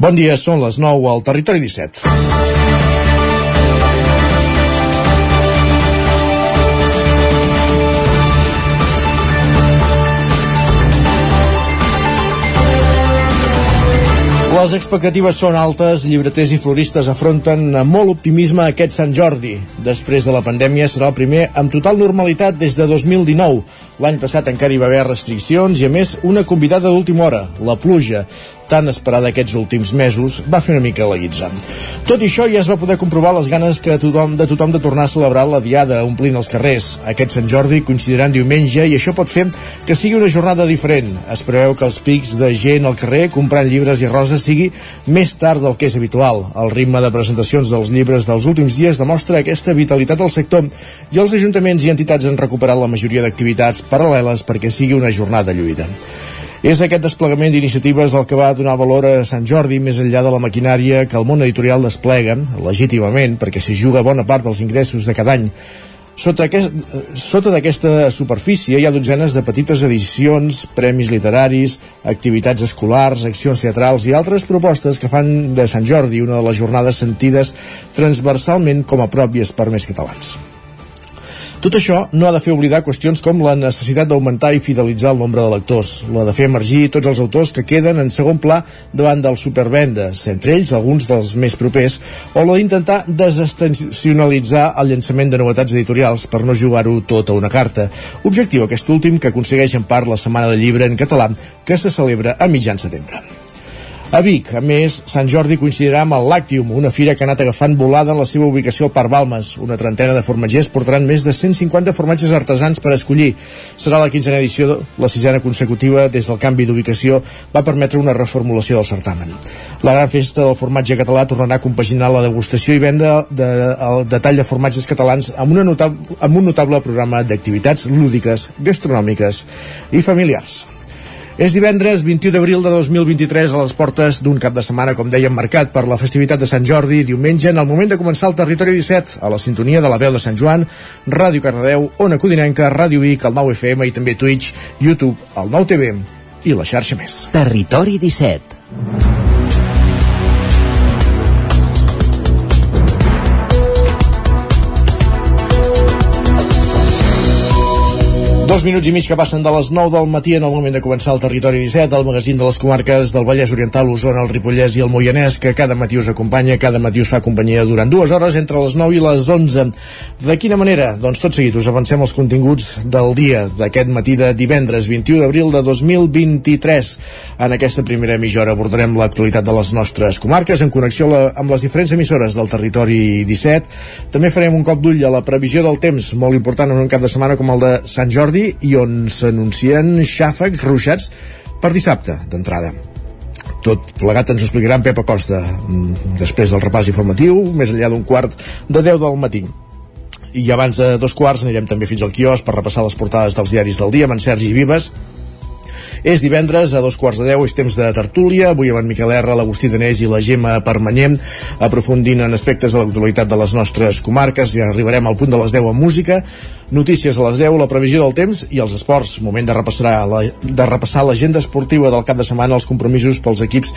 Bon dia, són les 9 al Territori 17. Les expectatives són altes, llibreters i floristes afronten amb molt optimisme aquest Sant Jordi. Després de la pandèmia serà el primer amb total normalitat des de 2019. L'any passat encara hi va haver restriccions i, a més, una convidada d'última hora, la pluja tan esperada aquests últims mesos, va fer una mica la guitza. Tot i això, ja es va poder comprovar les ganes que tothom, de tothom de tornar a celebrar la diada omplint els carrers. Aquest Sant Jordi coincidirà en diumenge i això pot fer que sigui una jornada diferent. Es preveu que els pics de gent al carrer comprant llibres i roses sigui més tard del que és habitual. El ritme de presentacions dels llibres dels últims dies demostra aquesta vitalitat del sector i els ajuntaments i entitats han recuperat la majoria d'activitats paral·leles perquè sigui una jornada lluïda. És aquest desplegament d'iniciatives el que va donar valor a Sant Jordi més enllà de la maquinària que el món editorial desplega, legítimament, perquè s'hi juga bona part dels ingressos de cada any. Sota, aquest, sota d'aquesta superfície hi ha dotzenes de petites edicions, premis literaris, activitats escolars, accions teatrals i altres propostes que fan de Sant Jordi una de les jornades sentides transversalment com a pròpies per més catalans. Tot això no ha de fer oblidar qüestions com la necessitat d'augmentar i fidelitzar el nombre de lectors, la de fer emergir tots els autors que queden en segon pla davant dels supervendes, entre ells alguns dels més propers, o la d'intentar desestacionalitzar el llançament de novetats editorials per no jugar-ho tot a una carta. Objectiu aquest últim que aconsegueix en part la Setmana del Llibre en català que se celebra a mitjan setembre. A Vic, a més, Sant Jordi coincidirà amb el Lactium, una fira que ha anat agafant volada en la seva ubicació al Parc Balmes. Una trentena de formatgers portaran més de 150 formatges artesans per escollir. Serà la quinzena edició, la sisena consecutiva, des del canvi d'ubicació, va permetre una reformulació del certamen. La gran festa del formatge català tornarà a compaginar la degustació i venda de, el detall de formatges catalans amb, una notable, amb un notable programa d'activitats lúdiques, gastronòmiques i familiars. És divendres 21 d'abril de 2023 a les portes d'un cap de setmana, com dèiem, marcat per la festivitat de Sant Jordi, diumenge, en el moment de començar el Territori 17, a la sintonia de la veu de Sant Joan, Ràdio Cardedeu, Ona Codinenca, Ràdio Vic, el 9 FM i també Twitch, YouTube, el 9 TV i la xarxa més. Territori 17 Dos minuts i mig que passen de les 9 del matí en el moment de començar el Territori 17, el magazín de les comarques del Vallès Oriental, Osona, el Ripollès i el Moianès, que cada matí us acompanya, cada matí us fa companyia durant dues hores entre les 9 i les 11. De quina manera? Doncs tot seguit us avancem els continguts del dia d'aquest matí de divendres 21 d'abril de 2023. En aquesta primera mitja hora abordarem l'actualitat de les nostres comarques en connexió amb les diferents emissores del Territori 17. També farem un cop d'ull a la previsió del temps, molt important en un cap de setmana com el de Sant Jordi, Jordi i on s'anuncien xàfecs ruixats per dissabte, d'entrada. Tot plegat ens ho explicarà en Pep Acosta mm, després del repàs informatiu, més enllà d'un quart de 10 del matí i abans de dos quarts anirem també fins al quios per repassar les portades dels diaris del dia amb en Sergi Vives és divendres, a dos quarts de deu, és temps de tertúlia, avui amb en Miquel R, l'Agustí Danés i la Gemma Permanyem, aprofundint en aspectes de l'actualitat de les nostres comarques, ja arribarem al punt de les 10 amb música, notícies a les 10, la previsió del temps i els esports, moment de repassar la, de repassar esportiva del cap de setmana, els compromisos pels equips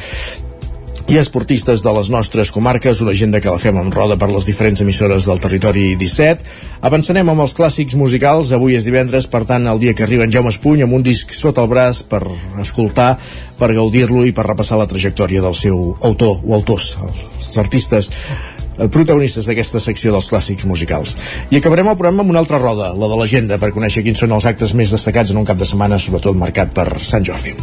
i esportistes de les nostres comarques, una agenda que la fem amb roda per les diferents emissores del territori 17. Avançarem amb els clàssics musicals, avui és divendres, per tant, el dia que arriba en Jaume Espuny amb un disc sota el braç per escoltar, per gaudir-lo i per repassar la trajectòria del seu autor o autors, els artistes eh, protagonistes d'aquesta secció dels clàssics musicals. I acabarem el programa amb una altra roda, la de l'agenda, per conèixer quins són els actes més destacats en un cap de setmana, sobretot marcat per Sant Jordi.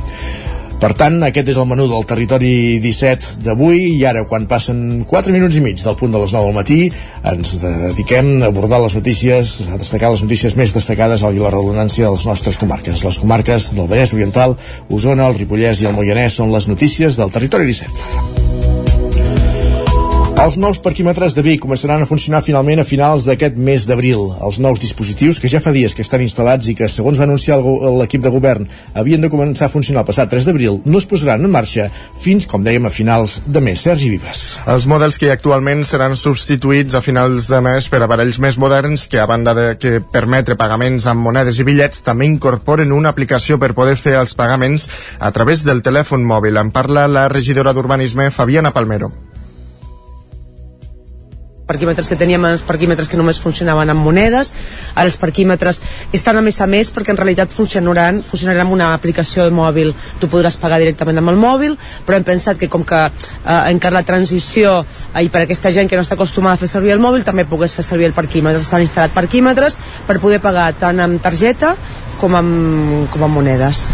Per tant, aquest és el menú del territori 17 d'avui i ara, quan passen 4 minuts i mig del punt de les 9 del matí, ens dediquem a abordar les notícies, a destacar les notícies més destacades a la redundància de les nostres comarques. Les comarques del Vallès Oriental, Osona, el Ripollès i el Moianès són les notícies del territori 17. Els nous parquímetres de Vic començaran a funcionar finalment a finals d'aquest mes d'abril. Els nous dispositius, que ja fa dies que estan instal·lats i que, segons va anunciar l'equip de govern, havien de començar a funcionar el passat 3 d'abril, no es posaran en marxa fins, com dèiem, a finals de mes. Sergi Vives. Els models que actualment seran substituïts a finals de mes per aparells més moderns que, a banda de que permetre pagaments amb monedes i bitllets, també incorporen una aplicació per poder fer els pagaments a través del telèfon mòbil. En parla la regidora d'Urbanisme, Fabiana Palmero parquímetres que teníem els parquímetres que només funcionaven amb monedes. Ara els parquímetres estan a més a més perquè en realitat funcionaran, funcionaran amb una aplicació de mòbil. Tu podràs pagar directament amb el mòbil però hem pensat que com que eh, encara la transició eh, i per aquesta gent que no està acostumada a fer servir el mòbil també pogués fer servir el parquímetre. S'han instal·lat parquímetres per poder pagar tant amb targeta com amb, com amb monedes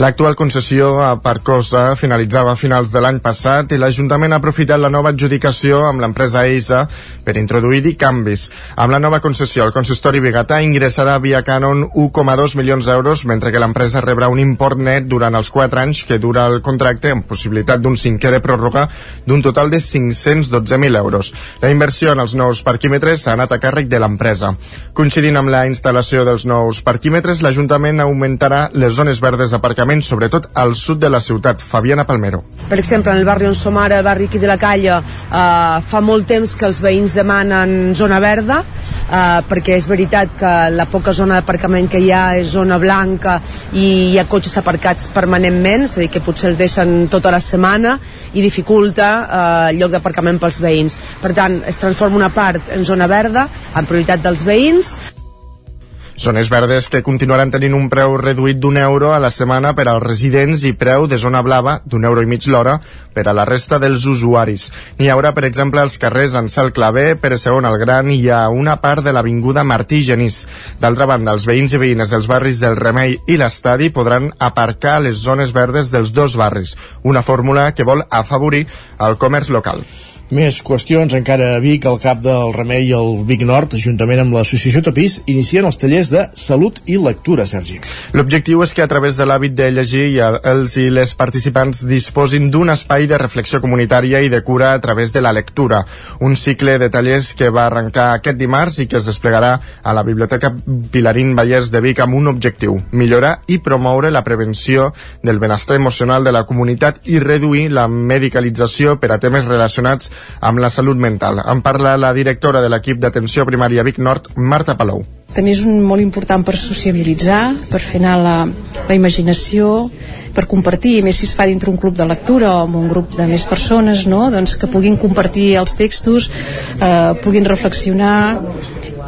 L'actual concessió a Parcosa finalitzava a finals de l'any passat i l'Ajuntament ha aprofitat la nova adjudicació amb l'empresa EISA per introduir-hi canvis. Amb la nova concessió, el consistori Bigatà ingressarà via Canon 1,2 milions d'euros, mentre que l'empresa rebrà un import net durant els 4 anys que dura el contracte amb possibilitat d'un cinquè de pròrroga d'un total de 512.000 euros. La inversió en els nous parquímetres ha anat a càrrec de l'empresa. Coincidint amb la instal·lació dels nous parquímetres, l'Ajuntament augmentarà les zones verdes d'aparcament aparcaments, sobretot al sud de la ciutat. Fabiana Palmero. Per exemple, en el barri on som ara, barri aquí de la Calla, eh, fa molt temps que els veïns demanen zona verda, eh, perquè és veritat que la poca zona d'aparcament que hi ha és zona blanca i hi ha cotxes aparcats permanentment, és a dir, que potser els deixen tota la setmana i dificulta eh, el lloc d'aparcament pels veïns. Per tant, es transforma una part en zona verda, en prioritat dels veïns, Zones verdes que continuaran tenint un preu reduït d'un euro a la setmana per als residents i preu de zona blava d'un euro i mig l'hora per a la resta dels usuaris. N'hi haurà, per exemple, als carrers Ansel Clavé, Pere Segon el Gran i ha una part de l'avinguda Martí Genís. D'altra banda, els veïns i veïnes dels barris del Remei i l'Estadi podran aparcar a les zones verdes dels dos barris, una fórmula que vol afavorir el comerç local. Més qüestions encara a Vic, el cap del Remei i el Vic Nord, juntament amb l'associació Tapís, inicien els tallers de salut i lectura, Sergi. L'objectiu és que a través de l'hàbit de llegir els i les participants disposin d'un espai de reflexió comunitària i de cura a través de la lectura. Un cicle de tallers que va arrencar aquest dimarts i que es desplegarà a la Biblioteca Pilarín Vallès de Vic amb un objectiu, millorar i promoure la prevenció del benestar emocional de la comunitat i reduir la medicalització per a temes relacionats amb la salut mental. En parla la directora de l'equip d'atenció primària Vic Nord, Marta Palou. També és un, molt important per sociabilitzar, per fer anar la, la imaginació, per compartir, més si es fa dintre un club de lectura o amb un grup de més persones, no? doncs que puguin compartir els textos, eh, puguin reflexionar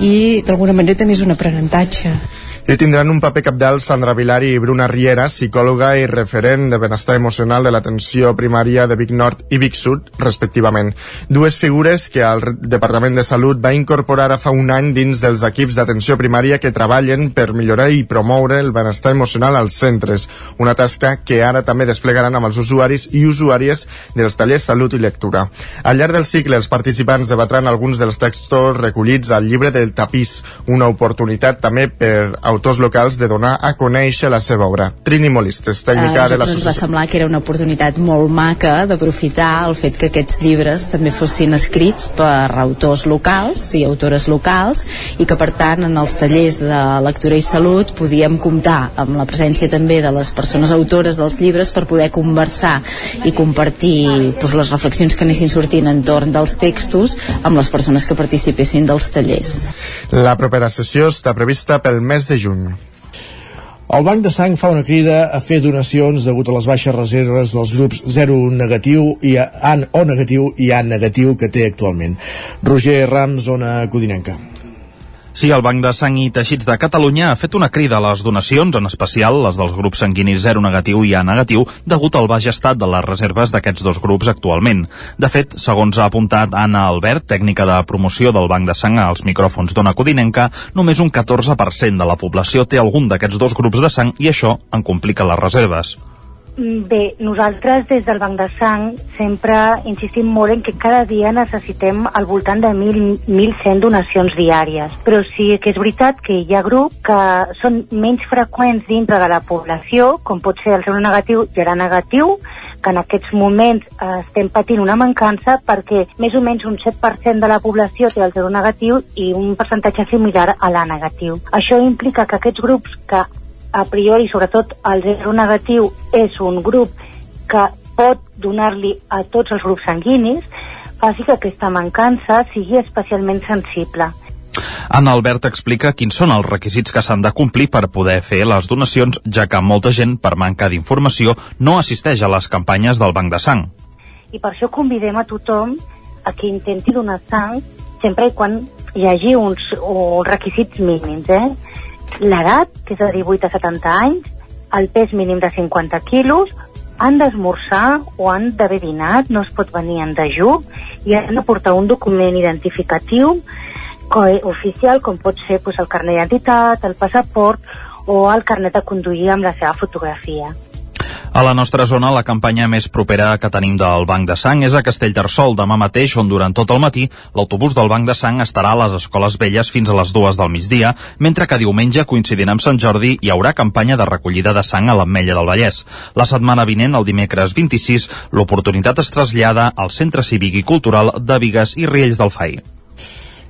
i d'alguna manera també és un aprenentatge. Hi tindran un paper capdalt Sandra Vilari i Bruna Riera, psicòloga i referent de benestar emocional de l'atenció primària de Vic Nord i Vic Sud, respectivament. Dues figures que el Departament de Salut va incorporar a fa un any dins dels equips d'atenció primària que treballen per millorar i promoure el benestar emocional als centres, una tasca que ara també desplegaran amb els usuaris i usuàries dels tallers Salut i Lectura. Al llarg del cicle, els participants debatran alguns dels textos recollits al llibre del tapís, una oportunitat també per autors locals de donar a conèixer la seva obra. Trini Molistes, tècnica uh, de l'associació. Ens va semblar que era una oportunitat molt maca d'aprofitar el fet que aquests llibres també fossin escrits per autors locals i autores locals i que per tant en els tallers de lectura i salut podíem comptar amb la presència també de les persones autores dels llibres per poder conversar i compartir doncs, les reflexions que anessin sortint entorn dels textos amb les persones que participessin dels tallers. La propera sessió està prevista pel mes de juny. El Banc de Sang fa una crida a fer donacions degut a les baixes reserves dels grups 0 negatiu i A o negatiu i A negatiu que té actualment. Roger Rams, zona Codinenca. Sí, el Banc de Sang i Teixits de Catalunya ha fet una crida a les donacions, en especial les dels grups sanguinis 0 negatiu i A negatiu, degut al baix estat de les reserves d'aquests dos grups actualment. De fet, segons ha apuntat Anna Albert, tècnica de promoció del Banc de Sang als micròfons d'Ona Codinenca, només un 14% de la població té algun d'aquests dos grups de sang i això en complica les reserves. Mm, bé, nosaltres des del Banc de Sang sempre insistim molt en que cada dia necessitem al voltant de 1.100 donacions diàries, però sí que és veritat que hi ha grups que són menys freqüents dintre de la població, com pot ser el seu negatiu i era negatiu, que en aquests moments eh, estem patint una mancança perquè més o menys un 7% de la població té el zero negatiu i un percentatge similar a la negatiu. Això implica que aquests grups que a priori, sobretot el zero negatiu, és un grup que pot donar-li a tots els grups sanguinis, faci que aquesta mancança sigui especialment sensible. Anna Albert explica quins són els requisits que s'han de complir per poder fer les donacions, ja que molta gent, per manca d'informació, no assisteix a les campanyes del Banc de Sang. I per això convidem a tothom a que intenti donar sang sempre i quan hi hagi uns, uns requisits mínims, eh? L'edat, que és de 18 a 70 anys, el pes mínim de 50 quilos, han d'esmorzar o han d'haver dinat, no es pot venir en dejú, i han de portar un document identificatiu oficial, com pot ser pues, el carnet d'identitat, el passaport o el carnet de conduir amb la seva fotografia. A la nostra zona, la campanya més propera que tenim del Banc de Sang és a Castellterçol, demà mateix, on durant tot el matí l'autobús del Banc de Sang estarà a les Escoles Velles fins a les dues del migdia, mentre que diumenge, coincidint amb Sant Jordi, hi haurà campanya de recollida de sang a l'Ametlla del Vallès. La setmana vinent, el dimecres 26, l'oportunitat es trasllada al Centre Cívic i Cultural de Vigues i Riells del Fai.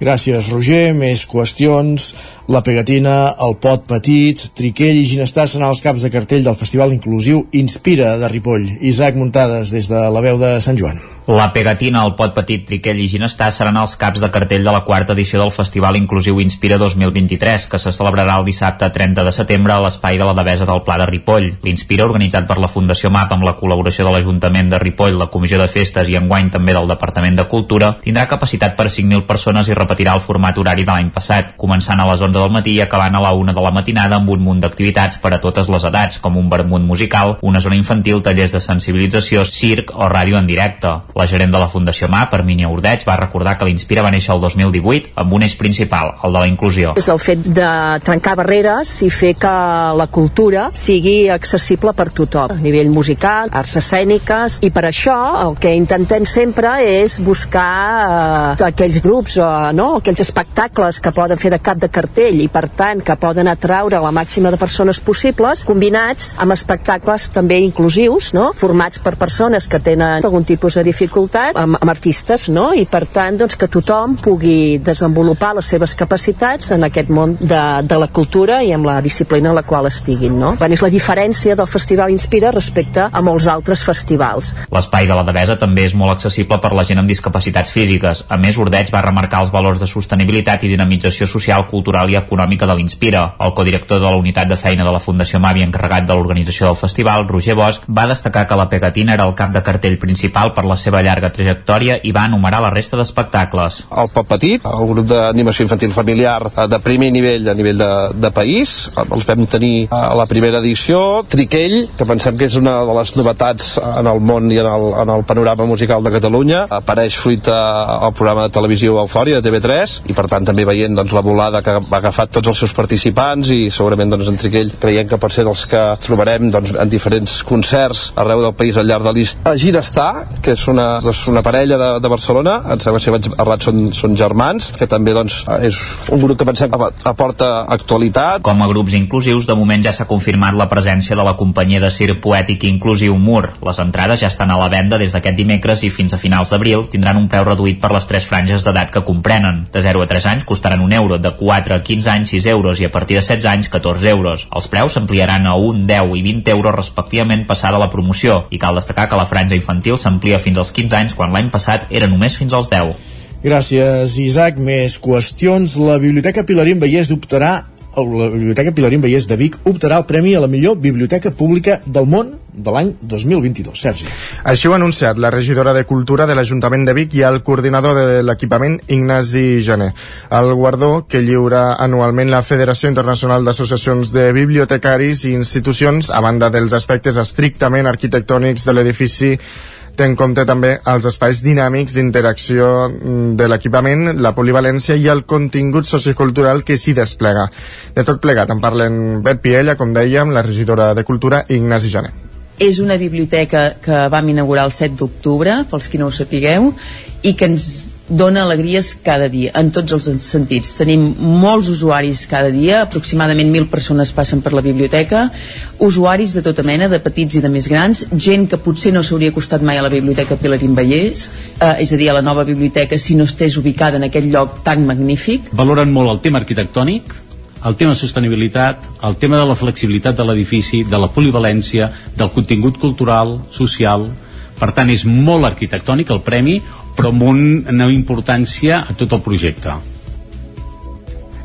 Gràcies, Roger. Més qüestions. La pegatina, el pot petit, Triquell i Ginestar seran els caps de cartell del Festival Inclusiu Inspira de Ripoll. Isaac Muntades, des de la veu de Sant Joan. La pegatina, el pot petit, Triquell i Ginestar seran els caps de cartell de la quarta edició del Festival Inclusiu Inspira 2023, que se celebrarà el dissabte 30 de setembre a l'espai de la Devesa del Pla de Ripoll. L'Inspira, organitzat per la Fundació MAP amb la col·laboració de l'Ajuntament de Ripoll, la Comissió de Festes i enguany també del Departament de Cultura, tindrà capacitat per 5.000 persones i repetirà el format horari de l'any passat, començant a les 11 del matí i acabant a la 1 de la matinada amb un munt d'activitats per a totes les edats, com un vermut musical, una zona infantil, tallers de sensibilització, circ o ràdio en directe. La gerent de la Fundació MAP, Hermínia Ordeig, va recordar que l'Inspira va néixer el 2018 amb un eix principal, el de la inclusió. És el fet de trencar barreres i fer que la cultura sigui accessible per tothom, a nivell musical, arts escèniques, i per això el que intentem sempre és buscar eh, aquells grups o no, aquells espectacles que poden fer de cap de cartell i per tant que poden atraure la màxima de persones possibles combinats amb espectacles també inclusius no? formats per persones que tenen algun tipus de dificultat amb, amb artistes no? i per tant doncs, que tothom pugui desenvolupar les seves capacitats en aquest món de, de la cultura i amb la disciplina en la qual estiguin no? Bueno, és la diferència del Festival Inspira respecte a molts altres festivals L'espai de la Devesa també és molt accessible per la gent amb discapacitats físiques. A més, Ordeig va remarcar els valors de sostenibilitat i dinamització social, cultural i econòmica de l'Inspira. El codirector de la unitat de feina de la Fundació Mavi encarregat de l'organització del festival, Roger Bosch, va destacar que la pegatina era el cap de cartell principal per la seva llarga trajectòria i va enumerar la resta d'espectacles. El Pop Petit, el grup d'animació infantil familiar de primer nivell a nivell de, de país, els vam tenir a la primera edició, Triquell, que pensem que és una de les novetats en el món i en el, en el panorama musical de Catalunya, apareix fruit al programa de televisió Eufòria de TV3 i per tant també veient doncs, la volada que va agafar tots els seus participants i segurament doncs, en Triquell creiem que per ser dels que trobarem doncs, en diferents concerts arreu del país al llarg de l'ist. A Ginestar, que és una, doncs, una parella de, de Barcelona, em sembla que si vaig són, són germans, que també doncs, és un grup que pensem aporta actualitat. Com a grups inclusius, de moment ja s'ha confirmat la presència de la companyia de circ poètic inclusiu Mur. Les entrades ja estan a la venda des d'aquest dimecres i fins a finals d'abril tindran un preu reduït per les tres franges d'edat que comprenen. De 0 a 3 anys costaran un euro, de 4 a 15 anys 6 euros i a partir de 16 anys 14 euros. Els preus s'ampliaran a 1, 10 i 20 euros respectivament passada la promoció i cal destacar que la franja infantil s'amplia fins als 15 anys quan l'any passat era només fins als 10. Gràcies, Isaac. Més qüestions. La Biblioteca Pilarín Vallès optarà la Biblioteca Pilarín Vallès de Vic optarà el Premi a la millor biblioteca pública del món de l'any 2022. Sergi. Així ho ha anunciat la regidora de Cultura de l'Ajuntament de Vic i el coordinador de l'equipament Ignasi Jané. El guardó que lliura anualment la Federació Internacional d'Associacions de Bibliotecaris i Institucions, a banda dels aspectes estrictament arquitectònics de l'edifici té en compte també els espais dinàmics d'interacció mm, de l'equipament, la polivalència i el contingut sociocultural que s'hi desplega. De tot plegat en parlen Bet Piella, com dèiem, la regidora de Cultura, Ignasi Jané. És una biblioteca que vam inaugurar el 7 d'octubre, pels qui no ho sapigueu, i que ens dona alegries cada dia, en tots els sentits. Tenim molts usuaris cada dia, aproximadament 1.000 persones passen per la biblioteca, usuaris de tota mena, de petits i de més grans, gent que potser no s'hauria costat mai a la biblioteca Pilarín Vallès, eh, és a dir, a la nova biblioteca si no estés ubicada en aquest lloc tan magnífic. Valoren molt el tema arquitectònic, el tema de sostenibilitat, el tema de la flexibilitat de l'edifici, de la polivalència, del contingut cultural, social... Per tant, és molt arquitectònic el premi, però amb una importància a tot el projecte.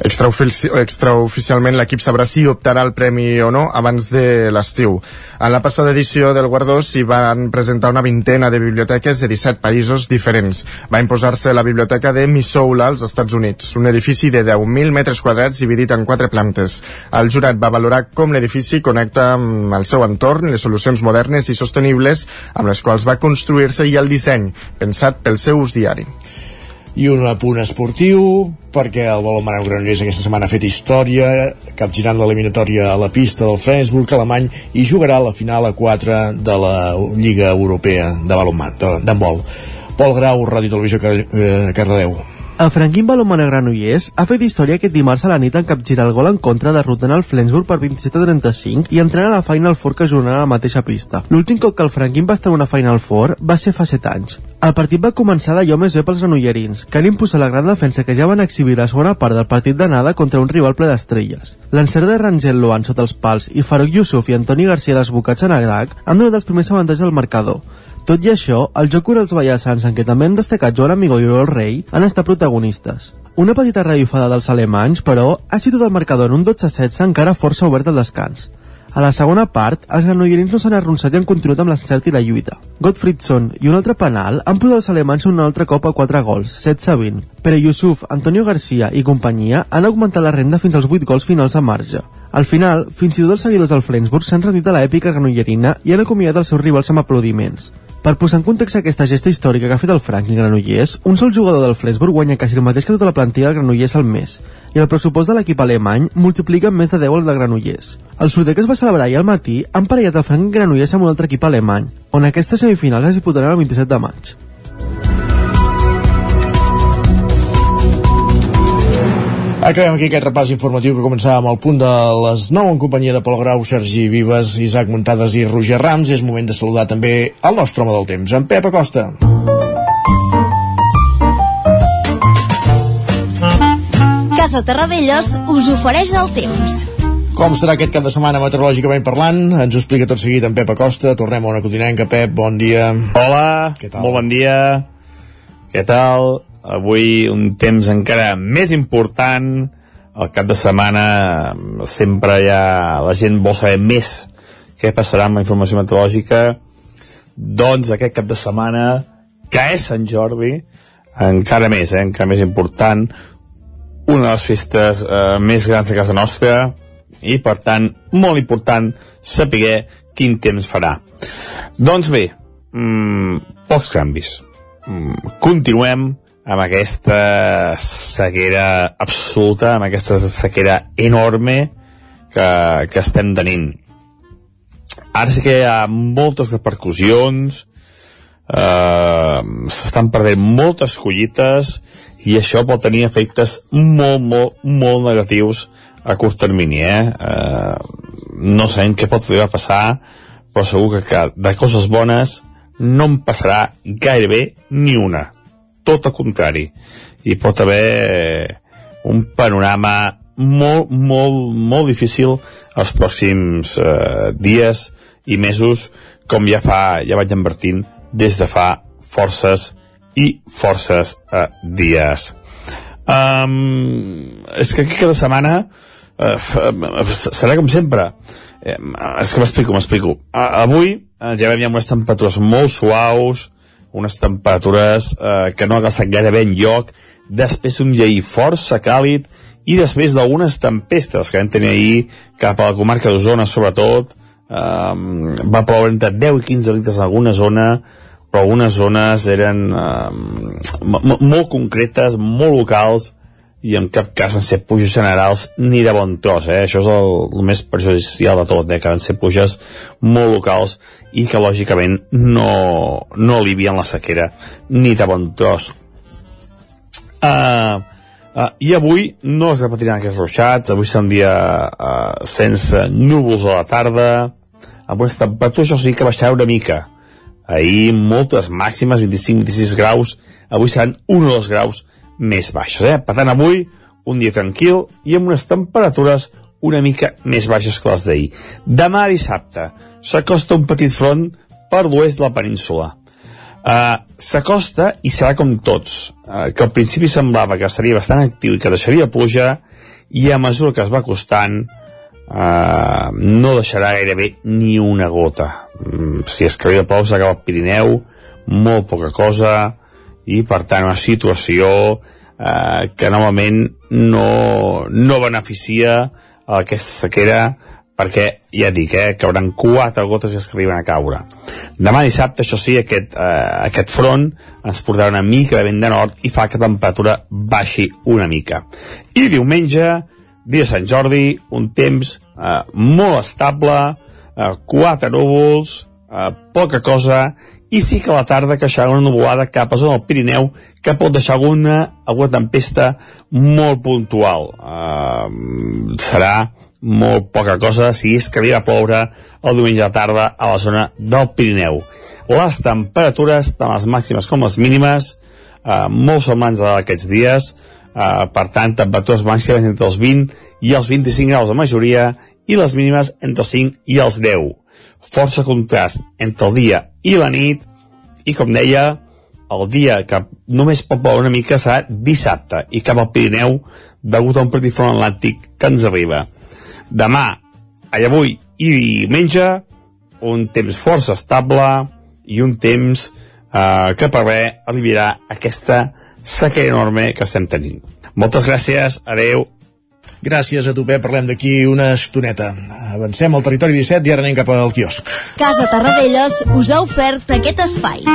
Extraofici extraoficialment l'equip sabrà si optarà al premi o no abans de l'estiu. En la passada edició del Guardó s'hi van presentar una vintena de biblioteques de 17 països diferents. Va imposar-se la biblioteca de Missoula als Estats Units, un edifici de 10.000 metres quadrats dividit en quatre plantes. El jurat va valorar com l'edifici connecta amb el seu entorn, les solucions modernes i sostenibles amb les quals va construir-se i el disseny, pensat pel seu ús diari i un apunt esportiu perquè el balonmano Granollers aquesta setmana ha fet història capgirant l'eliminatòria a la pista del Flensburg alemany i jugarà la final a 4 de la Lliga Europea de balonmano d'handbol. Pol Grau, Ràdio Televisió eh, Cardedeu el Franquín Balomana Granollers ha fet història aquest dimarts a la nit en capgirar el gol en contra derrotant el Flensburg per 27 a 35 i entrant a la Final Four que jugant a la mateixa pista. L'últim cop que el Franquín va estar en una Final Four va ser fa 7 anys. El partit va començar d'allò més bé pels granollerins, que han imposat la gran defensa que ja van exhibir la segona part del partit d'anada contra un rival ple d'estrelles. L'encert de Rangel Loan sota els pals i Farouk Yusuf i Antoni Garcia desbocats en Agdac han donat els primers avantatges al marcador, tot i això, el joc cura els ballassans, en què també han destacat Joan Amigo i el Rei, han estat protagonistes. Una petita revifada dels alemanys, però, ha situat el marcador en un 12-16 encara força obert al descans. A la segona part, els granollerins no s'han arronsat i han continuat amb l'encert i la lluita. Gottfriedson i un altre penal han posat els alemanys un altre cop a 4 gols, 16-20. Però Yusuf, Antonio Garcia i companyia han augmentat la renda fins als 8 gols finals a marge. Al final, fins i tot els seguidors del Flensburg s'han rendit a l'èpica granollerina i han acomiadat els seus rivals amb aplaudiments. Per posar en context aquesta gesta històrica que ha fet el Franklin Granollers, un sol jugador del Flensburg guanya quasi el mateix que tota la plantilla del Granollers al mes, i el pressupost de l'equip alemany multiplica més de 10 el de Granollers. El sorteig que es va celebrar ahir al matí han parellat el Franklin Granollers amb un altre equip alemany, on aquestes semifinals es disputaran el 27 de maig. Acabem aquí aquest repàs informatiu que començava amb el punt de les 9 en companyia de Pol Grau, Sergi Vives, Isaac Muntades i Roger Rams. És moment de saludar també el nostre home del temps, en Pep Acosta. Casa Terradellos us ofereix el temps. Com serà aquest cap de setmana meteorològicament parlant? Ens ho explica tot seguit en Pep Acosta. Tornem a una continenca. Pep, bon dia. Hola, molt bon dia. Què tal? Avui un temps encara més important. El cap de setmana sempre hi ha la gent vol saber més què passarà amb la informació meteorològica. Doncs aquest cap de setmana que és Sant Jordi encara més, eh, encara més important una de les festes eh, més grans de casa nostra i per tant molt important saber quin temps farà. Doncs bé mmm, pocs canvis. Mm, continuem amb aquesta sequera absoluta, amb aquesta sequera enorme que, que estem tenint. Ara sí que hi ha moltes repercussions, eh, s'estan perdent moltes collites i això pot tenir efectes molt, molt, molt negatius a curt termini. Eh? Eh, no sabem què pot arribar a passar, però segur que, que de coses bones no en passarà gairebé ni una tot el contrari. Hi pot haver eh, un panorama molt, molt, molt difícil els pròxims eh, dies i mesos, com ja fa, ja vaig invertint des de fa forces i forces eh, dies. Um, és que cada setmana uh, serà com sempre. Eh, és que m'explico, m'explico. Avui uh, ja veiem unes temperatures molt suaus, unes temperatures eh, que no ha gastat gairebé en lloc, després un llei força càlid i després d'algunes tempestes que vam tenir ahir cap a la comarca d'Osona sobretot eh, va ploure entre 10 i 15 litres en alguna zona però algunes zones eren eh, molt concretes, molt locals i en cap cas van ser puges generals ni de bon tros, eh? això és el, el més perjudicial de tot, eh? que van ser puges molt locals i que lògicament no, no alivien la sequera ni de bon tros Uh, uh, I avui no es repetiran aquests ruixats, avui serà un dia uh, sense núvols a la tarda, amb unes temperatures, això sí que baixarà una mica. Ahir moltes màximes, 25-26 graus, avui seran 1 o 2 graus més baixes. Eh? Per tant, avui un dia tranquil i amb unes temperatures una mica més baixes que les d'ahir. Demà dissabte s'acosta un petit front per l'oest de la península. Uh, s'acosta i serà com tots, uh, que al principi semblava que seria bastant actiu i que deixaria pluja, i a mesura que es va acostant uh, no deixarà gairebé ni una gota. Mm, si es que plou s'acaba el Pirineu, molt poca cosa, i per tant una situació uh, que normalment no, no beneficia aquesta sequera perquè ja dic, eh, que hauran quatre gotes que arriben a caure. Demà dissabte, això sí, aquest, eh, aquest front ens portarà una mica de vent de nord i fa que la temperatura baixi una mica. I diumenge, dia de Sant Jordi, un temps eh, molt estable, eh, quatre núvols, eh, poca cosa, i sí que a la tarda queixarà una nuvolada cap a zona del Pirineu que pot deixar alguna, alguna tempesta molt puntual. Eh, serà molt poca cosa si és que havia a ploure el diumenge de tarda a la zona del Pirineu. Les temperatures, tant les màximes com les mínimes, eh, molt semblants a aquests dies, eh, per tant, temperatures màximes entre els 20 i els 25 graus de majoria i les mínimes entre els 5 i els 10. Força contrast entre el dia i la nit i, com deia, el dia que només pot ploure una mica serà dissabte i cap al Pirineu degut a un petit front atlàntic que ens arriba Demà, i avui i diumenge, un temps força estable i un temps eh, que per res aliviarà aquesta sequera enorme que estem tenint. Moltes gràcies, adeu. Gràcies a tu, Pep. Parlem d'aquí una estoneta. Avancem al territori 17 i ara anem cap al quiosc. Casa Tarradellas us ha ofert aquest espai.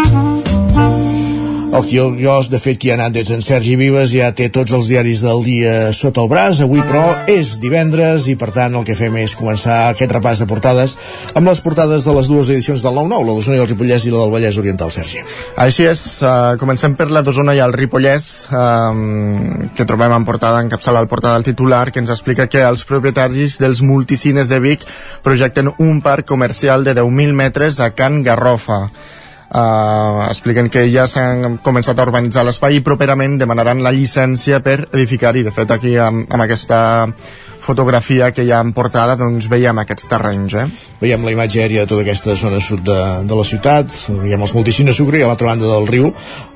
El quios, de fet, qui ha anat des d'en Sergi Vives ja té tots els diaris del dia sota el braç. Avui, però, és divendres i, per tant, el que fem és començar aquest repàs de portades amb les portades de les dues edicions del 9-9, la d'Osona i el Ripollès i la del Vallès Oriental, Sergi. Així és, uh, comencem per la d'Osona i el Ripollès, um, que trobem en portada, en capçala al portada del titular, que ens explica que els propietaris dels multicines de Vic projecten un parc comercial de 10.000 metres a Can Garrofa uh, expliquen que ja s'han començat a urbanitzar l'espai i properament demanaran la llicència per edificar-hi. De fet, aquí amb, amb aquesta fotografia que hi ha en portada doncs veiem aquests terrenys eh? veiem la imatge aèria de tota aquesta zona sud de, de la ciutat veiem els multicines Sucre i a l'altra banda del riu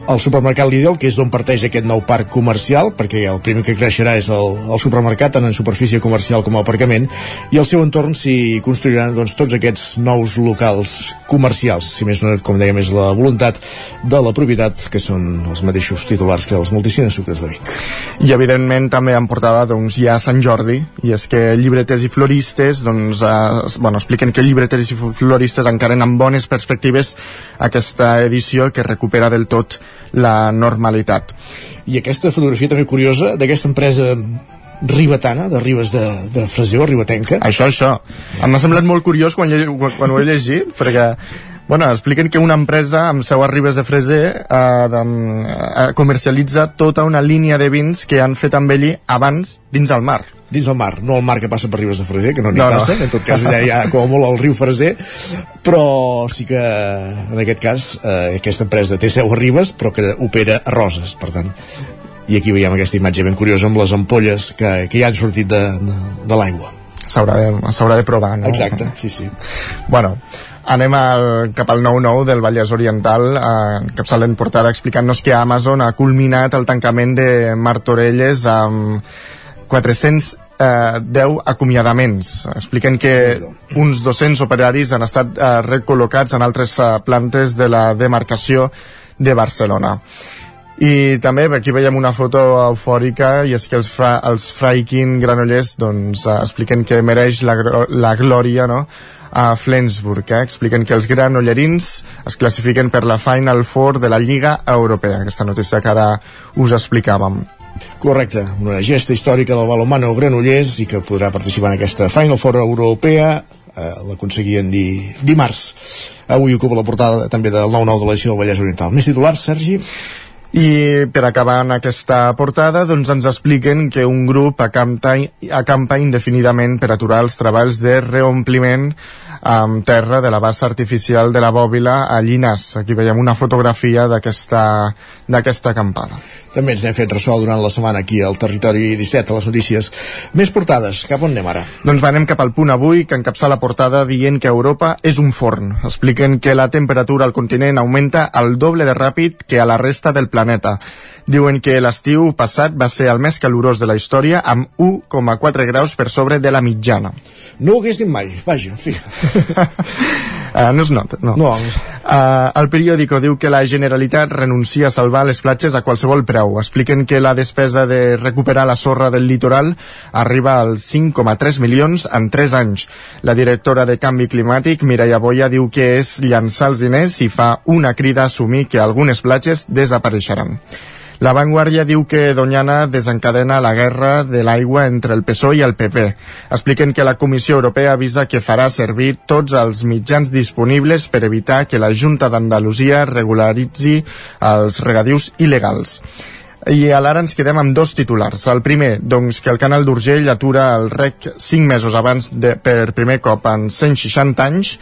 el supermercat Lidl, que és d'on parteix aquest nou parc comercial, perquè el primer que creixerà és el, el supermercat, tant en superfície comercial com a aparcament, i al seu entorn s'hi construiran doncs, tots aquests nous locals comercials, si més no, com dèiem, és la voluntat de la propietat, que són els mateixos titulars que els multicines sucres de Vic. I evidentment també han portada doncs, ja Sant Jordi, i és que llibreters i floristes doncs, eh, bueno, expliquen que llibreters i floristes encaren amb bones perspectives aquesta edició que recupera del tot la normalitat. I aquesta fotografia també curiosa d'aquesta empresa ribetana, de Ribes de, de Freser o Ribetenca. Això, això. M'ha semblat molt curiós quan, quan ho he llegit, perquè Bueno, expliquen que una empresa amb seu a Ribes de Freser eh, de, eh, comercialitza tota una línia de vins que han fet amb ell abans dins el mar dins el mar, no el mar que passa per Ribes de Freser, que no n'hi no, passa, no. en tot cas allà hi ha com a molt el riu Freser, però sí que en aquest cas eh, aquesta empresa té seu a Ribes, però que opera a Roses, per tant i aquí veiem aquesta imatge ben curiosa amb les ampolles que, que ja han sortit de, de, de l'aigua s'haurà de, de provar no? exacte, sí, sí bueno, anem al, cap al 9-9 del Vallès Oriental eh, capçalent portada explicant-nos que Amazon ha culminat el tancament de Martorelles amb 410 eh, acomiadaments. Expliquen que uns 200 operaris han estat eh, recol·locats en altres eh, plantes de la demarcació de Barcelona. I també aquí veiem una foto eufòrica i és que els, fra, els Fraikin Granollers doncs, eh, expliquen que mereix la, la glòria no? a Flensburg. Eh? Expliquen que els granollerins es classifiquen per la Final Four de la Lliga Europea. Aquesta notícia que ara us explicàvem. Correcte, una gesta històrica del balomano Granollers i que podrà participar en aquesta Final Four europea eh, l'aconseguien di, dimarts avui ocupa la portada també del 9-9 de l'edició del Vallès Oriental més titulars, Sergi? I per acabar en aquesta portada, doncs ens expliquen que un grup acampa, acampa indefinidament per aturar els treballs de reompliment amb terra de la bassa artificial de la Bòbila a Llinars. Aquí veiem una fotografia d'aquesta acampada. També ens hem fet ressò durant la setmana aquí al Territori 17, a les notícies. Més portades, cap on anem ara? Doncs anem cap al punt avui, que encapça la portada dient que Europa és un forn. Expliquen que la temperatura al continent augmenta al doble de ràpid que a la resta del planeta. Diuen que l'estiu passat va ser el més calorós de la història amb 1,4 graus per sobre de la mitjana. No ho hagués dit mai, vaja, en fi. uh, no es nota, no. no. Uh, el periòdico diu que la Generalitat renuncia a salvar les platges a qualsevol preu. Expliquen que la despesa de recuperar la sorra del litoral arriba als 5,3 milions en 3 anys. La directora de Canvi Climàtic, Mireia Boia, diu que és llançar els diners i fa una crida a assumir que algunes platges desapareixeran. La Vanguardia diu que Doñana desencadena la guerra de l'aigua entre el PSOE i el PP. Expliquen que la Comissió Europea avisa que farà servir tots els mitjans disponibles per evitar que la Junta d'Andalusia regularitzi els regadius il·legals. I a l'ara ens quedem amb dos titulars. El primer, doncs, que el canal d'Urgell atura el rec 5 mesos abans de, per primer cop en 160 anys,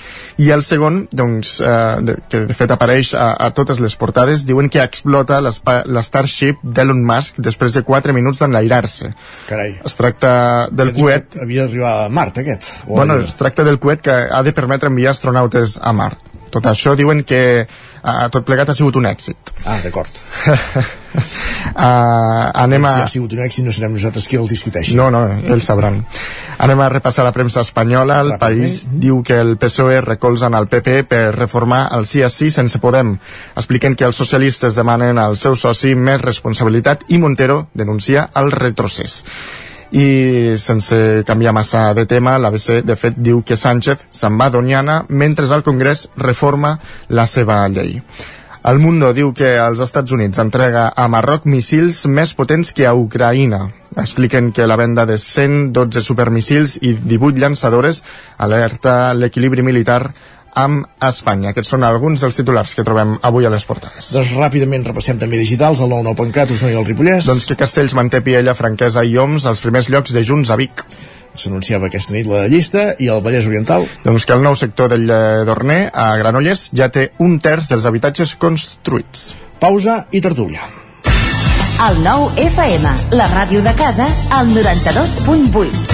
i el segon, doncs, eh, de, que de fet apareix a, a totes les portades, diuen que explota l'Starship d'Elon Musk després de 4 minuts d'enlairar-se. Carai. Es tracta del coet... Havia d'arribar a Mart, aquest. O bueno, es tracta del coet que ha de permetre enviar astronautes a Mart. Tot això diuen que uh, tot plegat ha sigut un èxit. Ah, d'acord. uh, anem a... Si ha sigut un èxit no serem nosaltres qui el discuteixi. No, no, ells sabran. Anem a repassar la premsa espanyola. El país diu que el PSOE recolzen el PP per reformar el sí a sí sense Podem. Expliquen que els socialistes demanen al seu soci més responsabilitat i Montero denuncia el retrocés i sense canviar massa de tema, l'ABC de fet diu que Sánchez se'n va a Doñana mentre el Congrés reforma la seva llei. El Mundo diu que els Estats Units entrega a Marroc missils més potents que a Ucraïna. Expliquen que la venda de 112 supermissils i 18 llançadores alerta l'equilibri militar amb Espanya. Aquests són alguns dels titulars que trobem avui a les portades. Doncs ràpidament repassem també digitals, el 99.cat, Osona i el Ripollès. Doncs que Castells manté Piella, Franquesa i Oms als primers llocs de Junts a Vic. S'anunciava aquesta nit la llista i el Vallès Oriental. Doncs que el nou sector del Dorner a Granollers ja té un terç dels habitatges construïts. Pausa i tertúlia. El nou FM, la ràdio de casa, al 92.8.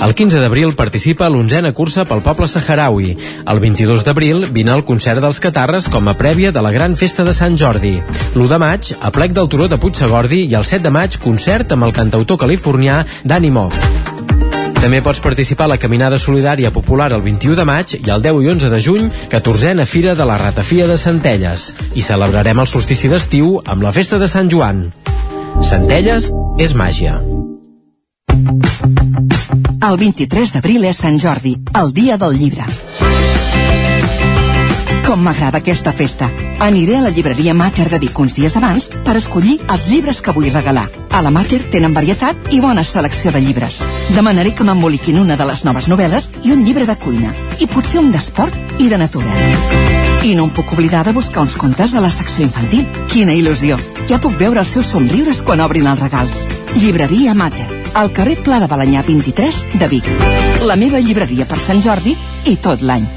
El 15 d'abril participa a l'onzena cursa pel poble saharaui. El 22 d'abril vine al concert dels Catarres com a prèvia de la gran festa de Sant Jordi. L'1 de maig, a plec del Turó de Puigsegordi i el 7 de maig, concert amb el cantautor californià Danny Moff. També pots participar a la Caminada Solidària Popular el 21 de maig i el 10 i 11 de juny, 14a Fira de la Ratafia de Centelles. I celebrarem el solstici d'estiu amb la Festa de Sant Joan. Centelles és màgia. El 23 d'abril és Sant Jordi, el dia del llibre. Com m'agrada aquesta festa. Aniré a la llibreria Mater de Vic uns dies abans per escollir els llibres que vull regalar. A la Mater tenen varietat i bona selecció de llibres. Demanaré que m'emboliquin una de les noves novel·les i un llibre de cuina. I potser un d'esport i de natura. I no em puc oblidar de buscar uns contes de la secció infantil. Quina il·lusió! Ja puc veure els seus somriures quan obrin els regals. Llibreria Mater, al carrer Pla de Balanyà 23 de Vic. La meva llibreria per Sant Jordi i tot l'any.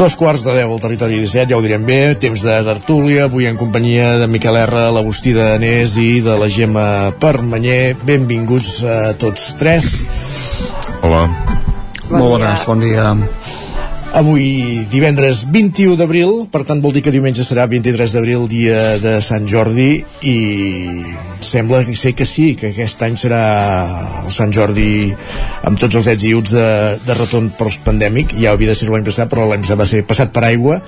Dos quarts de deu al territori 17, ja ho direm bé, temps de tertúlia, avui en companyia de Miquel R, l'Agustí de Danés i de la Gemma Permanyer. Benvinguts a tots tres. Hola. Molt bones, bon dia. Avui, divendres 21 d'abril, per tant vol dir que diumenge serà 23 d'abril, dia de Sant Jordi, i sembla que sé que sí, que aquest any serà el Sant Jordi amb tots els ets i uts de, de retorn post-pandèmic, ja havia de ser l'any passat, però l'any va ser passat per aigua,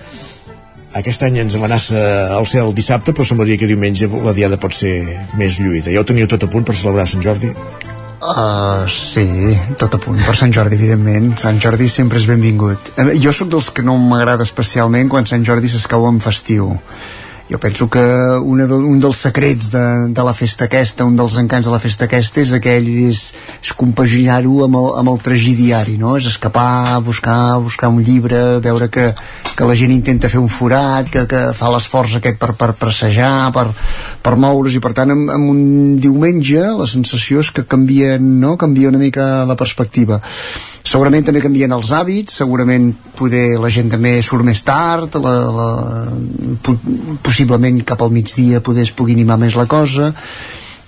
aquest any ens amenaça el cel dissabte, però semblaria que diumenge la diada pot ser més lluïda. Ja ho teniu tot a punt per celebrar Sant Jordi? Uh, sí, tot a punt, per Sant Jordi, evidentment. Sant Jordi sempre és benvingut. Eh, Jo sóc dels que no m'agrada especialment quan Sant Jordi s'escau en festiu. Jo penso que una un dels secrets de, de la festa aquesta, un dels encants de la festa aquesta és aquell, és, és compaginar-ho amb, el, amb el tragí diari, no? És escapar, buscar, buscar un llibre, veure que, que la gent intenta fer un forat, que, que fa l'esforç aquest per, per pressejar, per, per moure's, i per tant amb, amb un diumenge la sensació és que canvia, no? canvia una mica la perspectiva segurament també canvien els hàbits segurament poder la gent també surt més tard la, la, po possiblement cap al migdia poder es pugui animar més la cosa.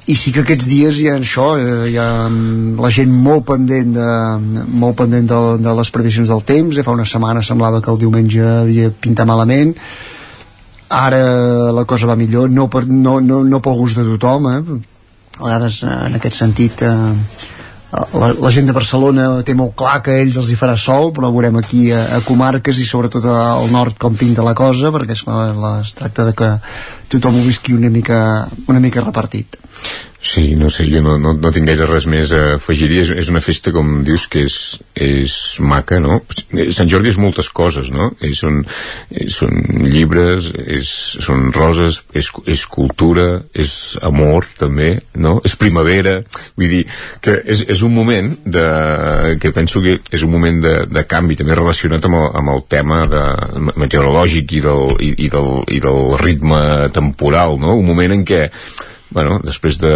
I sí que aquests dies hi ha això eh, hi ha mm, la gent molt pendent de, molt pendent de, de les previsions del temps, fa una setmana semblava que el diumenge havia pintat malament. Ara la cosa va millor no, per, no, no, no pel gust de tothom eh? a vegades eh, en aquest sentit eh, la, la gent de Barcelona té molt clar que ells els hi farà sol però veurem aquí a, a comarques i sobretot al nord com pinta la cosa perquè es, es tracta de que tothom ho visqui una mica, una mica repartit Sí, no sé, jo no, no, no tinc gaire res més a afegir és, és una festa, com dius, que és, és maca, no? Sant Jordi és moltes coses, no? És, són, són llibres, és, són roses, és, és cultura, és amor, també, no? És primavera, vull dir que és, és un moment de, que penso que és un moment de, de canvi, també relacionat amb el, amb el tema de, meteorològic i del, i, i, del, i del ritme temporal, no? Un moment en què bueno, després de,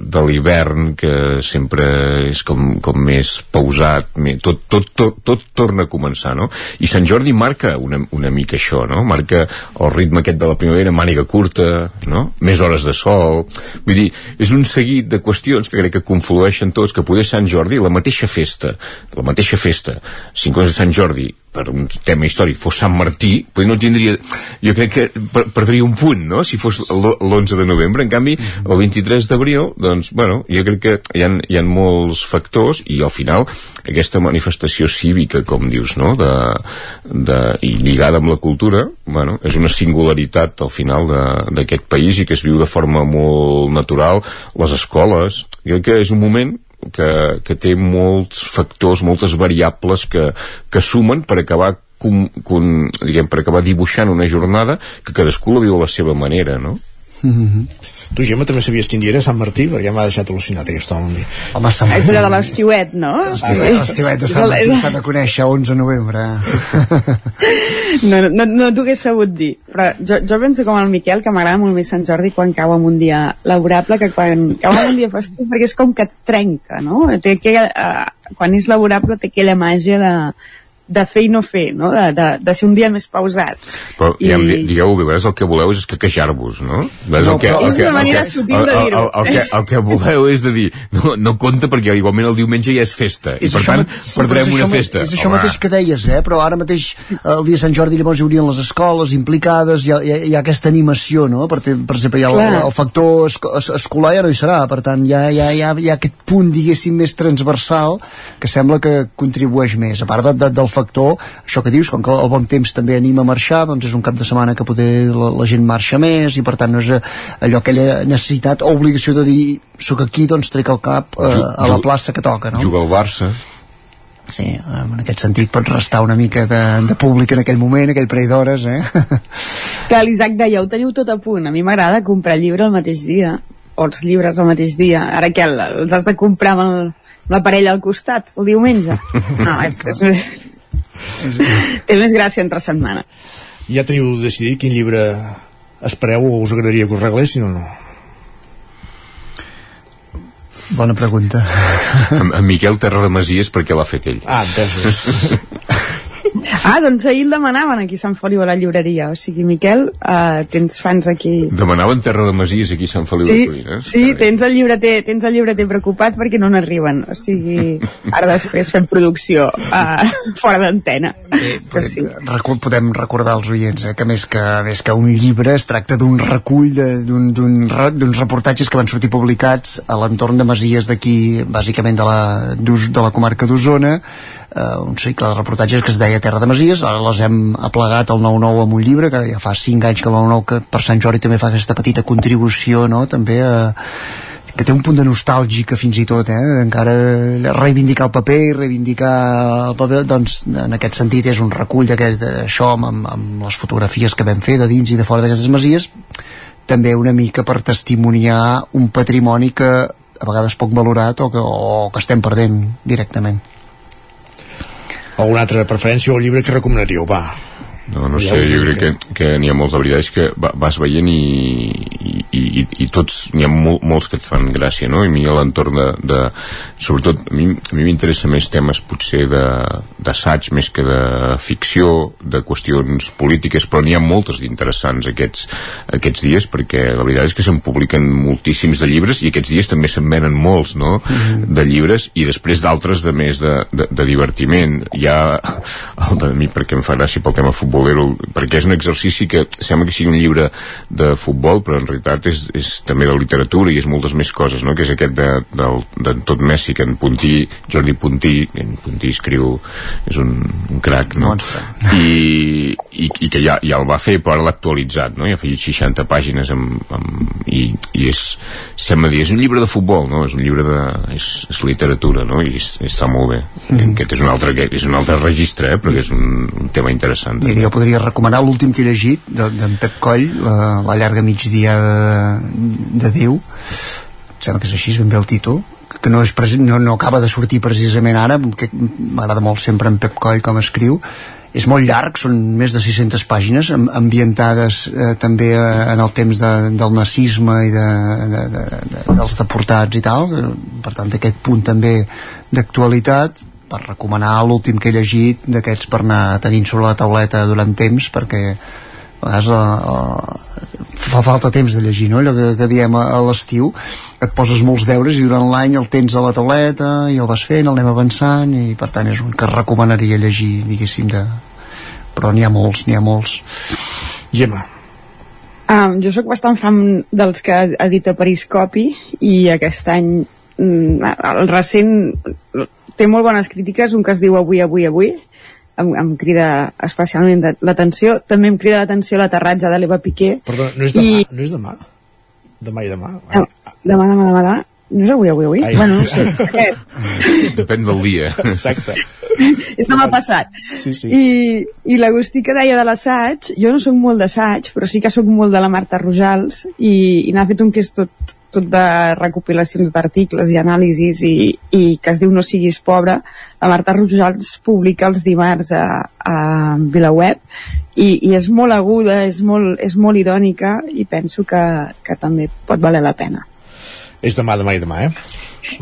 de l'hivern que sempre és com, com més pausat més, tot, tot, tot, tot torna a començar no? i Sant Jordi marca una, una mica això no? marca el ritme aquest de la primavera màniga curta, no? més hores de sol vull dir, és un seguit de qüestions que crec que conflueixen tots que poder Sant Jordi, la mateixa festa la mateixa festa, 5 de Sant Jordi per un tema històric fos Sant Martí, però no tindria jo crec que per, perdria un punt no? si fos l'11 de novembre en canvi el 23 d'abril doncs bueno, jo crec que hi ha, hi ha molts factors i al final aquesta manifestació cívica com dius no? de, de, i lligada amb la cultura bueno, és una singularitat al final d'aquest país i que es viu de forma molt natural les escoles, jo crec que és un moment que, que té molts factors, moltes variables que, que sumen per acabar com, com, diguem, per acabar dibuixant una jornada que cadascú la viu a la seva manera, no? Mm -hmm. Tu, Gemma, també sabies quin dia era Sant Martí? Perquè m'ha deixat al·lucinat aquest home. Home, Sant És allò de l'estiuet, no? L'estiuet de Sant Martí s'ha de conèixer 11 de novembre. no, no, no t'ho hagués sabut dir. Però jo, jo penso com el Miquel que m'agrada molt més Sant Jordi quan cau en un dia laborable que quan cau en un dia festiu, perquè és com que et trenca, no? Té que, eh, quan és laborable té aquella màgia de de fer i no fer, no? De, de, de ser un dia més pausat. Però, I- ja em di- digueu, vegades el que voleu és queixar-vos, no? Ves, No, el que, però- el És que, una el manera que- sutil el, de el, dir-ho. el, el, que, el que voleu és de dir, no, no compta perquè igualment el diumenge ja és festa, i És per això tant sí, perdrem és una això festa. És això Home, mateix que deies, eh? però ara mateix el dia de Sant Jordi llavors hi haurien les escoles implicades, hi ha, hi ha, hi ha aquesta animació, no? Per, per exemple, hi ha el, el factor esco es, escolar ja no hi serà, per tant hi ha, hi, ha, hi, ha, hi ha aquest punt, diguéssim, més transversal que sembla que contribueix més. A part de, de, del factor, això que dius, com que el bon temps també anima a marxar, doncs és un cap de setmana que poder la, la gent marxa més i per tant no és eh, allò aquella necessitat o obligació de dir soc aquí, doncs trec el cap eh, a la plaça que toca, no? Juga al Barça. Sí, en aquest sentit pots restar una mica de, de públic en aquell moment, aquell parell d'hores, eh? Que l'Isaac deia, ho teniu tot a punt. A mi m'agrada comprar llibre el mateix dia, o els llibres el mateix dia. Ara que el- els has de comprar amb, el, amb la parella al costat, el diumenge. No, és, és, és, té més gràcia entre setmana. Ja teniu decidit quin llibre espereu o us agradaria que us regalessin o no? Bona pregunta. En, en Miquel Terra de Masies perquè l'ha fet ell. Ah, entesos. Ah, doncs ahir el demanaven aquí a Sant Feliu a la llibreria. O sigui, Miquel, uh, tens fans aquí Demanaven Terra de Masies aquí a Sant Feliu de Sí, Codines. sí tens, el llibreter, tens el llibreter preocupat perquè no n'arriben. O sigui, ara després fem producció uh, fora d'antena. Però sí. Recu podem recordar als oients eh, que, més que més que un llibre es tracta d'un recull de- d'un d'un re- d'uns reportatges que van sortir publicats a l'entorn de Masies d'aquí, bàsicament de la, de la comarca d'Osona eh, un cicle de reportatges que es deia Terra de Masies, ara les hem aplegat al 9-9 amb un llibre, que ja fa 5 anys que el 9-9 que per Sant Jordi també fa aquesta petita contribució no? també a, que té un punt de nostàlgica fins i tot, eh? encara reivindicar el paper i reivindicar el paper, doncs en aquest sentit és un recull d'aquest això amb, amb, amb les fotografies que vam fer de dins i de fora d'aquestes masies també una mica per testimoniar un patrimoni que a vegades poc valorat o que, o que estem perdent directament. Alguna altra preferència o llibre que recomanaríeu? Va. No, no sé, jo crec que, que n'hi ha molts, la veritat és que va, vas veient i, i, i, i tots, n'hi ha mol, molts que et fan gràcia, no? I a mi a l'entorn de, de, sobretot, a mi a mi m'interessa més temes potser de d'assaig més que de ficció, de qüestions polítiques, però n'hi ha moltes d'interessants aquests, aquests dies, perquè la veritat és que se'n publiquen moltíssims de llibres i aquests dies també se'n venen molts, no?, de llibres i després d'altres de més de, de, de divertiment. Hi ha el de mi perquè em fa gràcia pel tema futbolero, perquè és un exercici que sembla que sigui un llibre de futbol, però en realitat és, és també de literatura i és moltes més coses, no?, que és aquest de, del, de tot Messi, que en Puntí, Jordi Puntí, en Puntí escriu, és un, un crac, no? I, i, i que ja, ja el va fer, però ara l'ha actualitzat, no? I ha afegit 60 pàgines amb, amb, i, i és, sembla dir, és un llibre de futbol, no? És un llibre de... és, és literatura, no? I és, està molt bé. Mm. Aquest és un altre, és un altre registre, eh? Però que és un, un tema interessant. Mira, jo podria recomanar l'últim que he llegit de- d'en Pep Coll, la, la llarga migdiada de, de Déu, em sembla que és així, ben bé el títol, que no, és, no, no acaba de sortir precisament ara, que m'agrada molt sempre en Pep Coll com escriu, és molt llarg, són més de 600 pàgines, am- ambientades eh, també eh, en el temps de, del nazisme i de, de, de, de, dels deportats i tal, per tant aquest punt també d'actualitat, per recomanar l'últim que he llegit d'aquests per anar tenint sobre la tauleta durant temps perquè a vegades eh, eh, fa falta temps de llegir no? allò que, que diem a, a l'estiu. Et poses molts deures i durant l'any el tens a la tauleta i el vas fent, el anem avançant i per tant és un que recomanaria llegir diguéssim de... però n'hi ha molts n'hi ha molts. Gemma. Um, jo sóc bastant fan dels que edita Periscopi i aquest any mm, el recent té molt bones crítiques, un que es diu Avui, Avui, Avui em, em crida especialment l'atenció també em crida l'atenció l'aterratge de l'Eva Piqué Perdó, no és demà? No és demà? Demà i demà? demà, demà, demà, demà no és avui, avui, avui? Ai. Bueno, no sé. Depèn del dia. Exacte. és demà passat. Sí, sí. I, i l'Agustí que deia de l'assaig, jo no sóc molt d'assaig, però sí que sóc molt de la Marta Rojals i, i n'ha fet un que és tot, tot de recopilacions d'articles i anàlisis i, i que es diu No siguis pobre. La Marta Rojals publica els dimarts a, a VilaWeb i, i és molt aguda, és molt, és molt irònica i penso que, que també pot valer la pena. És demà, demà i demà, eh?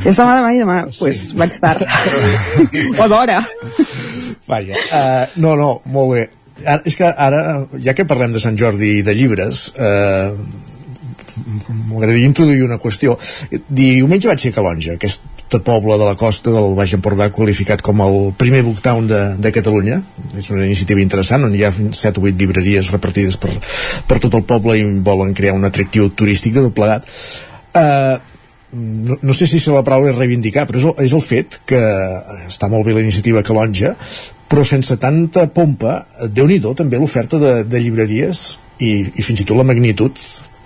És demà, demà i demà, doncs pues, vaig tard. o d'hora. Vaja, uh, no, no, molt bé. Ara, és que ara, ja que parlem de Sant Jordi i de llibres, eh, m'agradaria introduir una qüestió. Diumenge vaig ser a Calonja, aquest poble de la costa del Baix Empordà qualificat com el primer booktown de, de Catalunya és una iniciativa interessant on hi ha 7 o 8 llibreries repartides per, per tot el poble i volen crear un atractiu turístic de tot plegat uh, no, no sé si la paraula és reivindicar però és el, és el fet que està molt bé la iniciativa Calonja però sense tanta pompa déu nhi també l'oferta de, de llibreries i, i fins i tot la magnitud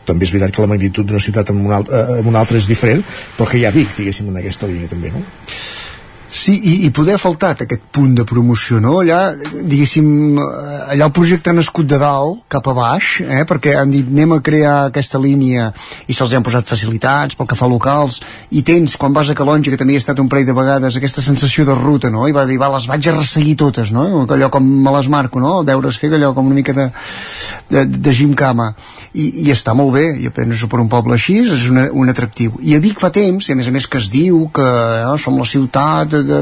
també és veritat que la magnitud d'una ciutat amb una, altra, amb una altra és diferent, però que hi ha Vic, diguéssim, en aquesta línia també, no? Sí, i, i poder faltat aquest punt de promoció, no? Allà, diguéssim, allà el projecte ha nascut de dalt cap a baix, eh? perquè han dit anem a crear aquesta línia i se'ls han posat facilitats pel que fa a locals, i tens, quan vas a Calonja, que també hi ha estat un parell de vegades, aquesta sensació de ruta, no? I va dir, va, les vaig a resseguir totes, no? Allò com me les marco, no? Deure's fer allò com una mica de, de, de gimcama. I, I està molt bé, i penso per un poble així, és una, un atractiu. I a Vic fa temps, i a més a més que es diu que eh, som la ciutat de,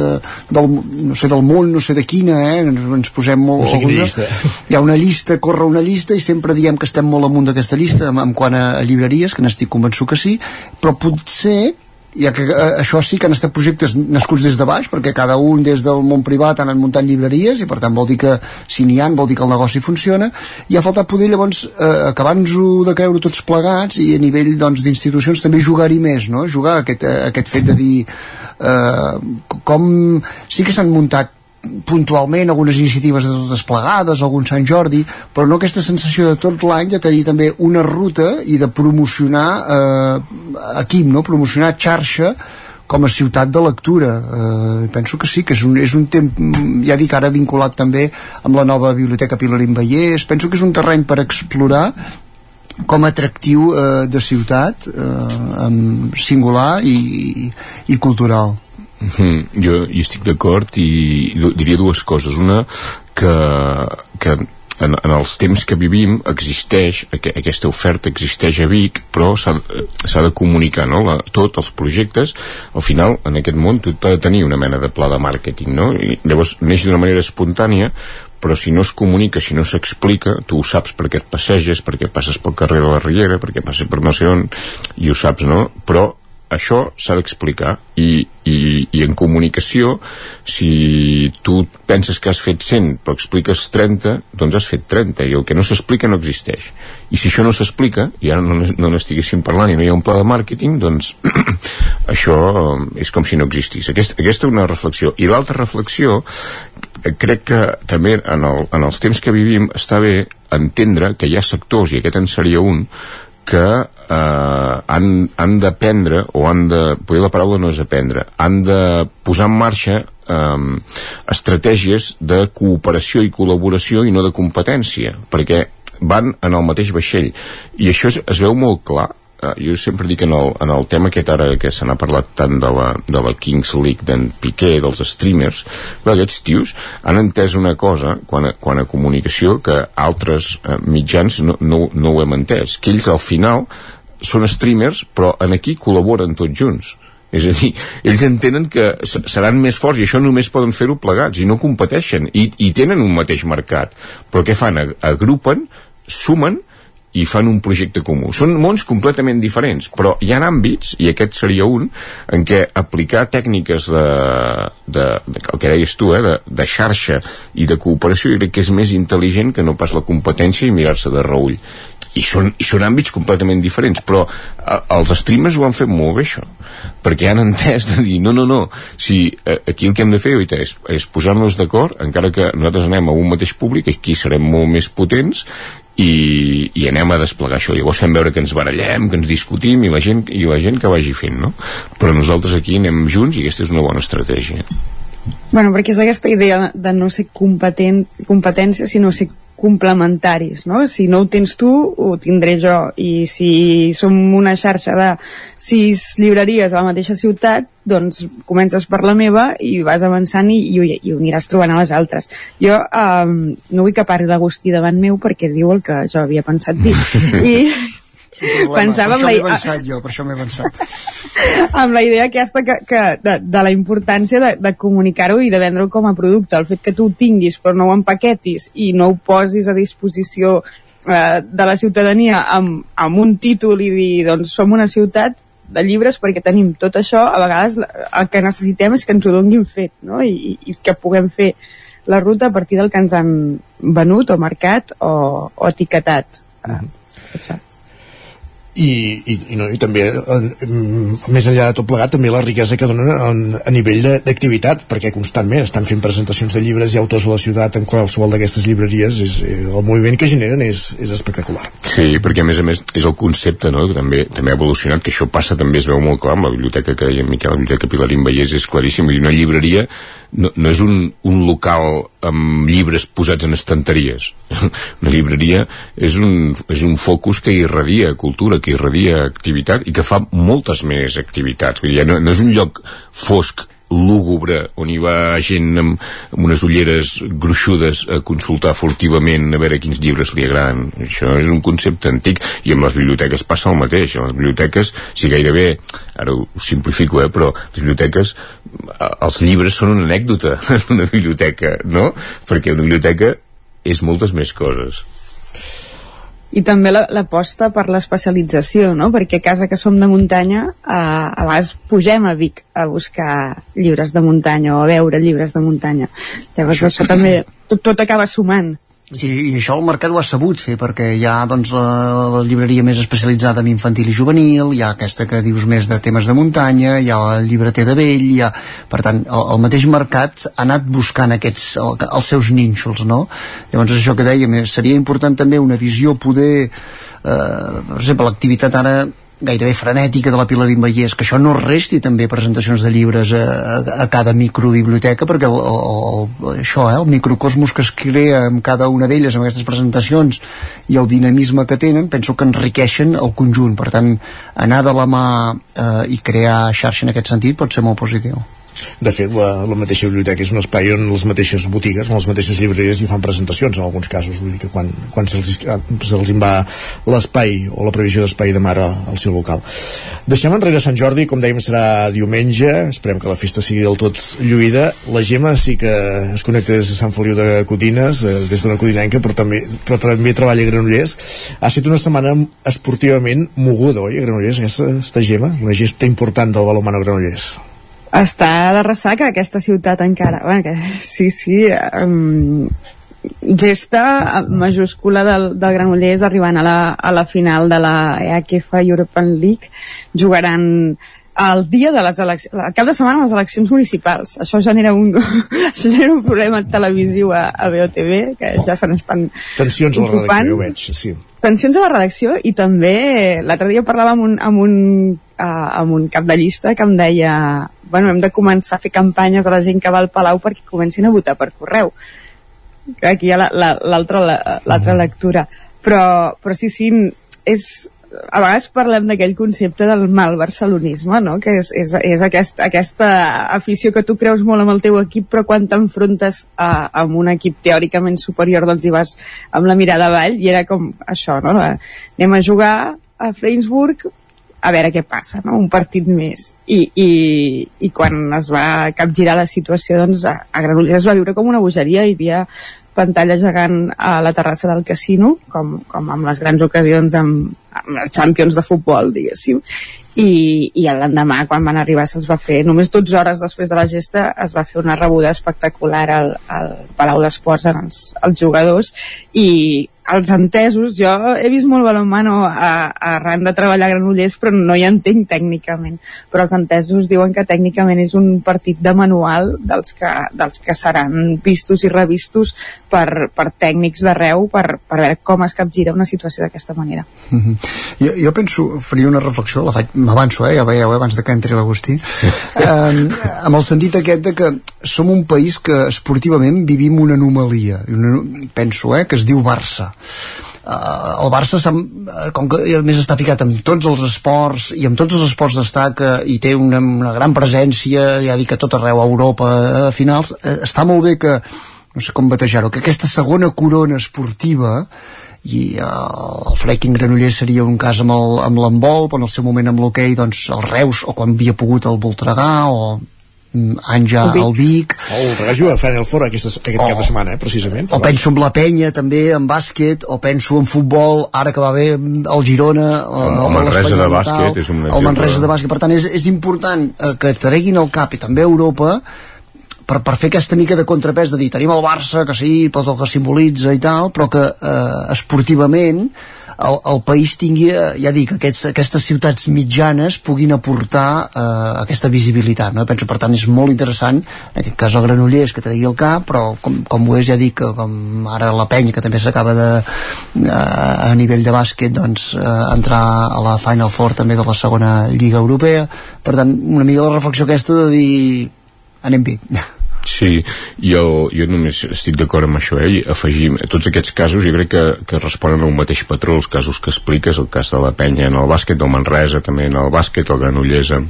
del, no sé, del món, no sé de quina, eh? ens, ens posem molt... No sé quina llista. Hi ha una llista, corre una llista i sempre diem que estem molt amunt d'aquesta llista en, en quant a, a llibreries, que n'estic convençut que sí, però potser ja que eh, això sí que han estat projectes nascuts des de baix, perquè cada un des del món privat han muntat llibreries i per tant vol dir que si n'hi ha vol dir que el negoci funciona i ha faltat poder llavors eh, acabar-nos de creure tots plegats i a nivell doncs, d'institucions també jugar-hi més no? jugar aquest, eh, aquest fet de dir eh, com sí que s'han muntat puntualment algunes iniciatives de totes plegades, algun Sant Jordi, però no aquesta sensació de tot l'any de tenir també una ruta i de promocionar eh, equip, no? promocionar xarxa com a ciutat de lectura eh, penso que sí, que és un, és un temps ja dic ara vinculat també amb la nova biblioteca Pilarín Vallès penso que és un terreny per explorar com a atractiu eh, de ciutat eh, singular i, i cultural Mm, jo hi estic d'acord i diria dues coses. Una, que, que en, en els temps que vivim existeix, aquesta oferta existeix a Vic, però s'ha de comunicar, no? La, els projectes, al final, en aquest món, tot ha de tenir una mena de pla de màrqueting, no? I llavors neix d'una manera espontània, però si no es comunica, si no s'explica, tu ho saps perquè et passeges, perquè passes pel carrer de la Riera, perquè passes per no sé on, i ho saps, no? Però això s'ha d'explicar i, i, en comunicació si tu penses que has fet 100 però expliques 30 doncs has fet 30 i el que no s'explica no existeix. I si això no s'explica i ara no, no n'estiguéssim parlant i no hi ha un pla de màrqueting doncs això és com si no existís. Aquest, aquesta és una reflexió. I l'altra reflexió crec que també en, el, en els temps que vivim està bé entendre que hi ha sectors, i aquest en seria un, que eh, han, han d'aprendre o han de, potser la paraula no és aprendre han de posar en marxa eh, estratègies de cooperació i col·laboració i no de competència perquè van en el mateix vaixell. I això es, es veu molt clar uh, jo sempre dic en el, en el tema aquest ara que se n'ha parlat tant de la, de la Kings League d'en Piqué, dels streamers aquests tios han entès una cosa quan a, quan a comunicació que altres uh, mitjans no, no, no ho hem entès que ells al final són streamers però en aquí col·laboren tots junts és a dir, ells entenen que seran més forts i això només poden fer-ho plegats i no competeixen i, i tenen un mateix mercat però què fan? Agrupen, sumen i fan un projecte comú. Són mons completament diferents, però hi ha àmbits, i aquest seria un, en què aplicar tècniques de, de, de el que deies tu, eh, de, de xarxa i de cooperació, jo crec que és més intel·ligent que no pas la competència i mirar-se de reull. I són, i són àmbits completament diferents però a, els streamers ho han fet molt bé això perquè han entès de dir no, no, no, si eh, aquí el que hem de fer oita, és, és posar-nos d'acord encara que nosaltres anem a un mateix públic aquí serem molt més potents i, i anem a desplegar això llavors fem veure que ens barallem, que ens discutim i la gent, i la gent que vagi fent no? però nosaltres aquí anem junts i aquesta és una bona estratègia Bueno, perquè és aquesta idea de no ser competent, competència, sinó ser complementaris, no? Si no ho tens tu, ho tindré jo. I si som una xarxa de sis llibreries a la mateixa ciutat, doncs comences per la meva i vas avançant i, i, i ho aniràs trobant a les altres. Jo um, no vull que parli l'Agustí davant meu perquè diu el que jo havia pensat dir. I, pensava per això la, m'he avançat jo, per això m'he avançat. amb la idea aquesta que, que de, de la importància de, de comunicar-ho i de vendre-ho com a producte. El fet que tu ho tinguis però no ho empaquetis i no ho posis a disposició eh, de la ciutadania amb, amb un títol i dir, doncs, som una ciutat de llibres perquè tenim tot això, a vegades el que necessitem és que ens ho donguin fet, no? I, i que puguem fer la ruta a partir del que ens han venut o marcat o, o etiquetat. Mm -hmm. I, i, i, no, i també més enllà de tot plegat també la riquesa que donen en, a nivell d'activitat perquè constantment estan fent presentacions de llibres i autors a la ciutat en qualsevol d'aquestes llibreries és, el moviment que generen és, és espectacular Sí, perquè a més a més és el concepte no? que també, també ha evolucionat, que això passa també es veu molt clar amb la biblioteca que deia Miquel, la biblioteca Pilarín Vallès és claríssim, dir, una llibreria no, no és un, un local amb llibres posats en estanteries. Una llibreria és un, és un focus que irradia cultura, que irradia activitat i que fa moltes més activitats. Vull dir, no, no és un lloc fosc lúgubre on hi va gent amb, amb unes ulleres gruixudes a consultar furtivament a veure quins llibres li agraden. Això és un concepte antic i amb les biblioteques passa el mateix. A les biblioteques, si gairebé ara ho simplifico, eh, però les biblioteques els llibres són una anècdota en una biblioteca, no? perquè una biblioteca és moltes més coses I també la- l'aposta per l'especialització, no? Perquè a casa que som de muntanya, eh, a vegades pugem a Vic a buscar llibres de muntanya o a veure llibres de muntanya. Llavors això també, tot, tot acaba sumant. Sí, i això el mercat ho ha sabut fer perquè hi ha doncs, la, la llibreria més especialitzada en infantil i juvenil, hi ha aquesta que dius més de temes de muntanya, hi ha el llibreter de vell, hi ha... per tant, el, el mateix mercat ha anat buscant aquests, el, els seus nínxols, no? Llavors això que dèiem, eh, seria important també una visió poder, eh, per exemple, l'activitat ara gairebé frenètica de la Pilarín Vallès, que això no resti també presentacions de llibres a, a, a cada microbiblioteca, perquè el, el, el, això, eh, el microcosmos que es crea amb cada una d'elles, amb aquestes presentacions, i el dinamisme que tenen, penso que enriqueixen el conjunt. Per tant, anar de la mà eh, i crear xarxa en aquest sentit pot ser molt positiu. De fet, la, la mateixa biblioteca és un espai on les mateixes botigues, on les mateixes llibreries hi fan presentacions en alguns casos, vull dir que quan, quan se'ls se en va l'espai o la previsió d'espai de mare al seu local. Deixem enrere Sant Jordi, com dèiem serà diumenge, esperem que la festa sigui del tot lluïda. La Gemma sí que es connecta des de Sant Feliu de Codines, eh, des d'una codinenca, però també, però també treballa a Granollers. Ha estat una setmana esportivament moguda, oi, a Granollers, aquesta, aquesta Gemma, una gesta important del balomano a Granollers. Està de ressaca aquesta ciutat encara. Bueno, que, sí, sí, um, gesta majúscula del, del Granollers arribant a la, a la final de la EACF European League jugaran el dia de les eleccions, el cap de setmana les eleccions municipals. Això genera un, això genera un problema televisiu a, a BOTV, que ja se n'estan Tensions a la ocupant. redacció, ja ho veig, sí. Tensions a la redacció i també l'altre dia parlava amb un, amb un, uh, amb un cap de llista que em deia bueno, hem de començar a fer campanyes a la gent que va al Palau perquè comencin a votar per correu. Aquí hi ha l'altra la, l'altra la, l'altra lectura. Però, però sí, sí és, a vegades parlem d'aquell concepte del mal barcelonisme, no? que és, és, és aquest, aquesta afició que tu creus molt amb el teu equip, però quan t'enfrontes amb un equip teòricament superior doncs hi vas amb la mirada avall i era com això, no? anem a jugar a Freinsburg a veure què passa, no? un partit més i, i, i quan es va capgirar la situació doncs a, a Granollers es va viure com una bogeria hi havia pantalla gegant a la terrassa del casino, com, com amb les grans ocasions amb, amb els Champions de futbol, diguéssim, i, i l'endemà, quan van arribar, se'ls va fer, només 12 hores després de la gesta, es va fer una rebuda espectacular al, al Palau d'Esports en els, els jugadors, i els entesos, jo he vist molt balonmano arran de treballar a Granollers, però no hi entenc tècnicament. Però els entesos diuen que tècnicament és un partit de manual dels que, dels que seran vistos i revistos per, per tècnics d'arreu per, per veure com es capgira una situació d'aquesta manera. Mm -hmm. jo, jo penso, faria una reflexió, la faig, m'avanço, eh, ja veieu, eh, abans de que entri l'Agustí, eh, amb el sentit aquest de que som un país que esportivament vivim una anomalia, una, penso, eh, que es diu Barça. Uh, el Barça uh, com que a més està ficat amb tots els esports i amb tots els esports destaca i té una, una gran presència ja dic a tot arreu a Europa a finals, uh, està molt bé que no sé com batejar-ho, que aquesta segona corona esportiva i eh, el fracking Granollers seria un cas amb el- amb l'handbol però en el seu moment amb l'hoquei doncs el Reus o quan havia pogut el Voltregà o mm, anys ja El Vic. al Vic El Voltregà juga a Final Four aquesta, aquest cap de setmana, eh, precisament. o penso en la penya també, en bàsquet o penso en futbol, ara que va bé el Girona El- el Manresa de bàsquet és un el. Manresa de bàsquet, per tant és, és important eh, que treguin el cap i també Europa per, per fer aquesta mica de contrapès de dir tenim el Barça, que sí, tot el que simbolitza i tal, però que eh, esportivament el, el país tingui, eh, ja dic, aquests, aquestes ciutats mitjanes puguin aportar eh, aquesta visibilitat, no? Penso, per tant, és molt interessant, en aquest cas el Granollers que tregui el cap, però com, com ho és, ja dic, com ara la penya, que també s'acaba de, eh, a nivell de bàsquet, doncs, eh, entrar a la Final Four també de la segona Lliga Europea, per tant, una mica la reflexió aquesta de dir anem bé. Sí, jo, jo només estic d'acord amb això, eh? afegim, tots aquests casos jo crec que, que responen a un mateix patró, els casos que expliques, el cas de la penya en el bàsquet, del Manresa també en el bàsquet, el Granollers en,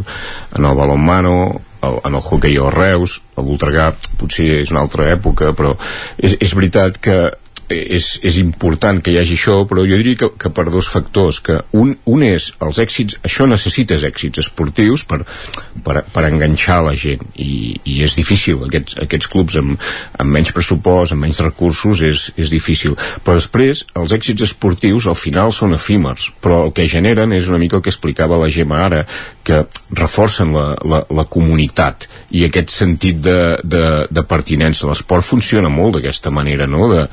en el balonmano, el, en el hockey o Reus, el Voltregà potser és una altra època, però és, és veritat que és, és important que hi hagi això, però jo diria que, que per dos factors, que un, un és els èxits, això necessites èxits esportius per, per, per enganxar la gent i, i és difícil, aquests, aquests clubs amb, amb menys pressupost, amb menys recursos és, és difícil, però després els èxits esportius al final són efímers, però el que generen és una mica el que explicava la Gemma ara, que reforcen la, la, la comunitat i aquest sentit de, de, de pertinença. L'esport funciona molt d'aquesta manera, no? De,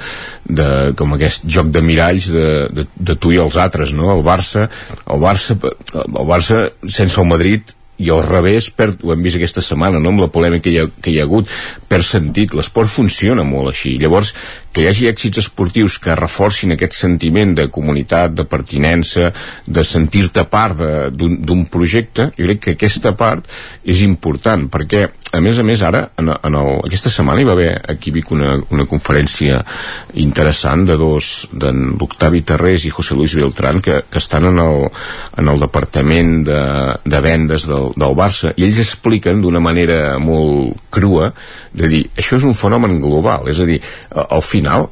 de, com aquest joc de miralls de, de, de tu i els altres, no? El Barça, el Barça, el Barça sense el Madrid i al revés, perd, ho hem vist aquesta setmana no? amb la polèmica que hi ha, que hi ha hagut per sentit, l'esport funciona molt així llavors que hi hagi èxits esportius que reforcin aquest sentiment de comunitat, de pertinença de sentir-te part d'un projecte, jo crec que aquesta part és important, perquè a més a més ara, en, en el, aquesta setmana hi va haver aquí Vic una, una conferència interessant de dos, d'en l'Octavi Terrés i José Luis Beltrán que, que estan en el, en el departament de, de vendes del, del Barça i ells expliquen d'una manera molt crua de dir, això és un fenomen global és a dir, al final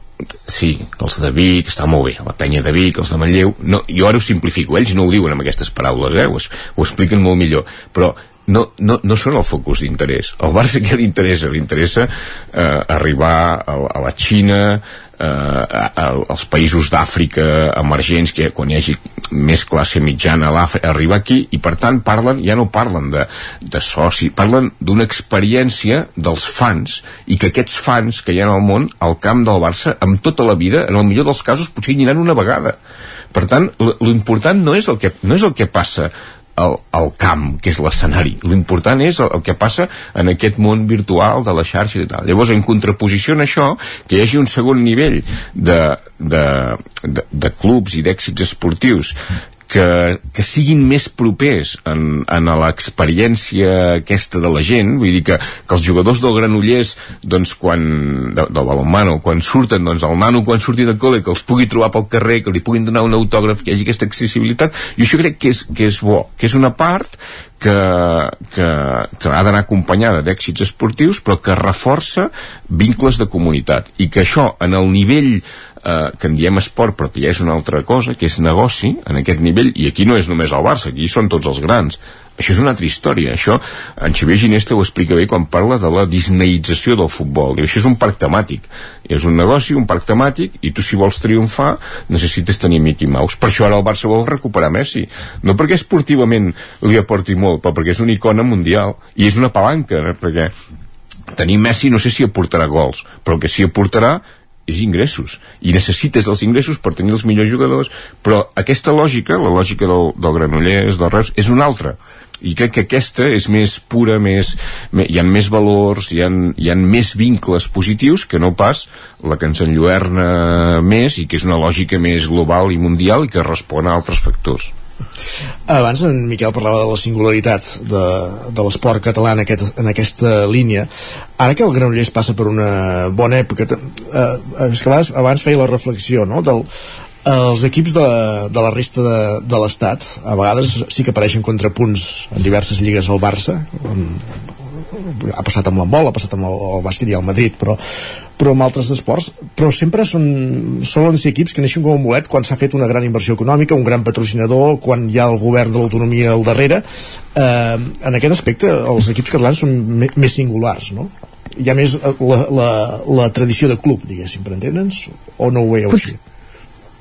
sí, els de Vic, està molt bé la penya de Vic, els de Manlleu no, jo ara ho simplifico, ells no ho diuen amb aquestes paraules eh? ho, es- ho expliquen molt millor però no, no, no són el focus d'interès al Barça què li interessa? li interessa eh, arribar a, a la Xina eh, a, a, als països d'Àfrica emergents que quan hi hagi més classe mitjana a l'Àfrica, arribar aquí i per tant parlen, ja no parlen de, de soci, parlen d'una experiència dels fans i que aquests fans que hi ha al món al camp del Barça amb tota la vida, en el millor dels casos potser hi aniran una vegada per tant, l'important no és el que, no és el que passa al, al camp, que és l'escenari. L'important és el, el que passa en aquest món virtual de la xarxa i tal. Llavors, en contraposició a això, que hi hagi un segon nivell de, de, de, de clubs i d'èxits esportius que, que siguin més propers en, en l'experiència aquesta de la gent, vull dir que, que els jugadors del Granollers, doncs quan, de, del balonmano, quan surten, doncs el nano quan surti de col·le, que els pugui trobar pel carrer, que li puguin donar un autògraf, que hi hagi aquesta accessibilitat, i això crec que és, que és bo, que és una part que, que, que ha d'anar acompanyada d'èxits esportius, però que reforça vincles de comunitat, i que això, en el nivell eh, que en diem esport però que ja és una altra cosa, que és negoci en aquest nivell, i aquí no és només el Barça aquí són tots els grans. Això és una altra història, això en Xavier Ginesta ho explica bé quan parla de la disneïtzació del futbol, Diu, això és un parc temàtic. És un negoci, un parc temàtic i tu si vols triomfar necessites tenir Mickey Mouse, per això ara el Barça vol recuperar Messi, no perquè esportivament li aporti molt, però perquè és una icona mundial i és una palanca, eh? perquè tenir Messi no sé si aportarà gols però el que sí aportarà és ingressos i necessites els ingressos per tenir els millors jugadors però aquesta lògica, la lògica del, del Granollers, del Reus, és una altra. I crec que aquesta és més pura més, me, hi ha més valors hi ha, hi ha més vincles positius que no pas la que ens enlluerna més i que és una lògica més global i mundial i que respon a altres factors Abans en Miquel parlava de la singularitat de, de l'esport català en, aquest, en aquesta línia. Ara que el Granollers passa per una bona època, eh, és que abans, abans feia la reflexió no? del, els equips de, de la resta de, de l'Estat a vegades sí que apareixen contrapunts en diverses lligues al Barça ha passat amb l'handbol, ha passat amb el, el bàsquet i el Madrid, però, però amb altres esports, però sempre són, solen ser equips que neixen com un bolet quan s'ha fet una gran inversió econòmica, un gran patrocinador, quan hi ha el govern de l'autonomia al darrere. Eh, en aquest aspecte, els equips catalans són me, més singulars, no? Hi ha més eh, la, la, la tradició de club, diguéssim, per entendre'ns, o no ho veieu així?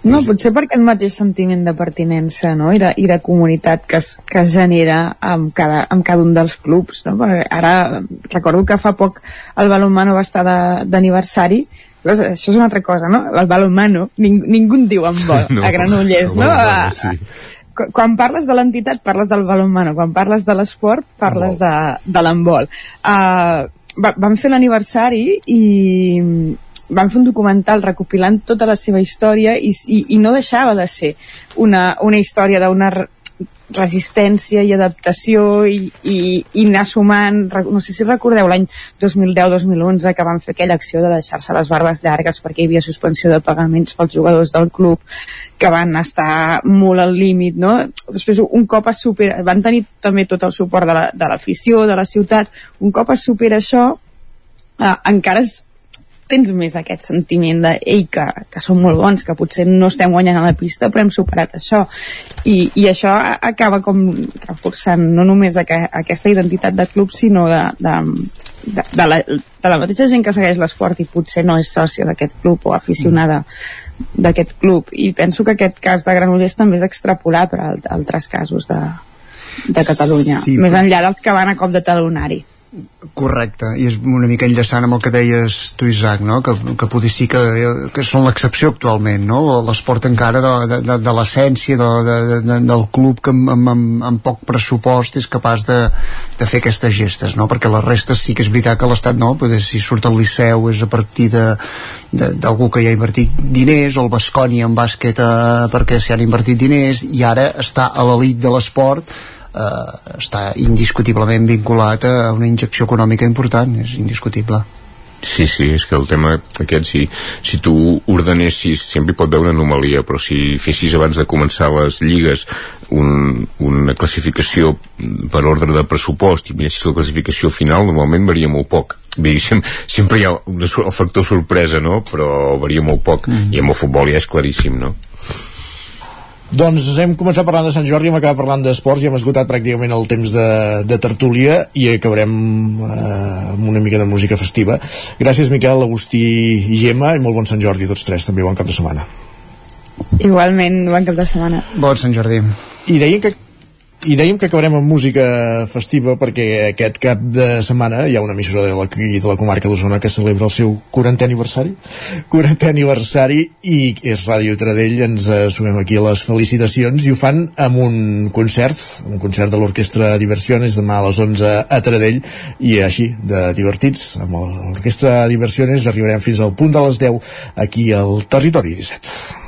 No, potser per aquest mateix sentiment de pertinença no? I, de, i de comunitat que es, que es genera amb cada, amb cada un dels clubs. No? Perquè ara recordo que fa poc el balonmano va estar d'aniversari això és una altra cosa, no? El balonmano, ning, ningú en diu en vol, no, a Granollers, no? Balonmano, sí. Quan parles de l'entitat, parles del balonmano. Quan parles de l'esport, parles de, de l'handbol. Uh, va, vam fer l'aniversari i van fer un documental recopilant tota la seva història i, i, i no deixava de ser una, una història d'una resistència i adaptació i, i, i anar sumant no sé si recordeu l'any 2010-2011 que van fer aquella acció de deixar-se les barbes llargues perquè hi havia suspensió de pagaments pels jugadors del club que van estar molt al límit no? després un cop es supera van tenir també tot el suport de l'afició de, de la ciutat un cop es supera això eh, encara es, tens més aquest sentiment de ei, que, que són molt bons, que potser no estem guanyant a la pista però hem superat això. I, i això acaba com reforçant no només aqu aquesta identitat de club sinó de, de, de, de, la, de la mateixa gent que segueix l'esport i potser no és sòcia d'aquest club o aficionada d'aquest club. I penso que aquest cas de Granollers també és extrapolat per a altres casos de, de Catalunya, sí, més enllà dels que van a cop de talonari Correcte, i és una mica enllaçant amb el que deies tu, Isaac, no? que, que potser sí que, que són l'excepció actualment, no? l'esport encara de, de, de, l'essència de, de, de, del club que amb, amb, amb poc pressupost és capaç de, de fer aquestes gestes, no? perquè la resta sí que és veritat que l'Estat no, perquè si surt el Liceu és a partir d'algú que hi ha invertit diners, o el Basconi en bàsquet eh, perquè s'hi han invertit diners, i ara està a l'elit de l'esport eh, està indiscutiblement vinculat a una injecció econòmica important, és indiscutible. Sí, sí, és que el tema aquest, si, si tu ordenessis, sempre hi pot haver una anomalia, però si fessis abans de començar les lligues un, una classificació per ordre de pressupost i miressis la classificació final, normalment varia molt poc. Bé, sempre, sempre hi ha una, el factor sorpresa, no? Però varia molt poc, mm. i amb el futbol ja és claríssim, no? Doncs hem començat parlant de Sant Jordi, hem acabat parlant d'esports i hem esgotat pràcticament el temps de, de tertúlia i acabarem eh, amb una mica de música festiva. Gràcies Miquel, Agustí i Gemma i molt bon Sant Jordi tots tres, també bon cap de setmana. Igualment, bon cap de setmana. Bon Sant Jordi. I deien que i dèiem que acabarem amb música festiva perquè aquest cap de setmana hi ha una emissora de la, de la comarca d'Osona que celebra el seu 40è aniversari. 40è aniversari i és Ràdio Tradell, ens sumem aquí a les felicitacions i ho fan amb un concert un concert de l'Orquestra Diversiones demà a les 11 a Tradell. I així, de divertits amb l'Orquestra Diversiones arribarem fins al punt de les 10 aquí al Territori 17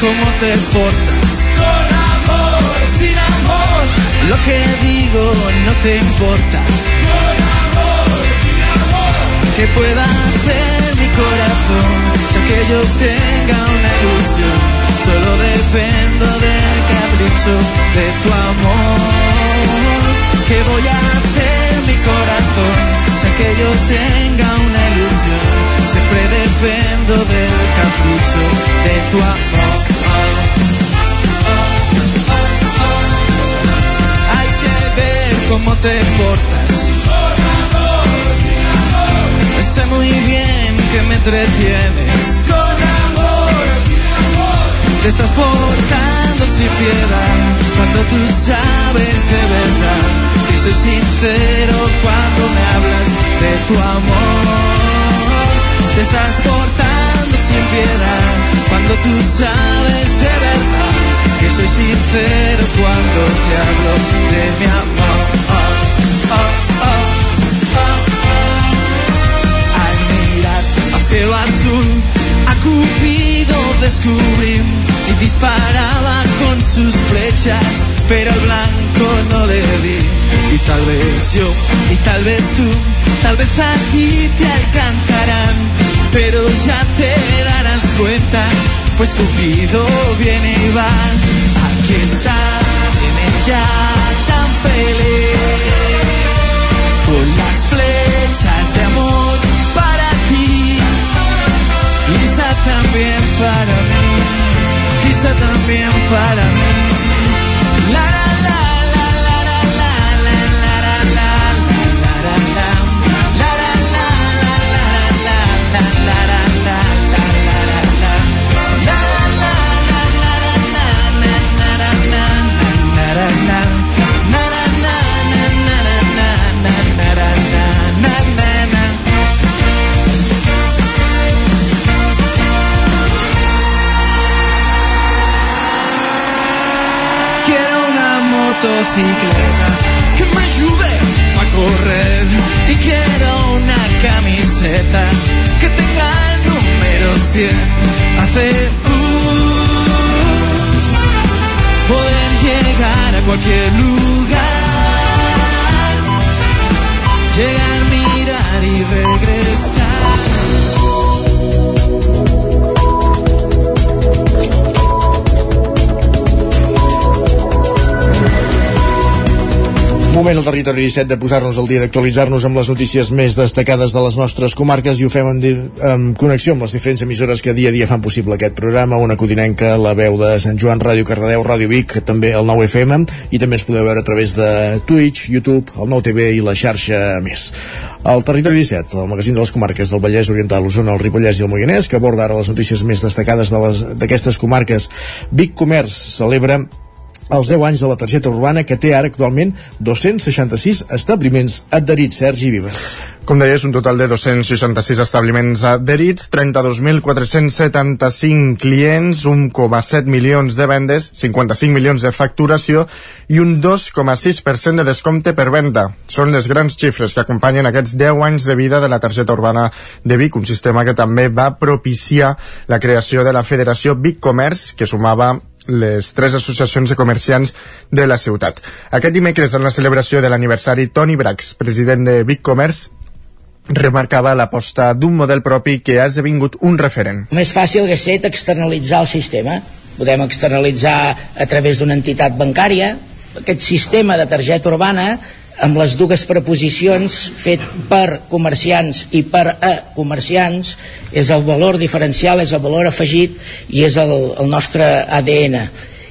cómo te portas. Con amor, sin amor. Lo que digo no te importa. Con amor, sin amor. Que pueda hacer mi corazón, ya que yo tenga una ilusión. Solo dependo del capricho de tu amor. ¿Qué voy a hacer mi corazón, ya que yo tenga una ilusión? Siempre dependo del capricho de tu amor. Cómo te portas. Con amor, sin amor. Sé muy bien que me entretienes. Con amor, sin amor. Te estás portando sin piedad cuando tú sabes de verdad. Y soy sincero cuando me hablas de tu amor. Te estás portando sin piedad cuando tú sabes de verdad que soy sincero cuando te hablo de mi amor. Al mirar a cielo azul, a Cupido descubrí y disparaba con sus flechas pero al blanco no le di. Y tal vez yo, y tal vez tú, tal vez a ti te alcanzarán, pero ya te darás cuenta, pues Cupido viene y va. Aquí está, viene ya tan feliz, con las flechas de amor para ti, quizá también para mí, quizá también para mí. Que me ayude a correr. Y quiero una camiseta que tenga el número 100 hace uh, poder llegar a cualquier lugar Moment al territori 17 de posar-nos al dia d'actualitzar-nos amb les notícies més destacades de les nostres comarques i ho fem en, en connexió amb les diferents emissores que dia a dia fan possible aquest programa, una codinenca, la veu de Sant Joan, Ràdio Cardedeu, Ràdio Vic, també el 9 FM i també ens podeu veure a través de Twitch, YouTube, el 9 TV i la xarxa més. El territori 17, el magazín de les comarques del Vallès Oriental, Osona, el Ripollès i el Moianès, que aborda ara les notícies més destacades de les- d'aquestes comarques. Vic Comerç celebra els 10 anys de la targeta urbana que té ara actualment 266 establiments adherits. Sergi Vives. Com deies, un total de 266 establiments adherits, 32.475 clients, 1,7 milions de vendes, 55 milions de facturació i un 2,6% de descompte per venda. Són les grans xifres que acompanyen aquests 10 anys de vida de la targeta urbana de Vic, un sistema que també va propiciar la creació de la Federació Vic Comerç, que sumava les tres associacions de comerciants de la ciutat. Aquest dimecres, en la celebració de l'aniversari, Toni Brax, president de Vic Comerç, remarcava l'aposta d'un model propi que ha esdevingut un referent. Més fàcil hauria estat externalitzar el sistema. Podem externalitzar a través d'una entitat bancària. Aquest sistema de targeta urbana amb les dues preposicions fet per comerciants i per a comerciants és el valor diferencial, és el valor afegit i és el, el nostre ADN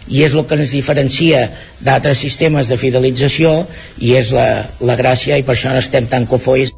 i és el que ens diferencia d'altres sistemes de fidelització i és la, la gràcia i per això n'estem tan cofois.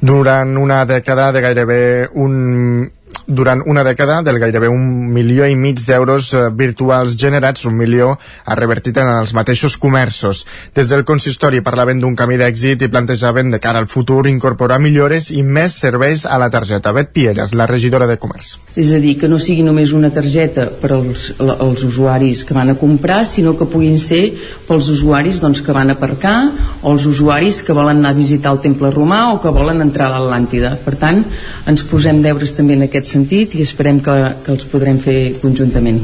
Durant una dècada de gairebé un durant una dècada del gairebé un milió i mig d'euros eh, virtuals generats, un milió ha revertit en els mateixos comerços. Des del consistori parlaven d'un camí d'èxit i plantejaven de cara al futur incorporar millores i més serveis a la targeta. Bet Pieres, la regidora de Comerç. És a dir, que no sigui només una targeta per als, als usuaris que van a comprar, sinó que puguin ser pels usuaris doncs, que van a aparcar o els usuaris que volen anar a visitar el temple romà o que volen entrar a l'Atlàntida. Per tant, ens posem deures també en aquest sentit i esperem que, que els podrem fer conjuntament.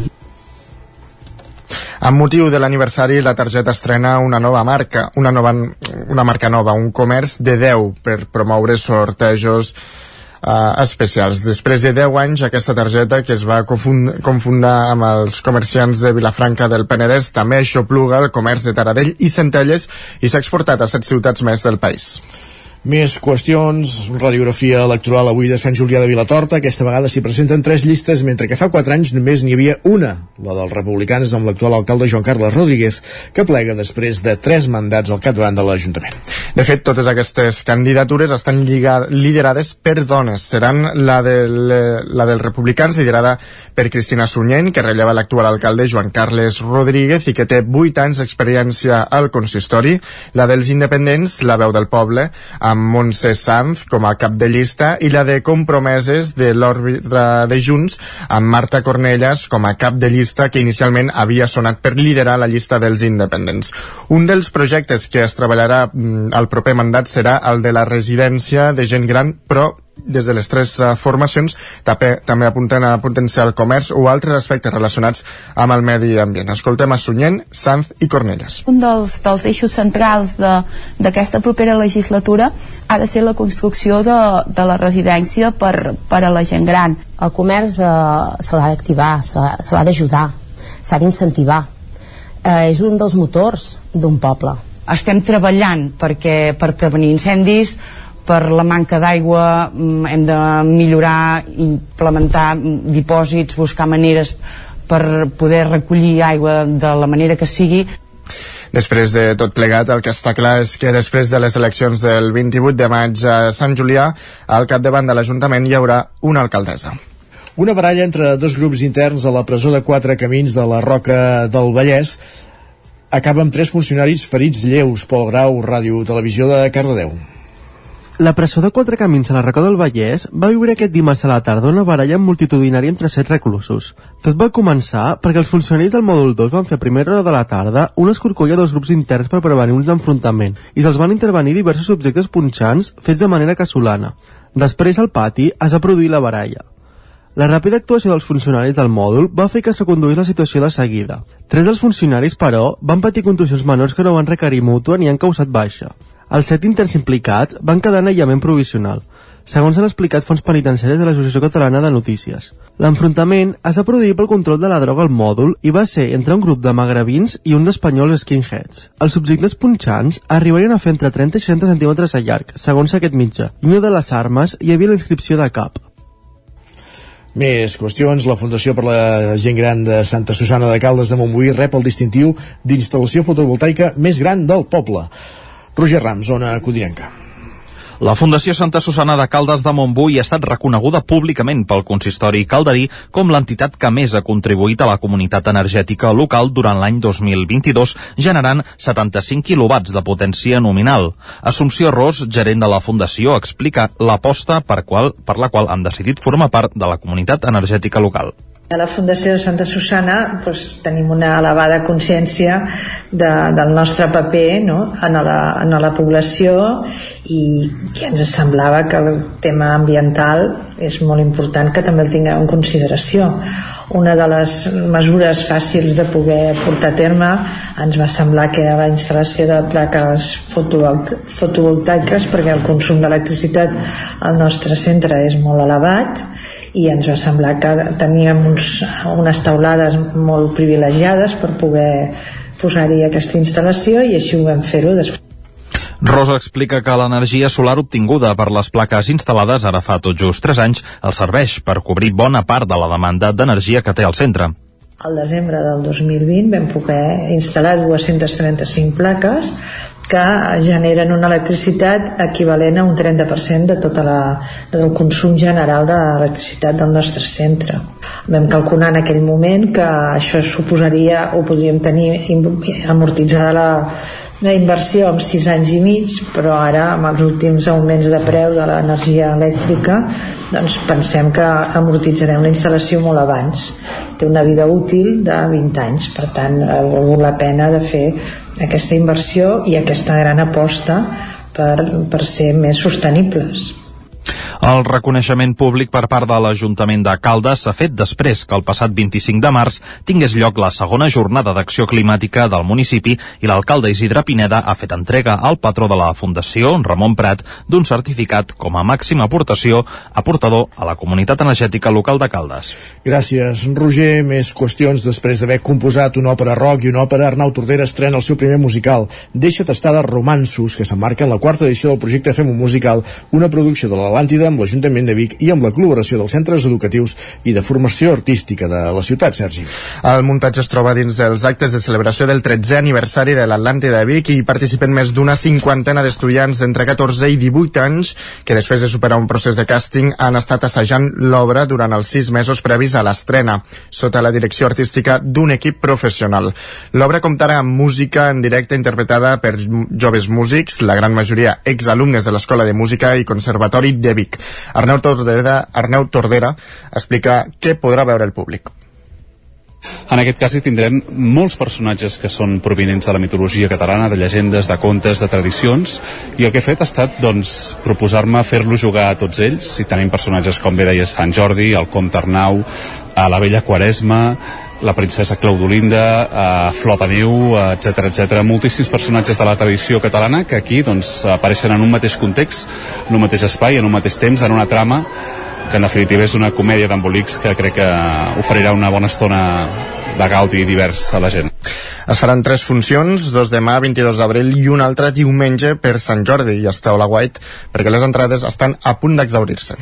Amb motiu de l'aniversari, la targeta estrena una nova marca, una, nova, una marca nova, un comerç de 10 per promoure sortejos uh, especials. Després de 10 anys, aquesta targeta, que es va confund confundar amb els comerciants de Vilafranca del Penedès, també aixopluga el comerç de Taradell i Centelles i s'ha exportat a set ciutats més del país. Més qüestions, radiografia electoral avui de Sant Julià de Vilatorta. Aquesta vegada s'hi presenten tres llistes, mentre que fa quatre anys només n'hi havia una, la dels republicans amb l'actual alcalde Joan Carles Rodríguez, que plega després de tres mandats al capdavant de l'Ajuntament. De fet, totes aquestes candidatures estan lligades, liderades per dones. Seran la, del, la dels republicans, liderada per Cristina Sunyent, que relleva l'actual alcalde Joan Carles Rodríguez i que té 8 anys d'experiència al consistori, la dels independents, la veu del poble, amb Montse Sanz com a cap de llista i la de compromeses de l'òrbita de Junts amb Marta Cornelles com a cap de llista que inicialment havia sonat per liderar la llista dels independents. Un dels projectes que es treballarà mm, al proper mandat serà el de la residència de gent gran, però des de les tres uh, formacions també, també apunten a potenciar el comerç o altres aspectes relacionats amb el medi ambient. Escoltem a Sunyent, Sanz i Cornelles. Un dels, dels eixos centrals d'aquesta propera legislatura ha de ser la construcció de, de la residència per, per a la gent gran. El comerç eh, se l'ha d'activar, se, se l'ha d'ajudar, s'ha d'incentivar. Eh, és un dels motors d'un poble estem treballant perquè per prevenir incendis per la manca d'aigua mm, hem de millorar implementar dipòsits, buscar maneres per poder recollir aigua de la manera que sigui Després de tot plegat, el que està clar és que després de les eleccions del 28 de maig a Sant Julià, al capdavant de l'Ajuntament hi haurà una alcaldessa. Una baralla entre dos grups interns a la presó de quatre camins de la Roca del Vallès acaba amb tres funcionaris ferits lleus. Pol Grau, Ràdio Televisió de Cardedeu. La presó de quatre camins a la Racó del Vallès va viure aquest dimarts a la tarda una baralla multitudinària entre set reclusos. Tot va començar perquè els funcionaris del mòdul 2 van fer a primera hora de la tarda una escorcolla a dos grups interns per prevenir un enfrontament i se'ls van intervenir diversos objectes punxants fets de manera casolana. Després al pati es va produir la baralla. La ràpida actuació dels funcionaris del mòdul va fer que es reconduís la situació de seguida. Tres dels funcionaris, però, van patir contusions menors que no van requerir mútua ni han causat baixa. Els set interns implicats van quedar en aïllament provisional, segons han explicat fons penitenciaris de l'Associació Catalana de Notícies. L'enfrontament es va produir pel control de la droga al mòdul i va ser entre un grup de magrebins i un d'espanyols skinheads. Els subjectes punxants arribarien a fer entre 30 i 60 centímetres a llarg, segons aquest mitjà. I una de les armes hi havia la inscripció de cap. Més qüestions. La Fundació per la Gent Gran de Santa Susana de Caldes de Montbui rep el distintiu d'instal·lació fotovoltaica més gran del poble. Roger Rams, zona Codinenca. La Fundació Santa Susana de Caldes de Montbui ha estat reconeguda públicament pel consistori calderí com l'entitat que més ha contribuït a la comunitat energètica local durant l'any 2022, generant 75 quilowatts de potència nominal. Assumpció Ros, gerent de la Fundació, explica l'aposta per, qual, per la qual han decidit formar part de la comunitat energètica local. A la Fundació de Santa Susana doncs, tenim una elevada consciència de, del nostre paper no? en, la, en la població i, i ens semblava que el tema ambiental és molt important que també el tinguem en consideració una de les mesures fàcils de poder portar a terme ens va semblar que era la instal·lació de plaques fotovoltaiques perquè el consum d'electricitat al nostre centre és molt elevat i ens va semblar que teníem uns, unes taulades molt privilegiades per poder posar-hi aquesta instal·lació i així ho vam fer-ho després. Rosa explica que l'energia solar obtinguda per les plaques instal·lades ara fa tot just 3 anys el serveix per cobrir bona part de la demanda d'energia que té el centre. Al desembre del 2020 vam poder instal·lar 235 plaques que generen una electricitat equivalent a un 30% de tota la, del consum general d'electricitat del nostre centre. Vam calcular en aquell moment que això suposaria o podríem tenir amortitzada la, la inversió en 6 anys i mig, però ara amb els últims augments de preu de l'energia elèctrica doncs pensem que amortitzarem la instal·lació molt abans. Té una vida útil de 20 anys, per tant ha valgut la pena de fer aquesta inversió i aquesta gran aposta per, per ser més sostenibles. El reconeixement públic per part de l'Ajuntament de Caldes s'ha fet després que el passat 25 de març tingués lloc la segona jornada d'acció climàtica del municipi i l'alcalde Isidre Pineda ha fet entrega al patró de la Fundació, Ramon Prat, d'un certificat com a màxima aportació aportador a la comunitat energètica local de Caldes. Gràcies, Roger. Més qüestions després d'haver composat una òpera rock i una òpera Arnau Tordera estrena el seu primer musical. Deixa tastar de romansos, que s'emmarca en la quarta edició del projecte Fem un musical, una producció de l'Atlàntida amb l'Ajuntament de Vic i amb la col·laboració dels centres educatius i de formació artística de la ciutat, Sergi. El muntatge es troba dins dels actes de celebració del 13è aniversari de l'Atlàntida de Vic i participen més d'una cinquantena d'estudiants d'entre 14 i 18 anys que després de superar un procés de càsting han estat assajant l'obra durant els sis mesos previs a l'estrena, sota la direcció artística d'un equip professional. L'obra comptarà amb música en directe interpretada per joves músics, la gran majoria exalumnes de l'Escola de Música i Conservatori de Vic. Arnau Tordera, Arnau Tordera explica què podrà veure el públic. En aquest cas hi tindrem molts personatges que són provinents de la mitologia catalana, de llegendes, de contes, de tradicions, i el que he fet ha estat doncs, proposar-me fer-lo jugar a tots ells, i tenim personatges com bé deies Sant Jordi, el Comte Arnau, a la vella Quaresma, la princesa Claudolinda, eh, Flor de Neu, etc etc. Moltíssims personatges de la tradició catalana que aquí doncs, apareixen en un mateix context, en un mateix espai, en un mateix temps, en una trama que en definitiva és una comèdia d'embolics que crec que oferirà una bona estona de gaudi divers a la gent. Es faran tres funcions, dos demà, 22 d'abril, i una altra diumenge per Sant Jordi, i esteu a la White, perquè les entrades estan a punt d'exaurir-se.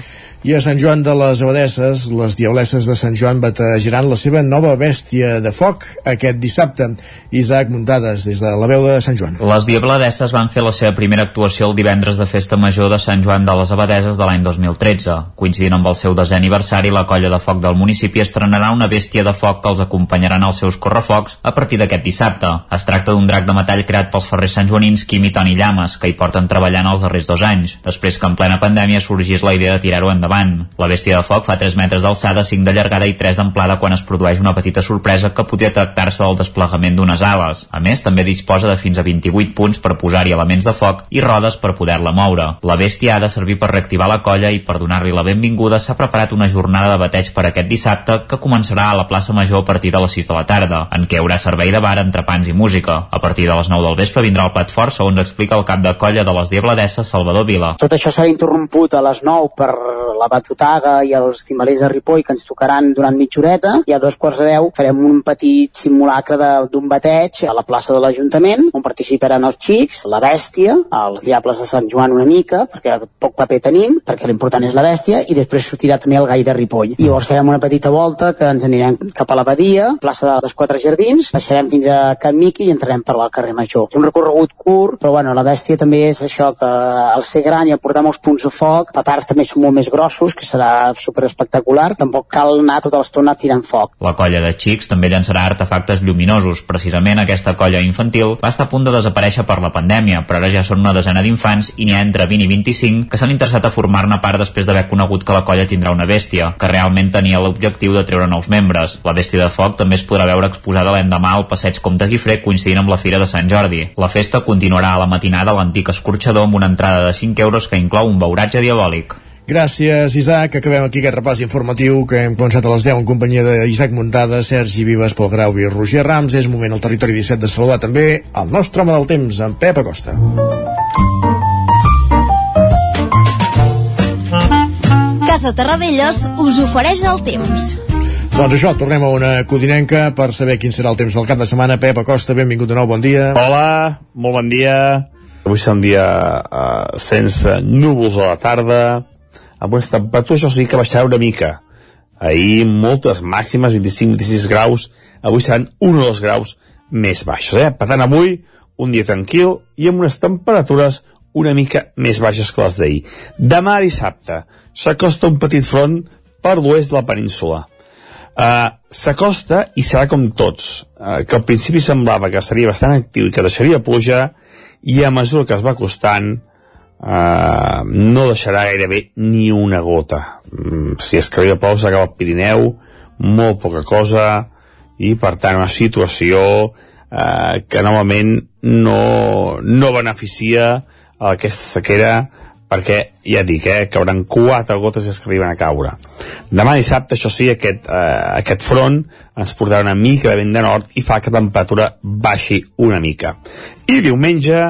I a Sant Joan de les Abadesses, les diablesses de Sant Joan batejaran la seva nova bèstia de foc aquest dissabte. Isaac Muntades, des de la veu de Sant Joan. Les diabladesses van fer la seva primera actuació el divendres de Festa Major de Sant Joan de les Abadeses de l'any 2013. Coincidint amb el seu desè aniversari, la colla de foc del municipi estrenarà una bèstia de foc que els acompanyaran als seus correfocs a partir d'aquest dissabte. Es tracta d'un drac de metall creat pels ferrers santjoanins Quim i Toni Llames, que hi porten treballant els darrers dos anys, després que en plena pandèmia sorgís la idea de tirar-ho endavant endavant. La bèstia de foc fa 3 metres d'alçada, 5 de llargada i 3 d'amplada quan es produeix una petita sorpresa que podria tractar-se del desplegament d'unes ales. A més, també disposa de fins a 28 punts per posar-hi elements de foc i rodes per poder-la moure. La bèstia ha de servir per reactivar la colla i per donar-li la benvinguda s'ha preparat una jornada de bateig per aquest dissabte que començarà a la plaça Major a partir de les 6 de la tarda, en què hi haurà servei de bar, entrepans i música. A partir de les 9 del vespre vindrà el plat fort, segons explica el cap de colla de les Diabladesses, Salvador Vila. Tot això serà interromput a les 9 per la batutada i els timbalers de Ripoll que ens tocaran durant mitja horeta i a dos quarts de deu farem un petit simulacre d'un bateig a la plaça de l'Ajuntament on participaran els xics, la bèstia, els diables de Sant Joan una mica perquè poc paper tenim, perquè l'important és la bèstia i després sortirà també el gai de Ripoll. I llavors farem una petita volta que ens anirem cap a l'abadia, plaça dels Quatre Jardins, baixarem fins a Can Miqui i entrarem per al carrer Major. És un recorregut curt, però bueno, la bèstia també és això que al ser gran i al portar molts punts de foc, petards també són molt més grossos, que serà super espectacular, tampoc cal anar tota l'estona tirant foc. La colla de xics també llançarà artefactes lluminosos. Precisament aquesta colla infantil va estar a punt de desaparèixer per la pandèmia, però ara ja són una desena d'infants i n'hi ha entre 20 i 25 que s'han interessat a formar-ne part després d'haver conegut que la colla tindrà una bèstia, que realment tenia l'objectiu de treure nous membres. La bèstia de foc també es podrà veure exposada l'endemà al passeig Comte Guifré coincidint amb la Fira de Sant Jordi. La festa continuarà a la matinada a l'antic escorxador amb una entrada de 5 euros que inclou un beuratge diabòlic. Gràcies, Isaac. Acabem aquí aquest repàs informatiu que hem començat a les 10 en companyia d'Isaac Muntada, Sergi Vives, Pol Grau i Roger Rams. És moment al territori 17 de saludar també el nostre home del temps, en Pep Acosta. Casa Terradellos us ofereix el temps. Doncs això, tornem a una codinenca per saber quin serà el temps del cap de setmana. Pep Acosta, benvingut de nou, bon dia. Hola, molt bon dia. Avui serà un dia uh, sense núvols a la tarda, amb unes temperatures, això sí que baixarà una mica. Ahir moltes màximes, 25-26 graus, avui seran 1 o 2 graus més baixos. Eh? Per tant, avui un dia tranquil i amb unes temperatures una mica més baixes que les d'ahir. Demà dissabte s'acosta un petit front per l'oest de la península. Uh, s'acosta i serà com tots, uh, que al principi semblava que seria bastant actiu i que deixaria pluja, i a mesura que es va acostant Uh, no deixarà gairebé ni una gota. Mm, si es creia plou s'acaba el Pirineu, molt poca cosa, i per tant una situació uh, que novament no, no beneficia a aquesta sequera perquè ja dic, eh, que hauran quatre gotes que arriben a caure. Demà dissabte, això sí, aquest, eh, aquest front ens portarà una mica de vent de nord i fa que la temperatura baixi una mica. I diumenge,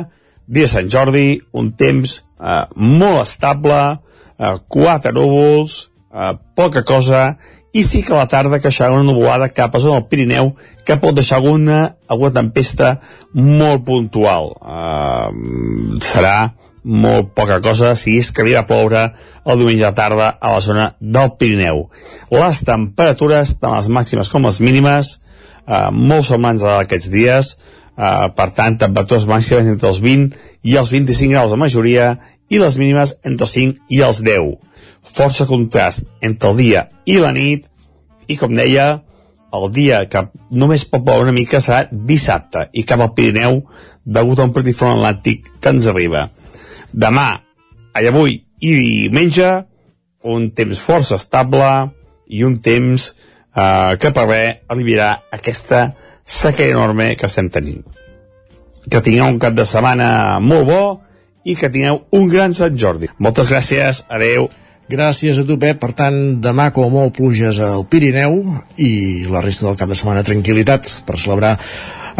dia de Sant Jordi, un temps eh, molt estable, eh, quatre núvols, eh, poca cosa, i sí que a la tarda queixarà una nuvolada cap a zona del Pirineu que pot deixar alguna, alguna tempesta molt puntual. Eh, serà molt poca cosa si és que havia de ploure el diumenge a tarda a la zona del Pirineu. Les temperatures, tant les màximes com les mínimes, eh, molt semblants a aquests dies, Uh, per tant, temperatures màximes entre els 20 i els 25 graus de majoria i les mínimes entre els 5 i els 10. Força contrast entre el dia i la nit i, com deia, el dia que només pot ploure una mica serà dissabte i cap al Pirineu degut a un petit front atlàntic que ens arriba. Demà, i avui i diumenge, un temps força estable i un temps eh, que per bé aliviarà aquesta sequera enorme que estem tenint. Que tingueu un cap de setmana molt bo i que tingueu un gran Sant Jordi. Moltes gràcies, adeu. Gràcies a tu, Pep. Per tant, demà com molt pluges al Pirineu i la resta del cap de setmana tranquil·litat per celebrar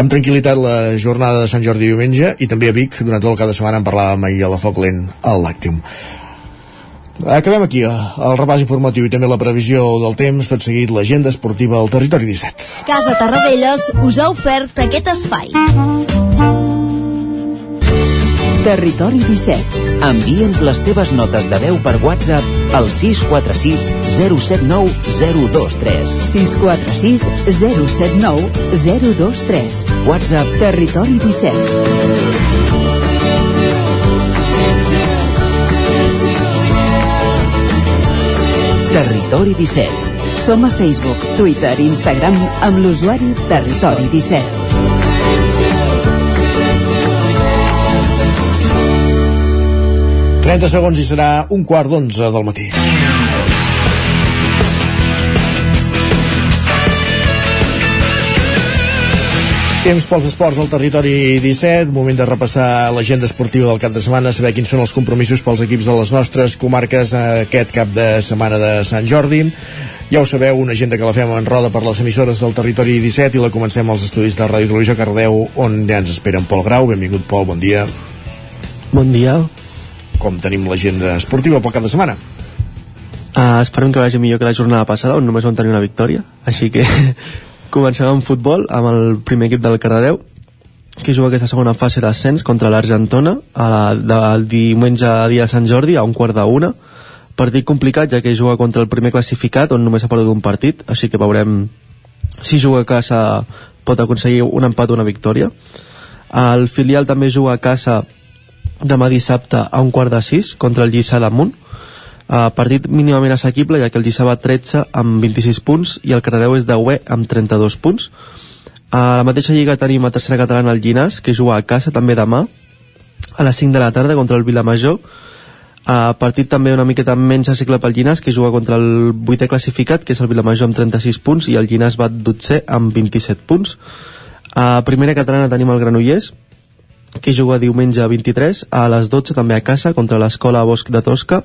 amb tranquil·litat la jornada de Sant Jordi diumenge i també a Vic, durant tot el cap de setmana en parlàvem ahir a la Foc Lent al Làctium. Acabem aquí eh, el repàs informatiu i també la previsió del temps, tot seguit l'agenda esportiva al Territori 17. Casa Tarradellas us ha ofert aquest espai. Territori 17. Envia'ns les teves notes de veu per WhatsApp al 646 079 023. 646 079 023. WhatsApp Territori 17. Territori 17. Som a Facebook, Twitter i Instagram amb l'usuari Territori 17. 30 segons i serà un quart d'onze del matí. Temps pels esports al territori 17, moment de repassar l'agenda esportiva del cap de setmana, saber quins són els compromisos pels equips de les nostres comarques aquest cap de setmana de Sant Jordi. Ja ho sabeu, una agenda que la fem en roda per les emissores del territori 17 i la comencem als estudis de Ràdio Televisió Cardeu, on ja ens espera en Pol Grau. Benvingut, Pol, bon dia. Bon dia. Com tenim l'agenda esportiva pel cap de setmana? Uh, esperem que vagi millor que la jornada passada, on només vam tenir una victòria. Així que comencem amb futbol, amb el primer equip del Cardedeu, que juga aquesta segona fase d'ascens contra l'Argentona del diumenge a dia de Sant Jordi a un quart d'una partit complicat ja que juga contra el primer classificat on només ha perdut un partit així que veurem si juga a casa pot aconseguir un empat o una victòria. El filial també juga a casa demà dissabte a un quart de sis contra el Lliçà d'Amunt Uh, partit mínimament assequible ja que el Lliçà va 13 amb 26 punts i el Cardeu és 10 amb 32 punts. A la mateixa lliga tenim a tercera catalana el Llinàs que juga a casa també demà a les 5 de la tarda contra el Vilamajor. Uh, partit també una miqueta menys assequible pel Llinàs que juga contra el vuitè classificat que és el Vilamajor amb 36 punts i el Llinàs va 12 amb 27 punts. A primera catalana tenim el Granollers que juga diumenge 23 a les 12 també a casa contra l'escola Bosc de Tosca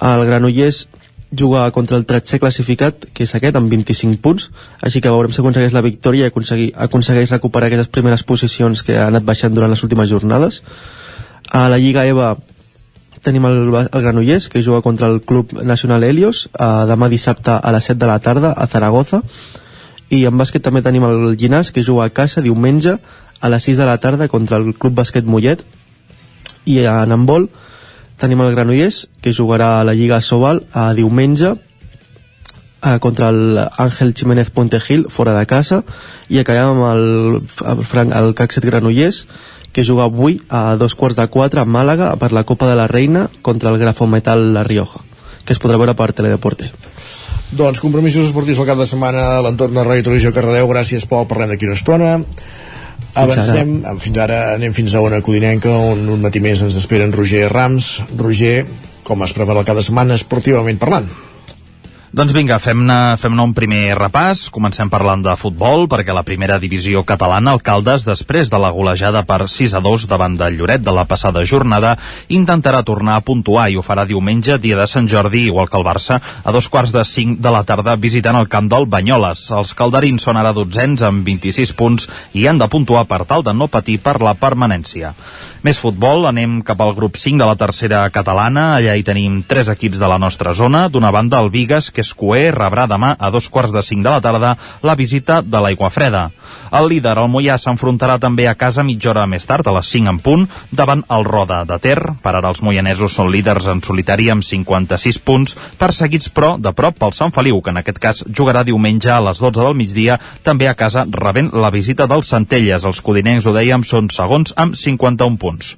el Granollers juga contra el 13è classificat, que és aquest, amb 25 punts, així que veurem si aconsegueix la victòria i aconseguir, aconsegueix recuperar aquestes primeres posicions que ha anat baixant durant les últimes jornades. A la Lliga EVA tenim el, el Granollers, que juga contra el Club Nacional Helios, eh, demà dissabte a les 7 de la tarda a Zaragoza, i en bàsquet també tenim el Llinàs, que juga a casa diumenge a les 6 de la tarda contra el Club Bàsquet Mollet, i en handbol tenim el Granollers que jugarà a la Lliga Sobal a diumenge eh, contra el Àngel Jiménez Pontegil fora de casa i acabem amb el, el, Frank, el Caxet Granollers que juga avui a dos quarts de quatre a Màlaga per la Copa de la Reina contra el Grafometal La Rioja que es podrà veure per Teledeporte. Doncs compromisos esportius al cap de setmana a l'entorn de Ràdio Televisió Cardedeu. Gràcies Pol, parlem d'aquí una estona avancem, fins ara anem fins a una codinenca on un matí més ens esperen Roger Rams Roger, com es prepara cada setmana esportivament parlant? Doncs vinga, fem-ne fem un primer repàs. Comencem parlant de futbol, perquè la primera divisió catalana, el Caldes, després de la golejada per 6 a 2 davant del Lloret de la passada jornada, intentarà tornar a puntuar i ho farà diumenge, dia de Sant Jordi, igual que el Barça, a dos quarts de 5 de la tarda visitant el camp del Banyoles. Els calderins són ara dotzens amb 26 punts i han de puntuar per tal de no patir per la permanència. Més futbol, anem cap al grup 5 de la tercera catalana. Allà hi tenim tres equips de la nostra zona. D'una banda, el Vigues, que és coer, rebrà demà a dos quarts de 5 de la tarda la visita de l'Aigua Freda. El líder, el Mollà, s'enfrontarà també a casa mitja hora més tard, a les 5 en punt, davant el Roda de Ter. Per ara els moianesos són líders en solitari amb 56 punts, perseguits però de prop pel Sant Feliu, que en aquest cas jugarà diumenge a les 12 del migdia, també a casa rebent la visita dels Centelles. Els codinencs, ho dèiem, són segons amb 51 punts.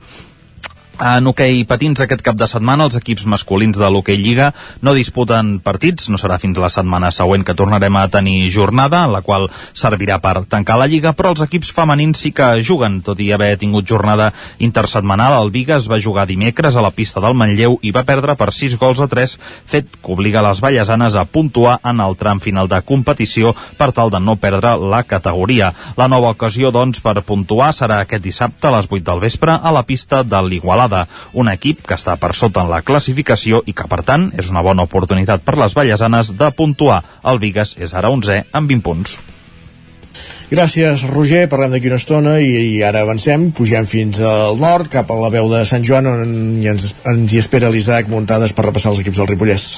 En hoquei patins aquest cap de setmana els equips masculins de l'hoquei Lliga no disputen partits, no serà fins la setmana següent que tornarem a tenir jornada, en la qual servirà per tancar la Lliga, però els equips femenins sí que juguen, tot i haver tingut jornada intersetmanal. El Vigas va jugar dimecres a la pista del Manlleu i va perdre per 6 gols a 3, fet que obliga les ballesanes a puntuar en el tram final de competició per tal de no perdre la categoria. La nova ocasió, doncs, per puntuar serà aquest dissabte a les 8 del vespre a la pista de l'Igualada Igualada, un equip que està per sota en la classificació i que, per tant, és una bona oportunitat per les ballesanes de puntuar. El Vigas és ara 11 amb 20 punts. Gràcies, Roger. Parlem d'aquí una estona i, i ara avancem. Pugem fins al nord, cap a la veu de Sant Joan, on ens, ens hi espera l'Isaac muntades per repassar els equips del Ripollès.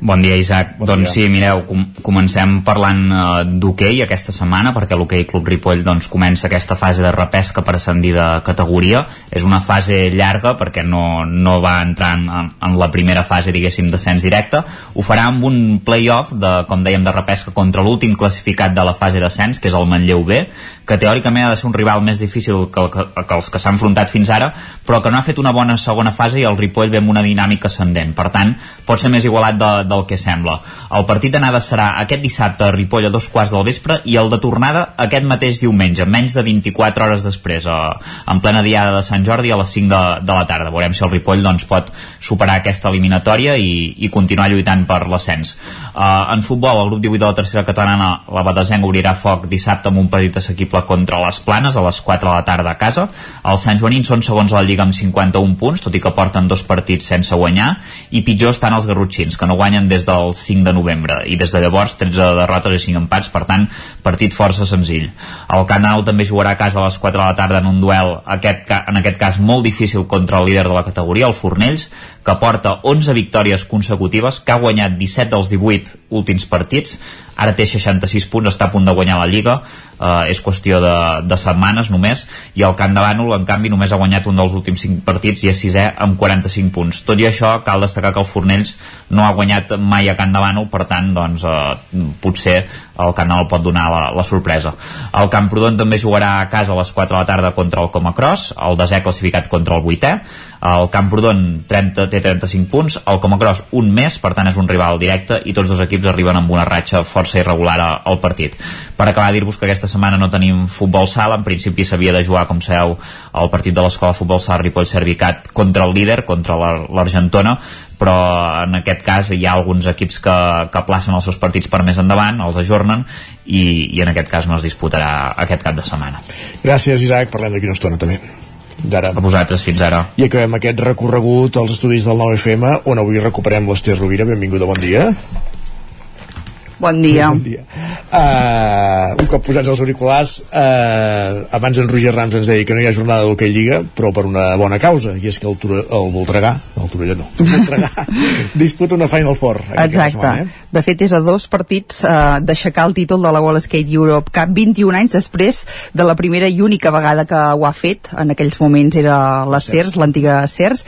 Bon dia, Isaac. Bon doncs dia. sí, mireu, com comencem parlant uh, d'hoquei aquesta setmana, perquè l'hoquei Club Ripoll doncs, comença aquesta fase de repesca per ascendir de categoria. És una fase llarga perquè no, no va entrar en, en la primera fase, diguéssim, d'ascens directe. Ho farà amb un play-off, de, com dèiem, de repesca contra l'últim classificat de la fase d'ascens, que és el Manlleu B, que teòricament ha de ser un rival més difícil que, el, que, que els que s'han enfrontat fins ara, però que no ha fet una bona segona fase i el Ripoll ve amb una dinàmica ascendent. Per tant, pot ser més igualat de, del que sembla. El partit d'anada serà aquest dissabte a Ripoll a dos quarts del vespre i el de tornada aquest mateix diumenge, menys de 24 hores després, a, en plena diada de Sant Jordi a les 5 de, de la tarda. Veurem si el Ripoll doncs, pot superar aquesta eliminatòria i, i continuar lluitant per l'ascens. Uh, en futbol, el grup 18 de la tercera catalana, la Badesenc obrirà foc dissabte amb un partit assequible contra les Planes a les 4 de la tarda a casa. Els Sant Joanins són segons a la Lliga amb 51 punts, tot i que porten dos partits sense guanyar, i pitjor estan els garrotxins, que no guanyen des del el 5 de novembre. I des de llavors 13 derrotes i 5 empats. Per tant partit força senzill. El Canal també jugarà a casa a les 4 de la tarda en un duel aquest, en aquest cas molt difícil contra el líder de la categoria el Fornells que porta 11 victòries consecutives que ha guanyat 17 dels 18 últims partits. Ara té 66 punts, està a punt de guanyar la Lliga. Eh, és qüestió de, de setmanes només, i el Camp de Bànol en canvi només ha guanyat un dels últims 5 partits i és sisè amb 45 punts. Tot i això cal destacar que el Fornells no ha guanyat mai a Camp de Bànol per tant doncs, eh, potser el Bànol pot donar la, la sorpresa. El Camprodon també jugarà a casa a les 4 de la tarda contra el Comacross el desè classificat contra el 8è el Camprodon 30, té 35 punts el Comacross un més, per tant és un rival directe i tots dos equips arriben amb una ratxa força irregular al partit. Per acabar, dir-vos que aquesta setmana no tenim futbol sala, en principi s'havia de jugar, com sabeu, el partit de l'escola futbol sala Ripoll Servicat contra el líder, contra l'Argentona, però en aquest cas hi ha alguns equips que, que placen els seus partits per més endavant, els ajornen i, i en aquest cas no es disputarà aquest cap de setmana. Gràcies Isaac, parlem d'aquí una estona també d'ara. A vosaltres, fins ara. I acabem aquest recorregut als estudis del 9FM, on avui recuperem l'Ester Rovira. Benvinguda, bon dia. Bon dia. Bon dia. Uh, un cop posats els auriculars, uh, abans en Roger Rams ens deia que no hi ha jornada d'hoquei Lliga, però per una bona causa, i és que el, Tura, el Voltregà, el Torelló no, el Voltregà, disputa una Final Four. Exacte. Setmana, eh? De fet, és a dos partits uh, d'aixecar el títol de la Wall Skate Europe Cup 21 anys després de la primera i única vegada que ho ha fet. En aquells moments era la CERS, l'antiga CERS,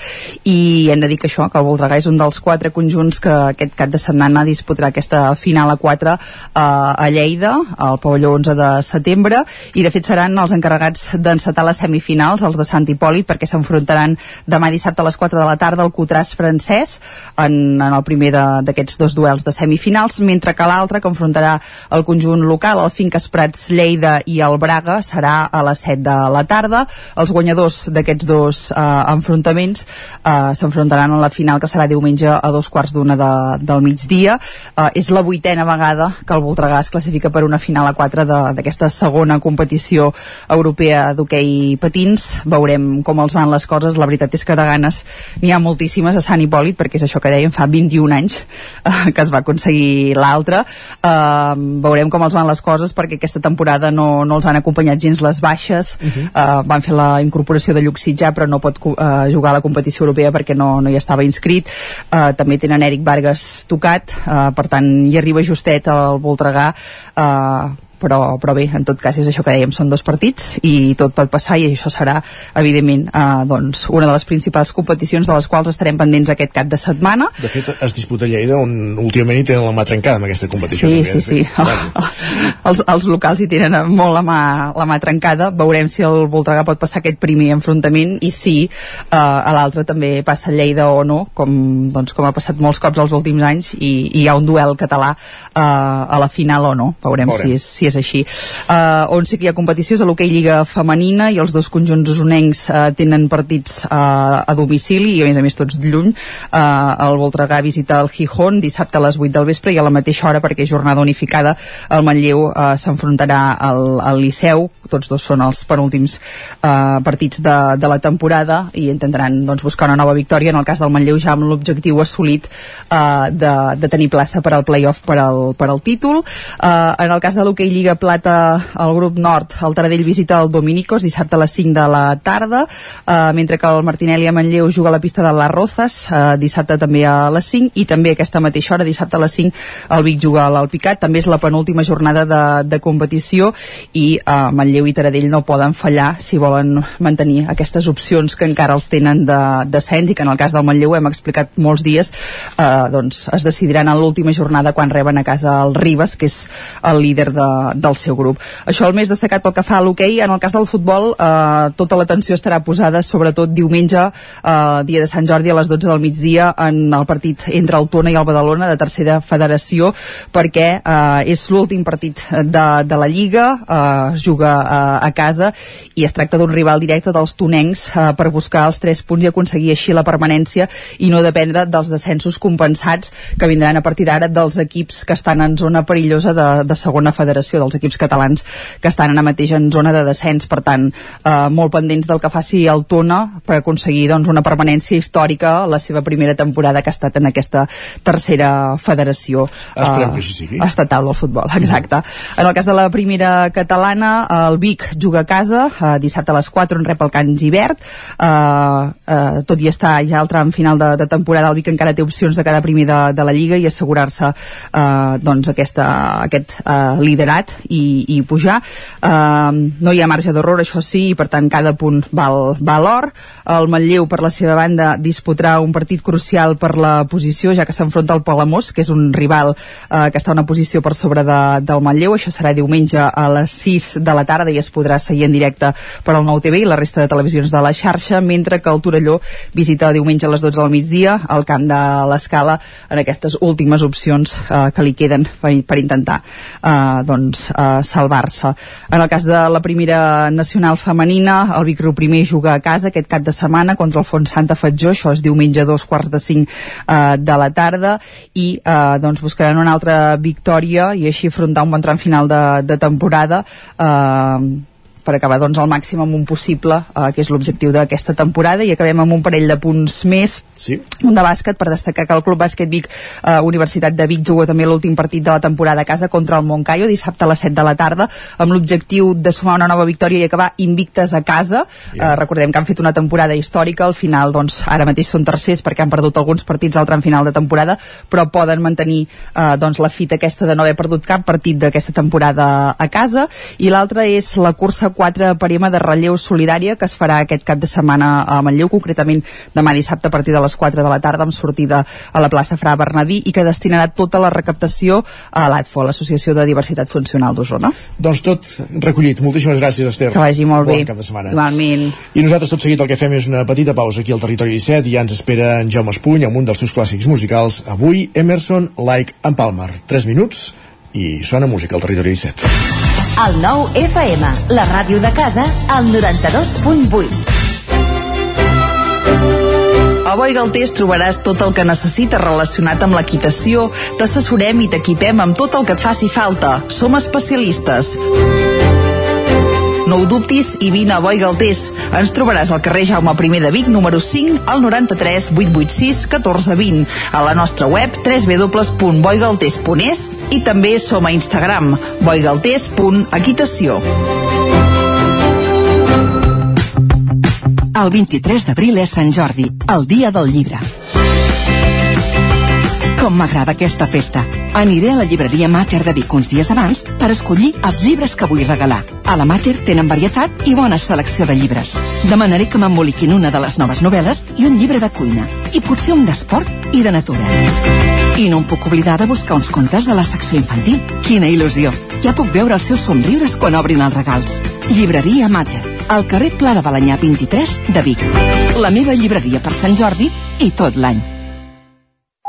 i hem de dir que això, que el Voltregà és un dels quatre conjunts que aquest cap de setmana disputarà aquesta final a 4 eh, a Lleida, al pavelló 11 de setembre, i de fet seran els encarregats d'encetar les semifinals, els de Sant Hipòlit, perquè s'enfrontaran demà dissabte a les 4 de la tarda al Cutràs francès, en, en el primer d'aquests dos duels de semifinals, mentre que l'altre, que enfrontarà el conjunt local, el Finques Prats Lleida i el Braga, serà a les 7 de la tarda. Els guanyadors d'aquests dos eh, enfrontaments eh, s'enfrontaran a la final, que serà diumenge a dos quarts d'una de, del migdia. Eh, és la vuitena vegada que el Voltregà es classifica per una final a 4 d'aquesta segona competició europea d'hoquei patins. Veurem com els van les coses. La veritat és que de ganes n'hi ha moltíssimes a Sant Hipòlit, perquè és això que dèiem, fa 21 anys eh, que es va aconseguir l'altre. Eh, veurem com els van les coses, perquè aquesta temporada no, no els han acompanyat gens les baixes. Uh -huh. eh, van fer la incorporació de Llucsitjà, però no pot eh, jugar a la competició europea perquè no, no hi estava inscrit. Eh, també tenen Eric Vargas tocat, eh, per tant hi arriba just justet al Voltregà eh, però, però bé, en tot cas és això que dèiem, són dos partits i tot pot passar i això serà evidentment eh, doncs, una de les principals competicions de les quals estarem pendents aquest cap de setmana De fet, es disputa a Lleida on últimament hi tenen la mà trencada amb aquesta competició. Sí, també, sí, sí. fet. els, els locals hi tenen molt la mà, la mà trencada veurem si el Voltregà pot passar aquest primer enfrontament i si eh, a l'altre també passa a Lleida o no com, doncs, com ha passat molts cops els últims anys i, i hi ha un duel català eh, a la final o no veurem, Veurem. Si, és, si és així. Eh, on sí que hi ha competició és a l'hoquei Lliga Femenina i els dos conjunts usonencs eh, tenen partits eh, a domicili i a més a més tots lluny. Eh, el Voltregà visita el Gijón dissabte a les 8 del vespre i a la mateixa hora perquè és jornada unificada el Manlleu eh, s'enfrontarà al, al Liceu. Tots dos són els penúltims eh, partits de, de la temporada i intentaran doncs, buscar una nova victòria. En el cas del Manlleu ja amb l'objectiu assolit eh, de, de tenir plaça per al playoff per al, per al títol. Eh, en el cas de l'hoquei Lliga Plata el grup nord, el Taradell visita el Dominicos dissabte a les 5 de la tarda eh, mentre que el Martinelli a Manlleu juga a la pista de les Rozas eh, dissabte també a les 5 i també aquesta mateixa hora, dissabte a les 5 el Vic juga a l'Alpicat, també és la penúltima jornada de, de competició i eh, Manlleu i Taradell no poden fallar si volen mantenir aquestes opcions que encara els tenen de descens i que en el cas del Manlleu hem explicat molts dies eh, doncs es decidiran en l'última jornada quan reben a casa el Ribas que és el líder de, del seu grup. Això el més destacat pel que fa a l'hoquei en el cas del futbol eh, tota l'atenció estarà posada sobretot diumenge eh, dia de Sant Jordi a les 12 del migdia en el partit entre el Tona i el Badalona de tercera federació perquè eh, és l'últim partit de, de la Lliga eh, es juga eh, a casa i es tracta d'un rival directe dels tonencs eh, per buscar els 3 punts i aconseguir així la permanència i no dependre dels descensos compensats que vindran a partir d'ara dels equips que estan en zona perillosa de, de segona federació, dels equips catalans que estan ara mateix en zona de descens per tant, eh, molt pendents del que faci el Tona per aconseguir doncs, una permanència històrica a la seva primera temporada que ha estat en aquesta tercera federació Esperem eh, que així sigui. estatal del futbol, exacte. En el cas de la primera catalana, el Vic juga a casa, eh, dissabte a les 4 en rep el Can Givert, eh, eh, tot i estar ja al tram final de, de temporada, el Vic encara té opcions de quedar primer de, de la Lliga i assegurar-se eh, doncs aquesta, aquest eh, liderat i, i pujar. Eh, no hi ha marge d'error, això sí, i per tant cada punt val, val or. El Manlleu, per la seva banda, disputarà un partit crucial per la posició, ja que s'enfronta al Palamós, que és un rival eh, que està a una posició per sobre de, del Manlleu. Això serà diumenge a les 6 de la tarda i es podrà seguir en directe per al Nou TV i la resta de televisions de la xarxa, mentre que el Torelló visita diumenge a les 12 del migdia al camp de l'Escala en aquestes últimes opcions eh, que li queden per, per intentar eh, doncs, eh, salvar-se. En el cas de la primera nacional femenina, el Vic Riu primer juga a casa aquest cap de setmana contra el Font Santa Fatjó, això és diumenge a dos quarts de cinc eh, de la tarda i eh, doncs buscaran una altra victòria i així afrontar un bon tram final de, de temporada eh, per acabar doncs al màxim amb un possible eh, que és l'objectiu d'aquesta temporada i acabem amb un parell de punts més. Sí. un de bàsquet per destacar que el Club Bàsquet Vic eh, Universitat de Vic juga també l'últim partit de la temporada a casa contra el Montcaio dissabte a les 7 de la tarda amb l'objectiu de sumar una nova victòria i acabar invictes a casa. Eh, recordem que han fet una temporada històrica al final doncs ara mateix són tercers perquè han perdut alguns partits al tram final de temporada però poden mantenir eh, doncs la fita aquesta de no haver perdut cap partit d'aquesta temporada a casa. I l'altra és la cursa 4 per M de relleu solidària que es farà aquest cap de setmana a Manlleu, concretament demà dissabte a partir de les 4 de la tarda amb sortida a la plaça Fra Bernadí i que destinarà tota la recaptació a l'ADFO, l'Associació de Diversitat Funcional d'Osona. Doncs tot recollit. Moltíssimes gràcies, Esther. Que vagi molt bon bé. cap de setmana. Igualment. I nosaltres tot seguit el que fem és una petita pausa aquí al Territori 17 i ja ens espera en Jaume Espuny amb un dels seus clàssics musicals. Avui, Emerson, Like and Palmer. 3 minuts i sona música al Territori 17. El nou FM, la ràdio de casa, al 92.8. A Boi Galtés trobaràs tot el que necessites relacionat amb l'equitació. T'assessorem i t'equipem amb tot el que et faci falta. Som especialistes. No ho dubtis i vine a Boi Galtés. Ens trobaràs al carrer Jaume I de Vic, número 5, al 93 886 1420, a la nostra web www.boigaltés.es i també som a Instagram boigaltés.equitació. El 23 d'abril és Sant Jordi, el dia del llibre. Com m'agrada aquesta festa. Aniré a la llibreria Mater de Vic uns dies abans per escollir els llibres que vull regalar. A la Mater tenen varietat i bona selecció de llibres. Demanaré que m'emboliquin una de les noves novel·les i un llibre de cuina. I potser un d'esport i de natura. I no em puc oblidar de buscar uns contes de la secció infantil. Quina il·lusió! Ja puc veure els seus somriures quan obrin els regals. Llibreria Mater, al carrer Pla de Balanyà 23 de Vic. La meva llibreria per Sant Jordi i tot l'any.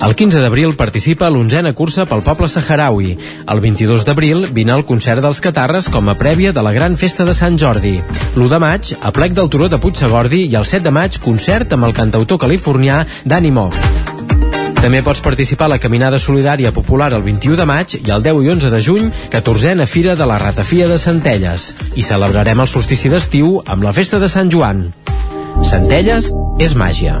El 15 d'abril participa a l'onzena cursa pel poble saharaui. El 22 d'abril vine al concert dels Catarres com a prèvia de la gran festa de Sant Jordi. L'1 de maig, a plec del Turó de Puigsegordi i el 7 de maig, concert amb el cantautor californià Danny Moff. També pots participar a la Caminada Solidària Popular el 21 de maig i el 10 i 11 de juny, 14a Fira de la Ratafia de Centelles. I celebrarem el solstici d'estiu amb la Festa de Sant Joan. Centelles és màgia.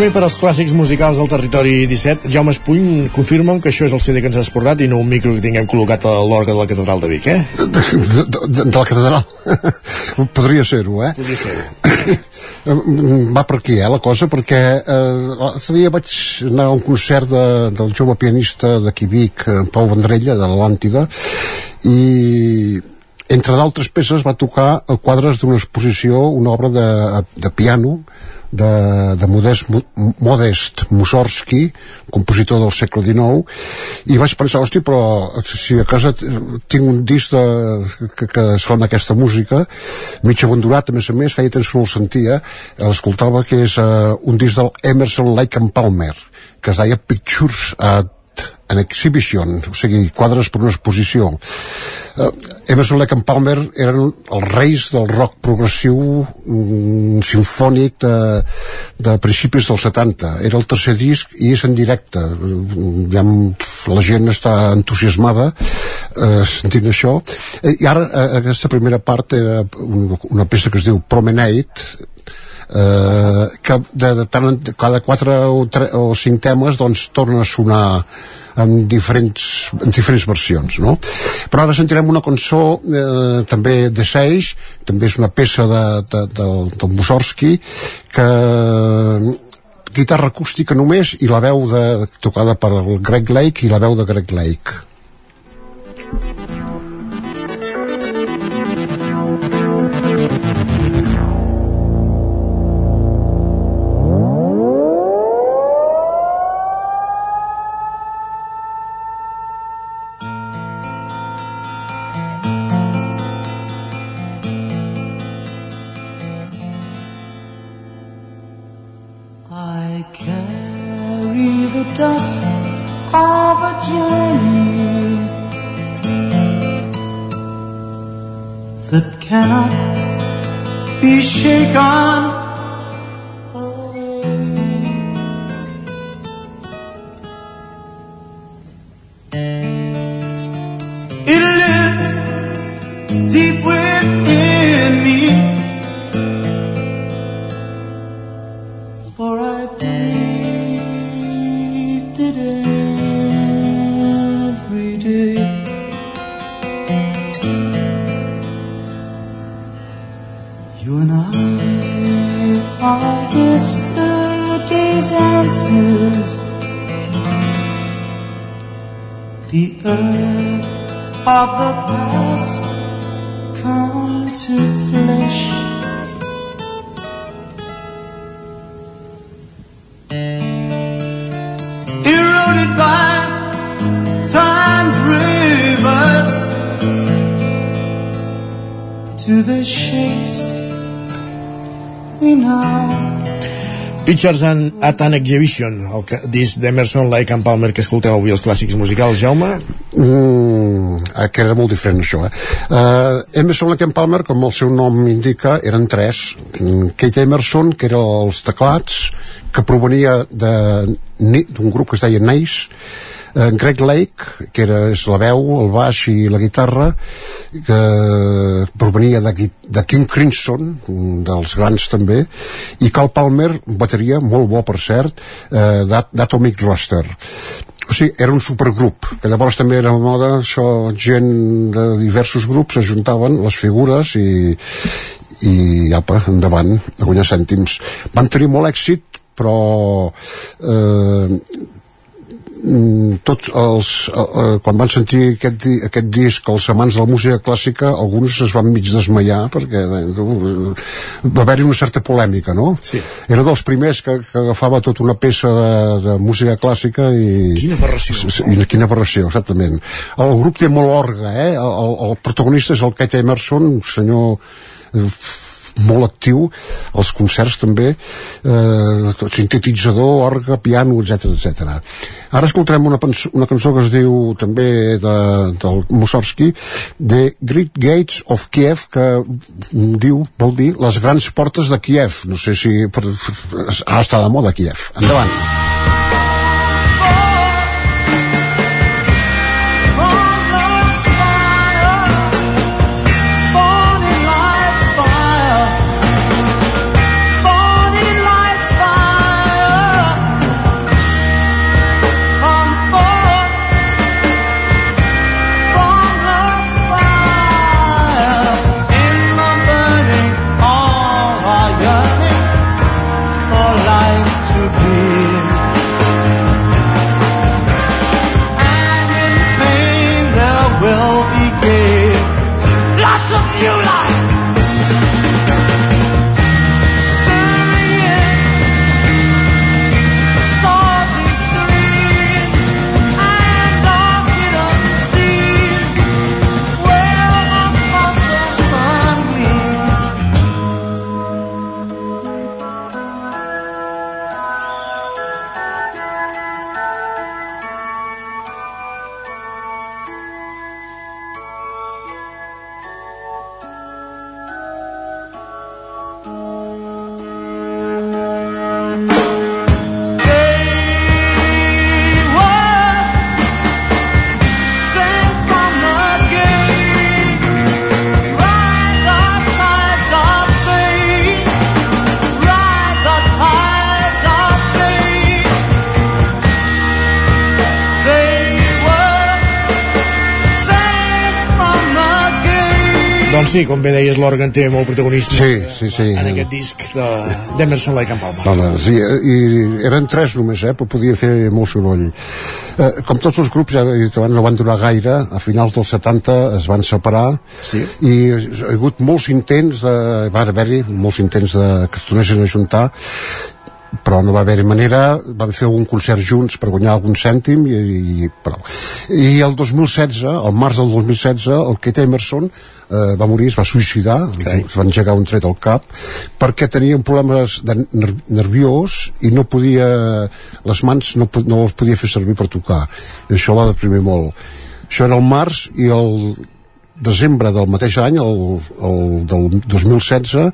Moment per als clàssics musicals del territori 17. Jaume Espuny, confirma'm que això és el CD que ens has portat i no un micro que tinguem col·locat a l'orga de la catedral de Vic, eh? De, de, de, de la catedral. Podria ser-ho, eh? Podria ser-ho. Va per aquí, eh, la cosa, perquè eh, l'altre dia vaig anar a un concert de, del jove pianista d'aquí Vic, en Pau Vendrella, de l'Atlàntida, i entre d'altres peces va tocar el quadres d'una exposició, una obra de, de piano, de, de Modest, Modest Mussorgsky, compositor del segle XIX, i vaig pensar, hosti, però si a casa tinc un disc de, que, que sona aquesta música, mig abandonat, a més a més, feia temps que no el sentia, l'escoltava, que és uh, un disc del Emerson Lake and Palmer, que es deia Pictures at an exhibition, o sigui, quadres per una exposició. Uh, Emerson Lake and Palmer eren els reis del rock progressiu mm, sinfònic de, de principis dels 70. Era el tercer disc i és en directe. Uh, ja, la gent està entusiasmada uh, sentint això. Uh, I ara uh, aquesta primera part era una, una peça que es diu Promenade, eh, que de, de tant, en- cada quatre o, tre, o cinc temes doncs torna a sonar en diferents, en diferents versions no? però ara sentirem una cançó eh, també de Seix també és una peça de, de, del, del Mussorgsky que guitarra acústica només i la veu de, tocada per Greg Lake i la veu de Greg Lake Pictures and at an Exhibition, el que, disc d'Emerson, Lake and Palmer que escolteu avui els clàssics musicals. Jaume? Mm, eh, que era molt diferent això eh? uh, Emerson Lake and Palmer com el seu nom indica eren tres Kate Emerson que era els teclats que provenia d'un grup que es deia Nice en Greg Lake que era és la veu, el baix i la guitarra que provenia de, de King Crimson un dels grans també i Cal Palmer, bateria molt bo per cert eh, d'At- d'Atomic Roster o sigui, era un supergrup que llavors també era moda això, gent de diversos grups s'ajuntaven les figures i, i apa, endavant a guanyar cèntims. Van tenir molt èxit però eh, tots els eh, eh, quan van sentir aquest, aquest disc els amants de la música clàssica alguns es van mig desmaiar perquè eh, va haver-hi una certa polèmica no? Sí. era dels primers que, que agafava tota una peça de, de música clàssica i... Quina aberració. I, quina aberració, exactament el grup té molt orga eh? el, el, el protagonista és el Kate Emerson un senyor eh, molt actiu els concerts també eh, sintetitzador, orga, piano, etc etc. Ara escoltarem una, una cançó que es diu també de, del Mussorgsky The Great Gates of Kiev que mm, diu, vol dir les grans portes de Kiev. No sé si per, ara està de moda Kiev. Endavant sí, com bé deies, l'òrgan té molt protagonisme Sí, sí, sí. en aquest disc de- d'Emerson Lake and Palmer. Home, sí, i eren tres només, eh, però podia fer molt soroll. Eh, com tots els grups, ja he dit abans, no van durar gaire, a finals dels 70 es van separar sí. i ha hagut molts intents, de, va haver-hi molts intents de, que es tornessin a juntar però no va haver-hi manera van fer un concert junts per guanyar algun cèntim i, i prou i el 2016, el març del 2016 el Kate Emerson eh, va morir, es va suïcidar okay. es va engegar un tret al cap perquè tenia problemes de ner nerviós i no podia les mans no, no les podia fer servir per tocar. I això va deprimir molt. Això era el març i el desembre del mateix any el, el del 2016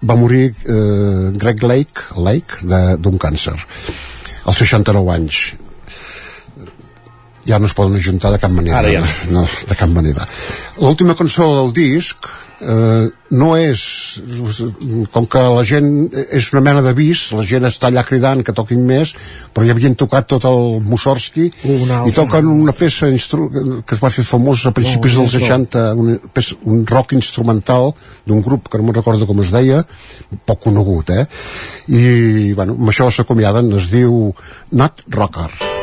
va morir eh, Greg Lake, Lake d'un càncer als 69 anys. Ja no es poden ajuntar de cap manera. Ara ja no, de cap manera. L'última cançó del disc eh, no és com que la gent és una mena d'avís la gent està allà cridant que toquin més però ja havien tocat tot el Mussorgsky Una i toquen una peça que es va fer famós a principis No, dels no. 60 un, peça- un rock instrumental d'un grup que no me'n recordo com es deia poc conegut eh? i bueno, amb això s'acomiaden es diu Nat Rocker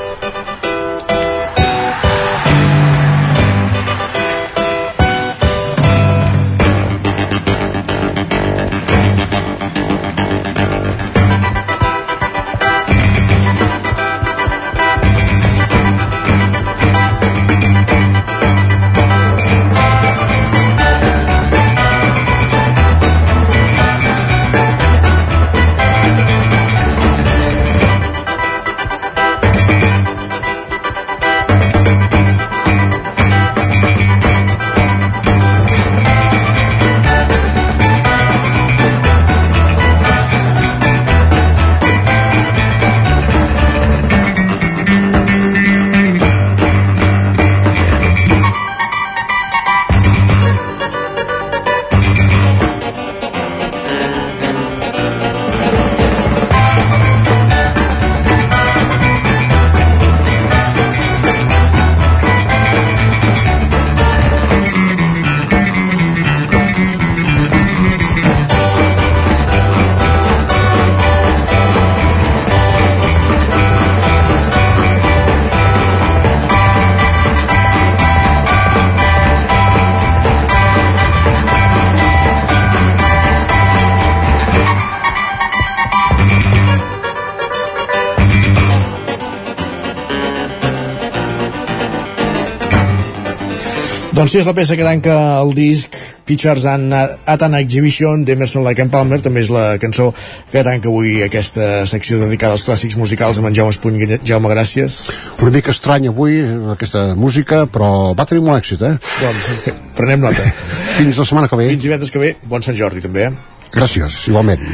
Doncs sí, és la peça que tanca el disc Pictures and at an Exhibition d'Emerson Lake and Palmer, també és la cançó que tanca avui aquesta secció dedicada als clàssics musicals amb en Jaume Espuny. Jaume, gràcies. una mica estrany avui aquesta música però va tenir molt èxit eh? Doncs prenem nota. fins la setmana que ve Fins divendres que ve, bon Sant Jordi també, eh? gràcies, igualment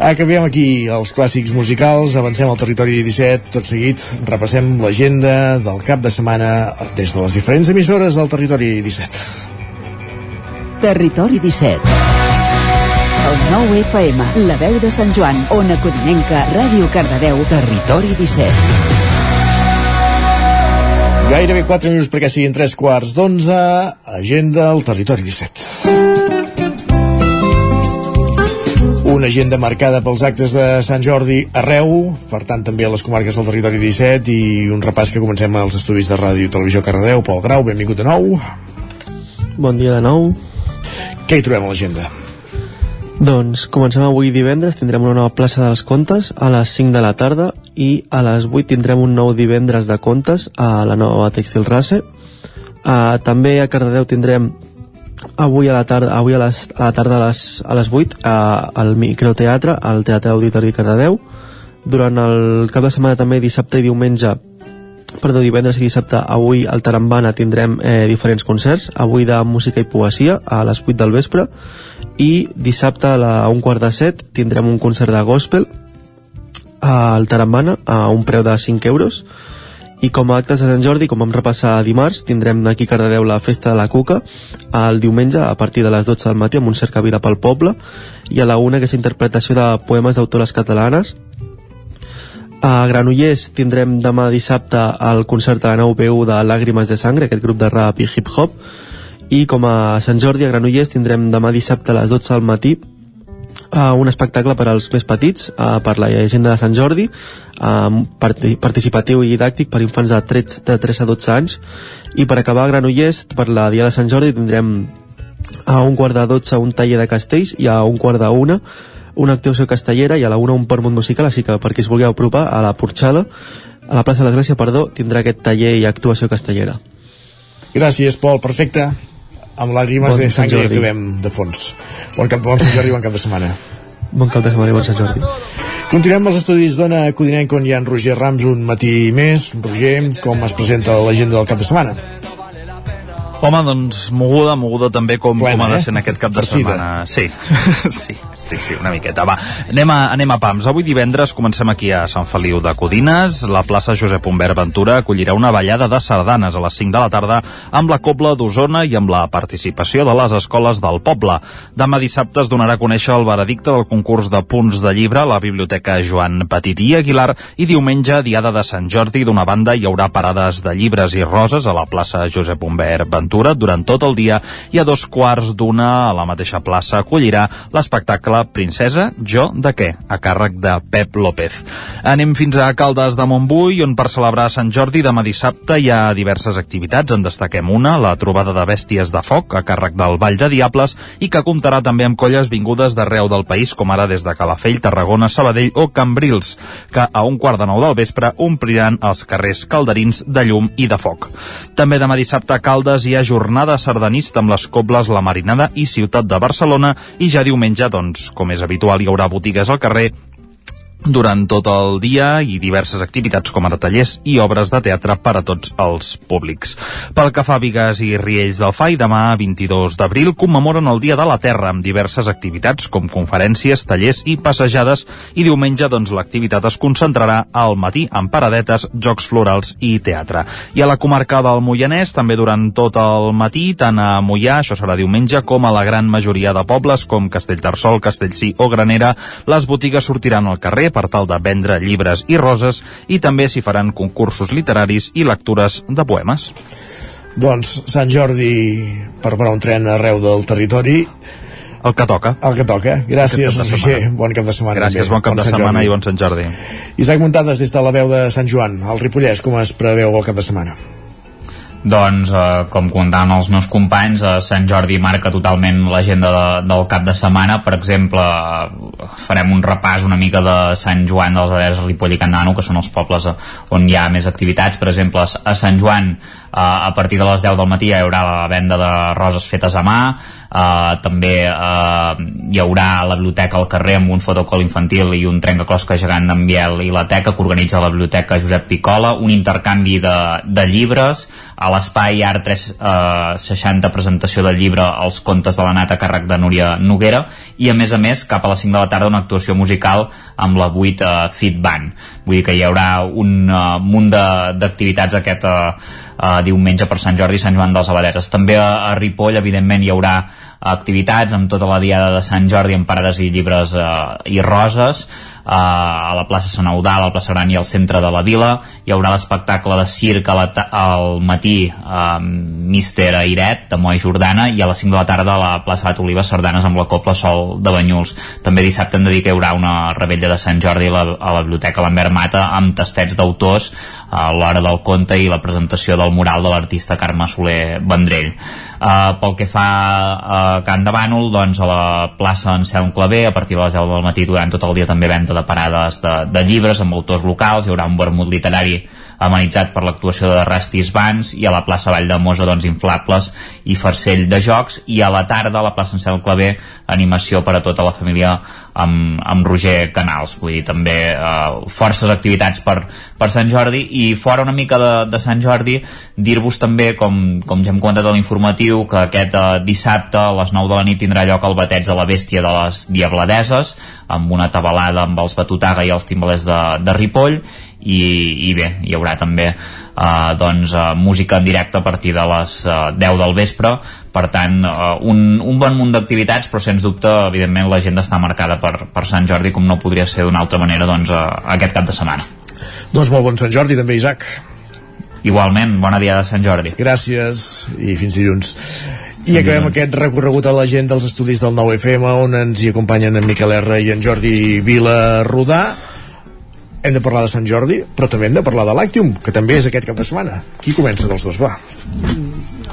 Acabem aquí els clàssics musicals, avancem al territori 17, tot seguit repassem l'agenda del cap de setmana des de les diferents emissores del territori 17. Territori 17. El 9 FM, la veu de Sant Joan, Ona Codinenca, Ràdio Cardedeu, Territori 17. Gairebé 4 minuts perquè siguin 3 quarts d'11, agenda al territori 17. Una agenda marcada pels actes de Sant Jordi arreu, per tant també a les comarques del territori 17 i un repàs que comencem als estudis de ràdio i televisió Cardedeu. Pol Grau, benvingut de nou. Bon dia de nou. Què hi trobem a l'agenda? Doncs comencem avui divendres, tindrem una nova plaça dels contes a les 5 de la tarda i a les 8 tindrem un nou divendres de contes a la nova Textil Race. Uh, també a Cardedeu tindrem avui a la tarda, avui a, les, a la tarda a les, a les 8 uh, al microteatre, al Teatre Auditori Cardedeu. Durant el cap de setmana també dissabte i diumenge perdó, divendres i dissabte avui al Tarambana tindrem eh, diferents concerts avui de música i poesia a les 8 del vespre i dissabte a, la, a un quart de set tindrem un concert de gospel al Tarambana a un preu de 5 euros i com a actes de Sant Jordi, com vam repassar dimarts, tindrem aquí a Cardedeu la Festa de la Cuca el diumenge a partir de les 12 del matí amb un cercavila pel poble i a la una aquesta interpretació de poemes d'autores catalanes. A Granollers tindrem demà dissabte el concert a la 9 PU de Làgrimes de Sangre, aquest grup de rap i hip-hop, i com a Sant Jordi a Granollers tindrem demà dissabte a les 12 del matí un espectacle per als més petits uh, per la llegenda de Sant Jordi parti participatiu i didàctic per infants de 3, de 3 a 12 anys i per acabar a Granollers per la dia de Sant Jordi tindrem a un quart de 12 un taller de castells i a un quart de una una actuació castellera i a la una un permut musical així que per qui es vulgui apropar a la Porxada a la plaça de l'Església, perdó, tindrà aquest taller i actuació castellera. Gràcies, Pol, perfecte. Amb làgrimes Bon de sang que acabem de fons. Bon, cap, bon Sant Jordi, bon cap de setmana. Bon cap de setmana i bon Sant Jordi. Continuem els estudis d'Ona Codinenc on hi ha en Roger Rams un matí més. Roger, com es presenta l'agenda del cap de setmana? Home, doncs moguda, moguda també com, Plena, com ha de eh? ser en aquest cap de Farcida. setmana. Sí, sí, sí, sí, una miqueta. Va, anem a, anem a pams. Avui divendres comencem aquí a Sant Feliu de Codines. La plaça Josep Humbert Ventura acollirà una ballada de sardanes a les 5 de la tarda amb la Cobla d'Osona i amb la participació de les escoles del poble. Demà dissabte es donarà a conèixer el veredicte del concurs de punts de llibre a la Biblioteca Joan Petit i Aguilar i diumenge, diada de Sant Jordi, d'una banda hi haurà parades de llibres i roses a la plaça Josep Humbert Ventura durant tot el dia i a dos quarts d'una a la mateixa plaça acollirà l'espectacle Princesa, jo de què? a càrrec de Pep López. Anem fins a Caldes de Montbui on per celebrar Sant Jordi demà dissabte hi ha diverses activitats, en destaquem una, la trobada de bèsties de foc a càrrec del Vall de Diables i que comptarà també amb colles vingudes d'arreu del país com ara des de Calafell, Tarragona, Sabadell o Cambrils, que a un quart de nou del vespre ompliran els carrers calderins de llum i de foc. També demà dissabte a Caldes hi ha jornada sardanista amb les cobles La Marinada i Ciutat de Barcelona i ja diumenge, doncs, com és habitual, hi haurà botigues al carrer durant tot el dia i diverses activitats com ara tallers i obres de teatre per a tots els públics. Pel que fa a Vigues i Riells del Fai, demà 22 d'abril commemoren el Dia de la Terra amb diverses activitats com conferències, tallers i passejades i diumenge doncs l'activitat es concentrarà al matí amb paradetes, jocs florals i teatre. I a la comarca del Moianès també durant tot el matí, tant a Moià, això serà diumenge, com a la gran majoria de pobles com Castellterçol, Castellcí o Granera, les botigues sortiran al carrer per tal de vendre llibres i roses i també s'hi faran concursos literaris i lectures de poemes. Doncs Sant Jordi per parar un tren arreu del territori. El que toca. El que toca. Gràcies, de Roger. Bon cap de setmana. Gràcies, també. bon cap de Sant setmana Jordi. i bon Sant Jordi. Isaac Muntades des de la veu de Sant Joan, al Ripollès, com es preveu el cap de setmana? Doncs, eh, com comentaven els meus companys, eh, Sant Jordi marca totalment l'agenda de, del cap de setmana. Per exemple, eh, farem un repàs una mica de Sant Joan dels Aders, Ripoll i Candano, que són els pobles eh, on hi ha més activitats. Per exemple, a Sant Joan, eh, a partir de les 10 del matí hi haurà la venda de roses fetes a mà, eh, també eh, hi haurà la biblioteca al carrer amb un fotocol infantil i un trencaclosca gegant d'en Biel i la teca que organitza la biblioteca Josep Picola, un intercanvi de, de llibres, a l'espai Art 360 presentació del llibre Els contes de la nata càrrec de Núria Noguera i a més a més cap a les 5 de la tarda una actuació musical amb la 8 uh, Fit Band. Vull dir que hi haurà un uh, munt d'activitats aquest uh, uh, diumenge per Sant Jordi i Sant Joan dels Abadeses també a, a Ripoll evidentment hi haurà activitats amb tota la diada de Sant Jordi amb parades i llibres eh, i roses. eh, a la plaça Sant Eudal, a la plaça Gran i al centre de la vila. Hi haurà l'espectacle de circ a la al matí eh, Mister Airet de Moll Jordana i a les 5 de la tarda a la plaça Bat Oliva Sardanes amb la Copla Sol de Banyuls. També dissabte hem de dir que hi haurà una rebella de Sant Jordi a la, a la biblioteca Lambert Mata amb tastets d'autors a l'hora del conte i la presentació del mural de l'artista Carme Soler Vendrell Uh, pel que fa a Can de Bànol, doncs a la plaça Anselm Clavé, a partir de les 10 del matí durant tot el dia també venda de parades de, de llibres amb autors locals, hi haurà un vermut literari amenitzat per l'actuació de Rastis Bans i a la plaça Vall de Mosa doncs inflables i farcell de jocs. I a la tarda a la plaça Anselm Clavé animació per a tota la família amb, amb Roger Canals. Vull dir també eh, forces activitats per, per Sant Jordi. I fora una mica de, de Sant Jordi dir-vos també com, com ja hem comentat a l'informatiu que aquest eh, dissabte a les 9 de la nit tindrà lloc el bateig de la bèstia de les Diabladeses amb una tabalada amb els Batutaga i els timbalers de, de Ripoll i, i bé, hi haurà també eh, doncs, eh, música en directe a partir de les eh, 10 del vespre per tant, eh, un, un bon munt d'activitats però sens dubte, evidentment, l'agenda està marcada per, per Sant Jordi com no podria ser d'una altra manera doncs, eh, aquest cap de setmana Doncs molt bon Sant Jordi també, Isaac. Igualment, bona dia de Sant Jordi. Gràcies i fins dilluns. I acabem aquest recorregut a la gent dels estudis del 9FM on ens hi acompanyen en Miquel R i en Jordi Vila Rodà hem de parlar de Sant Jordi però també hem de parlar de l'Actium que també és aquest cap de setmana. Qui comença dels dos, va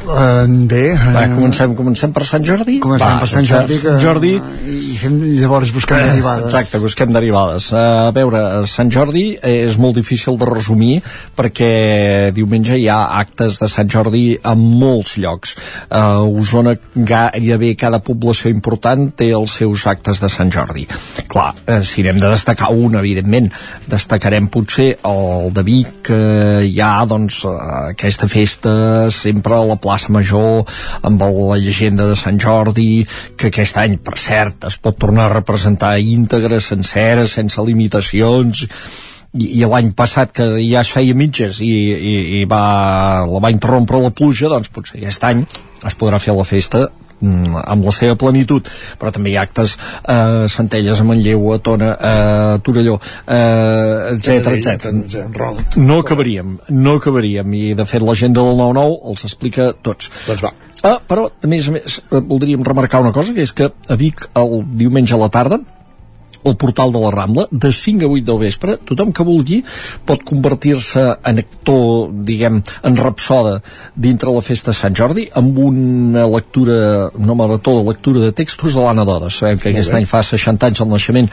Uh, bé, uh, Va, comencem, comencem per Sant Jordi? Comencem Va, per Sant Jordi, que, Sant Jordi i fem, llavors busquem derivades. Exacte, busquem derivades. A veure, Sant Jordi és molt difícil de resumir perquè diumenge hi ha actes de Sant Jordi a molts llocs. A Osona gairebé cada població important té els seus actes de Sant Jordi. Clar, eh, si n'hem de destacar un, evidentment, destacarem potser el de Vic, que hi ha doncs, eh, aquesta festa sempre a la plaça Major amb la llegenda de Sant Jordi que aquest any, per cert, es pot tornar a representar íntegra, sencera, sense limitacions i, i l'any passat que ja es feia mitges i, i, i va, la va interrompre la pluja doncs potser aquest any es podrà fer la festa amb la seva plenitud. Però també hi ha actes eh, Centelles, a Manlleu, a Tona a Torelló, eh, etc etc no acabaríem no acabaríem. I de fet la gent del 9-9 els explica tots. Doncs va. Ah, però a més a més eh, voldríem remarcar una cosa que és que a Vic el diumenge a la tarda al portal de la Rambla, de 5 a 8 del vespre, tothom que vulgui pot convertir-se en actor, diguem, en rapsoda dintre la festa de Sant Jordi amb una lectura, una marató de lectura de textos de l'Anna Doda. Sabem que Molt aquest bé. any fa 60 anys el naixement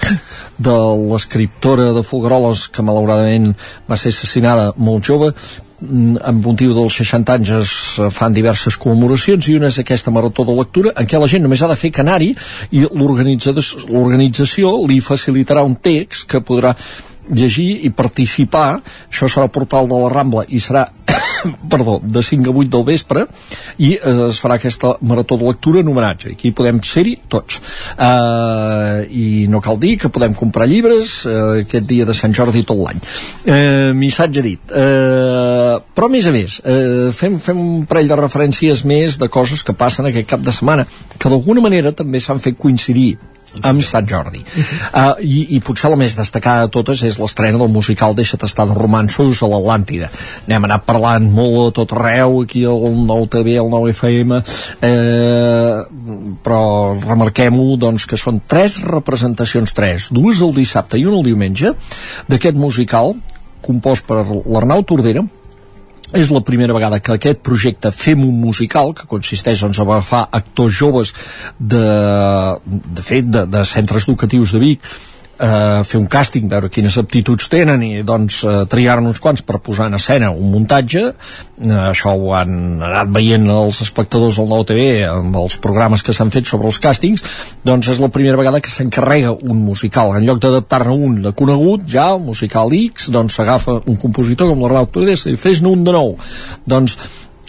de l'escriptora de Folgueroles que malauradament va ser assassinada molt jove amb motiu dels 60 anys es fan diverses commemoracions i una és aquesta marató de lectura en què la gent només ha de fer canari i l'organitza- l'organització li facilitarà un text que podrà llegir i participar. Això serà al portal de la Rambla i serà perdó, de 5 a 8 del vespre. I eh, es farà aquesta marató de lectura en homenatge. Aquí podem ser-hi tots. Uh, i no cal dir que podem comprar llibres uh, aquest dia de Sant Jordi tot l'any. Uh, missatge dit. Uh, però a més a més uh, fem, fem un parell de referències més de coses que passen aquest cap de setmana que d'alguna manera també s'han fet coincidir amb Sant Jordi. Uh, i, i potser la més destacada de totes és l'estrena del musical Deixa't estar de romansos a l'Atlàntida. N'hem anat parlant molt a tot arreu aquí al 9 TV, al 9 FM eh, però remarquem-ho doncs que són tres representacions tres, dues el dissabte i una el diumenge d'aquest musical compost per l'Arnau Tordera és la primera vegada que aquest projecte Fem un musical, que consisteix doncs, a agafar actors joves de, de fet, de, de centres educatius de Vic, eh, fer un càsting, veure quines aptituds tenen i doncs eh, triar-ne uns quants per posar en escena un muntatge. Eh, això ho han anat veient els espectadors del Nou TV amb els programes que s'han fet sobre els càstings. Doncs és la primera vegada que s'encarrega un musical, en lloc d'adaptar-ne un de conegut, ja, el musical X doncs s'agafa un compositor com l'Arnau Tordes i fes-ne un de nou. Doncs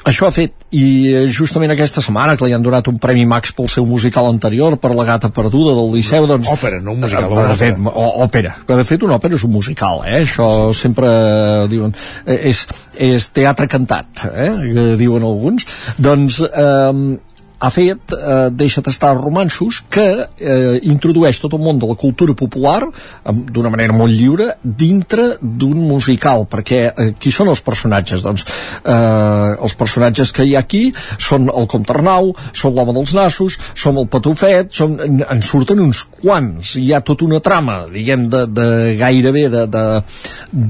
això ha fet, i eh, justament aquesta setmana que li han donat un Premi Max pel seu musical anterior, per la gata perduda del Liceu, doncs... Òpera, no un musical, Eh, una de fet, òpera. Que de fet, una òpera és un musical, eh? Això sempre eh, diuen... eh, És, és teatre cantat, eh? Que diuen alguns. Doncs... Eh, ha fet eh, Deixa't estar romansos que eh, introdueix tot el món de la cultura popular d'una manera molt lliure dintre d'un musical perquè eh, qui són els personatges? Doncs eh, els personatges que hi ha aquí són el Comte Arnau, són l'home dels nassos són el Patufet, són, en, en surten uns quants, hi ha tota una trama diguem de, de gairebé de, de,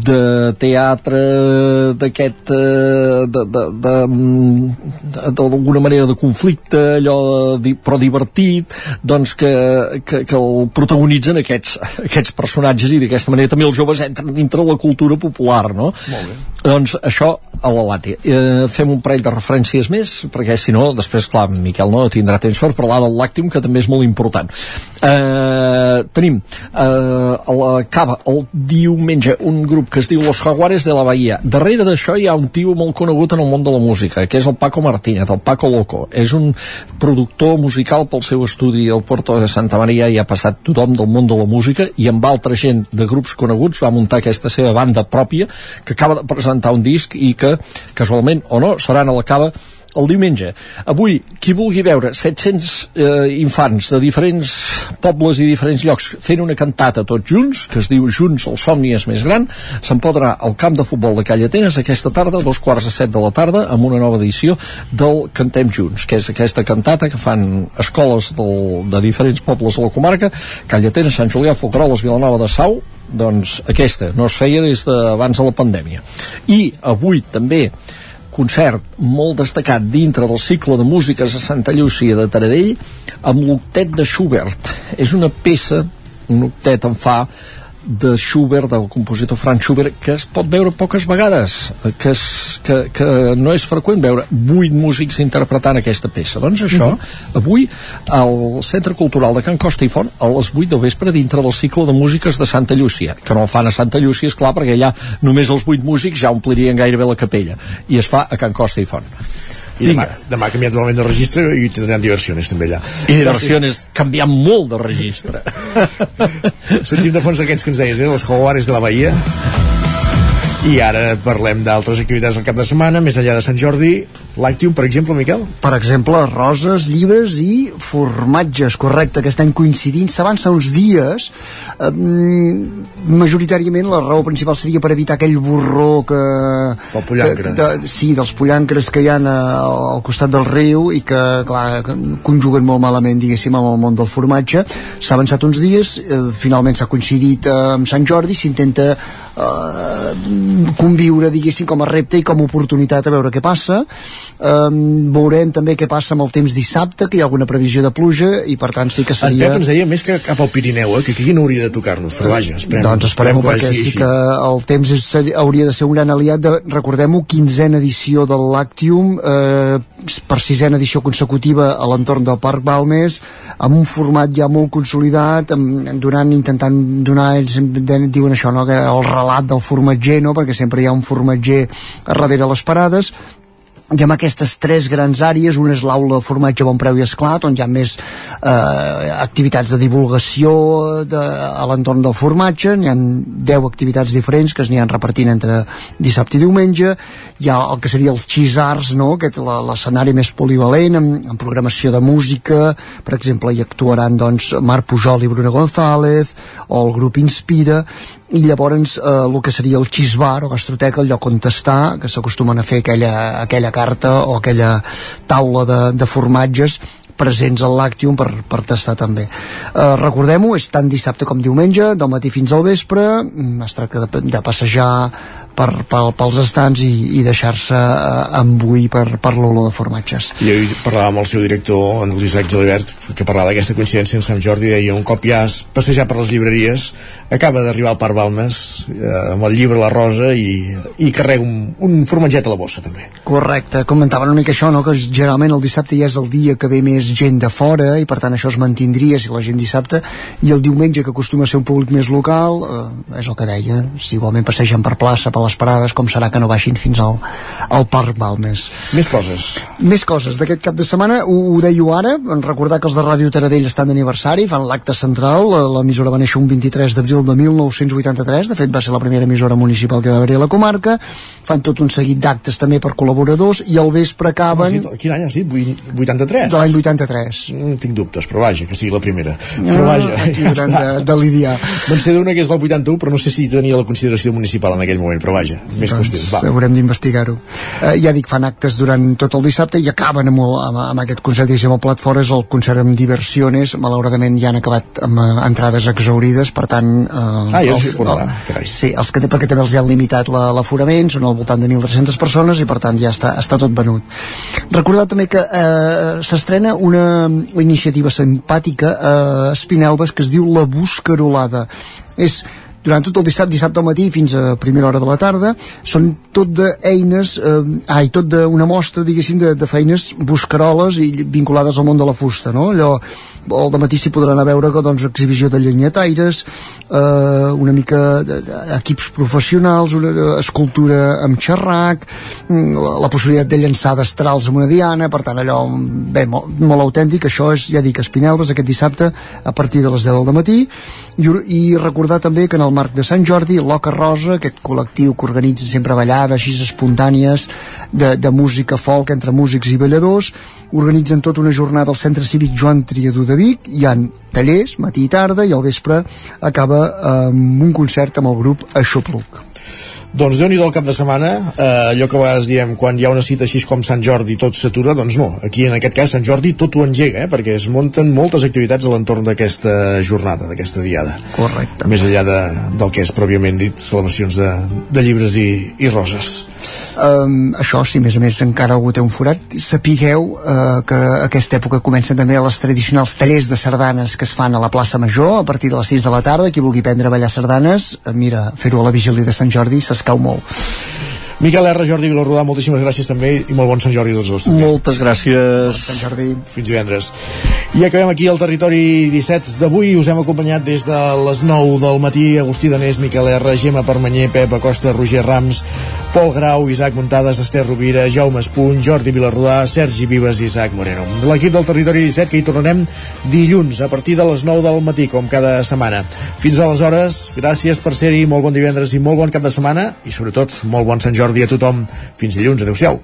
de teatre d'aquest eh, d'alguna manera de conflicte allò di, però divertit doncs que, que, que el protagonitzen aquests, aquests personatges i d'aquesta manera també els joves entren dintre de la cultura popular no? Molt bé. doncs això a la Lati eh, fem un parell de referències més perquè si no, després clar, Miquel no tindrà temps per parlar del Làctium que també és molt important eh, tenim eh, a la Cava el diumenge un grup que es diu Los Jaguares de la Bahia darrere d'això hi ha un tio molt conegut en el món de la música que és el Paco Martínez, el Paco Loco. És un productor musical pel seu estudi al Porto de Santa Maria i ha passat tothom del món de la música i amb altra gent de grups coneguts va muntar aquesta seva banda pròpia que acaba de presentar un disc i que casualment o no seran a la cava el diumenge. Avui, qui vulgui veure 700 eh, infants de diferents pobles i diferents llocs fent una cantata tots junts, que es diu Junts el somni és més gran, se'n podrà al camp de futbol de Calla Atenes aquesta tarda, dos quarts de set de la tarda, amb una nova edició del Cantem Junts, que és aquesta cantata que fan escoles del, de diferents pobles de la comarca, Calla Atenes, Sant Julià, Focaroles, Vilanova de Sau, doncs aquesta no es feia des d'abans de la pandèmia. I avui també concert molt destacat dintre del cicle de músiques a Santa Llúcia de Taradell amb l'octet de Schubert. És una peça, un octet en fa de Schubert, del compositor Franz Schubert, que es pot veure poques vegades, que, es, que, que no és freqüent veure vuit músics interpretant aquesta peça. Doncs això, uh -huh. avui, al Centre Cultural de Can Costa i Font, a les 8 del vespre, dintre del cicle de músiques de Santa Llúcia, que no el fan a Santa Llúcia, és clar, perquè allà només els vuit músics ja omplirien gairebé la capella, i es fa a Can Costa i Font. I demà, demà ha canviat totalment de registre i tindran diversiones també allà. I diversiones canviant molt de registre. Sentim de fons aquests que ens deies, eh? Los Jaguares de la Bahia. I ara parlem d'altres activitats del cap de setmana, més enllà de Sant Jordi, l'Actium, per exemple, Miquel? Per exemple, roses, llibres i formatges, correcte, aquest any coincidint, s'avança uns dies, eh, majoritàriament la raó principal seria per evitar aquell borró que... Del pollancre. De, de, sí, dels pollancres que hi ha al costat del riu i que, clar, que conjuguen molt malament, diguéssim, amb el món del formatge. S'ha avançat uns dies, eh, finalment s'ha coincidit eh, amb Sant Jordi, s'intenta eh, conviure, diguéssim, com a repte i com a oportunitat a veure què passa. Um, veurem també què passa amb el temps dissabte, que hi ha alguna previsió de pluja i per tant sí que En seria... Pep ens deia més que cap al Pirineu, eh? que aquí no hauria de tocar-nos, però vaja, esperem. Doncs esperem que perquè sí que el temps és, hauria de ser un gran aliat de, recordem-ho, quinzena edició del Lactium eh, per sisena edició consecutiva a l'entorn del Parc Balmes amb un format ja molt consolidat amb, donant, intentant donar ells diuen això, no? que el relat del formatger no? perquè sempre hi ha un formatger darrere les parades i amb aquestes tres grans àrees, una és l'aula formatge bon preu i esclat, on hi ha més eh, activitats de divulgació de, a l'entorn del formatge, n'hi ha 10 activitats diferents que es n'hi han repartint entre dissabte i diumenge, hi ha el que seria els xisars, no? aquest l'escenari més polivalent, amb, amb programació de música, per exemple hi actuaran doncs, Marc Pujol i Bruno González, o el grup Inspira, i llavors eh, el que seria el xisbar o gastroteca, el lloc on estar, que s'acostumen a fer aquella, aquella carta o aquella taula de, de formatges presents al Lactium per, per tastar també. Eh, Recordem-ho, és tant dissabte com diumenge, del matí fins al vespre, mm, es tracta de, de passejar per, per, pels estants i, i deixar-se eh, embuir per, per l'olor de formatges. I ahir parlava amb el seu director, en l'Isaac Gelibert, que parlava d'aquesta coincidència en Sant Jordi, deia un cop ja has passejat per les llibreries, acaba d'arribar al Parc Balmes, eh, amb el llibre La Rosa, i, i carrega un, un formatget a la bossa, també. Correcte, comentaven una mica això, no? que generalment el dissabte ja és el dia que ve més gent de fora i per tant això es mantindria si la gent dissabte i el diumenge que acostuma a ser un públic més local eh, és el que deia, si igualment passegen per plaça, per les parades, com serà que no baixin fins al, al Parc Balmes. Més coses. Més coses d'aquest cap de setmana, ho, ho deia ara, en recordar que els de Ràdio Taradell estan d'aniversari, fan l'acte central, la- l'emissora va néixer un 23 d'abril de 1983, de fet va ser la primera emissora municipal que va haver-hi a la comarca, fan tot un seguit d'actes també per col·laboradors i al vespre acaben... Has dit? Quin any has dit? Vuit- 83? De l'any 83. Mm, tinc dubtes, però vaja, que sigui la primera. Però vaja, aquí ja de, de lidiar. Doncs sé d'una que és del 81, però no sé si tenia la consideració municipal en aquell moment, però vaja, més qüestions. Va. haurem d'investigar-ho. Eh, ja dic, fan actes durant tot el dissabte i acaben amb, el, amb, amb aquest concert, diguéssim, al plat fora és el concert amb diversiones, malauradament ja han acabat amb eh, entrades exaurides, per tant... Eh, Ah, ja els- portarà, el-. Sí, els que, perquè també els hi han limitat la- l'aforament, són al voltant de 1.300 persones i per tant ja està, està tot venut. Recordar també que eh, s'estrena una iniciativa simpàtica a Espinelves que es diu La Buscarolada. És durant tot el dissabte, dissabte al matí fins a primera hora de la tarda són tot d'eines eh, ai, tot d'una mostra, diguéssim, de, de feines buscaroles i vinculades al món de la fusta no? allò, al matí s'hi podran anar a veure doncs, exhibició de llenyataires eh, una mica d'equips professionals una escultura amb xerrac mm, la, la possibilitat de llançar destrals amb una diana per tant allò bé, molt, molt autèntic això és, ja dic, Espinelves aquest dissabte a partir de les 10 del matí i, i recordar també que en el marc de Sant Jordi, l'Oca Rosa, aquest col·lectiu que organitza sempre ballades així espontànies de, de música folk entre músics i balladors, organitzen tota una jornada al Centre Cívic Joan Triadú de Vic, hi han tallers, matí i tarda, i al vespre acaba amb un concert amb el grup Aixopluc. Doncs déu nhi del cap de setmana, eh, allò que a vegades diem, quan hi ha una cita així com Sant Jordi tot s'atura, doncs no, aquí en aquest cas Sant Jordi tot ho engega, eh, perquè es munten moltes activitats a l'entorn d'aquesta jornada, d'aquesta diada. Correcte. Més enllà de, del que és pròpiament dit, celebracions de, de llibres i, i roses. Um, això, si més a més encara algú té un forat, sapigueu uh, que aquesta època comencen també les tradicionals tallers de sardanes que es fan a la plaça Major a partir de les 6 de la tarda. Qui vulgui aprendre a ballar sardanes, eh, mira, fer-ho a la vigília de Sant Jordi s'escau molt. Miquel R, Jordi Vilarrodà, moltíssimes gràcies també i molt bon Sant Jordi tots dos. També. Moltes gràcies. Sant Jordi. Fins divendres. I acabem aquí el territori 17 d'avui. Us hem acompanyat des de les 9 del matí. Agustí Danés, Miquel R, Gemma Permanyer, Pep Acosta, Roger Rams, Pol Grau, Isaac Muntades, Esther Rovira, Jaume Espuny, Jordi Vilarrodà, Sergi Vives i Isaac Moreno. De l'equip del territori 17 que hi tornarem dilluns a partir de les 9 del matí, com cada setmana. Fins aleshores, gràcies per ser-hi, molt bon divendres i molt bon cap de setmana i sobretot molt bon Sant Jordi a tothom. Fins dilluns, adeu-siau.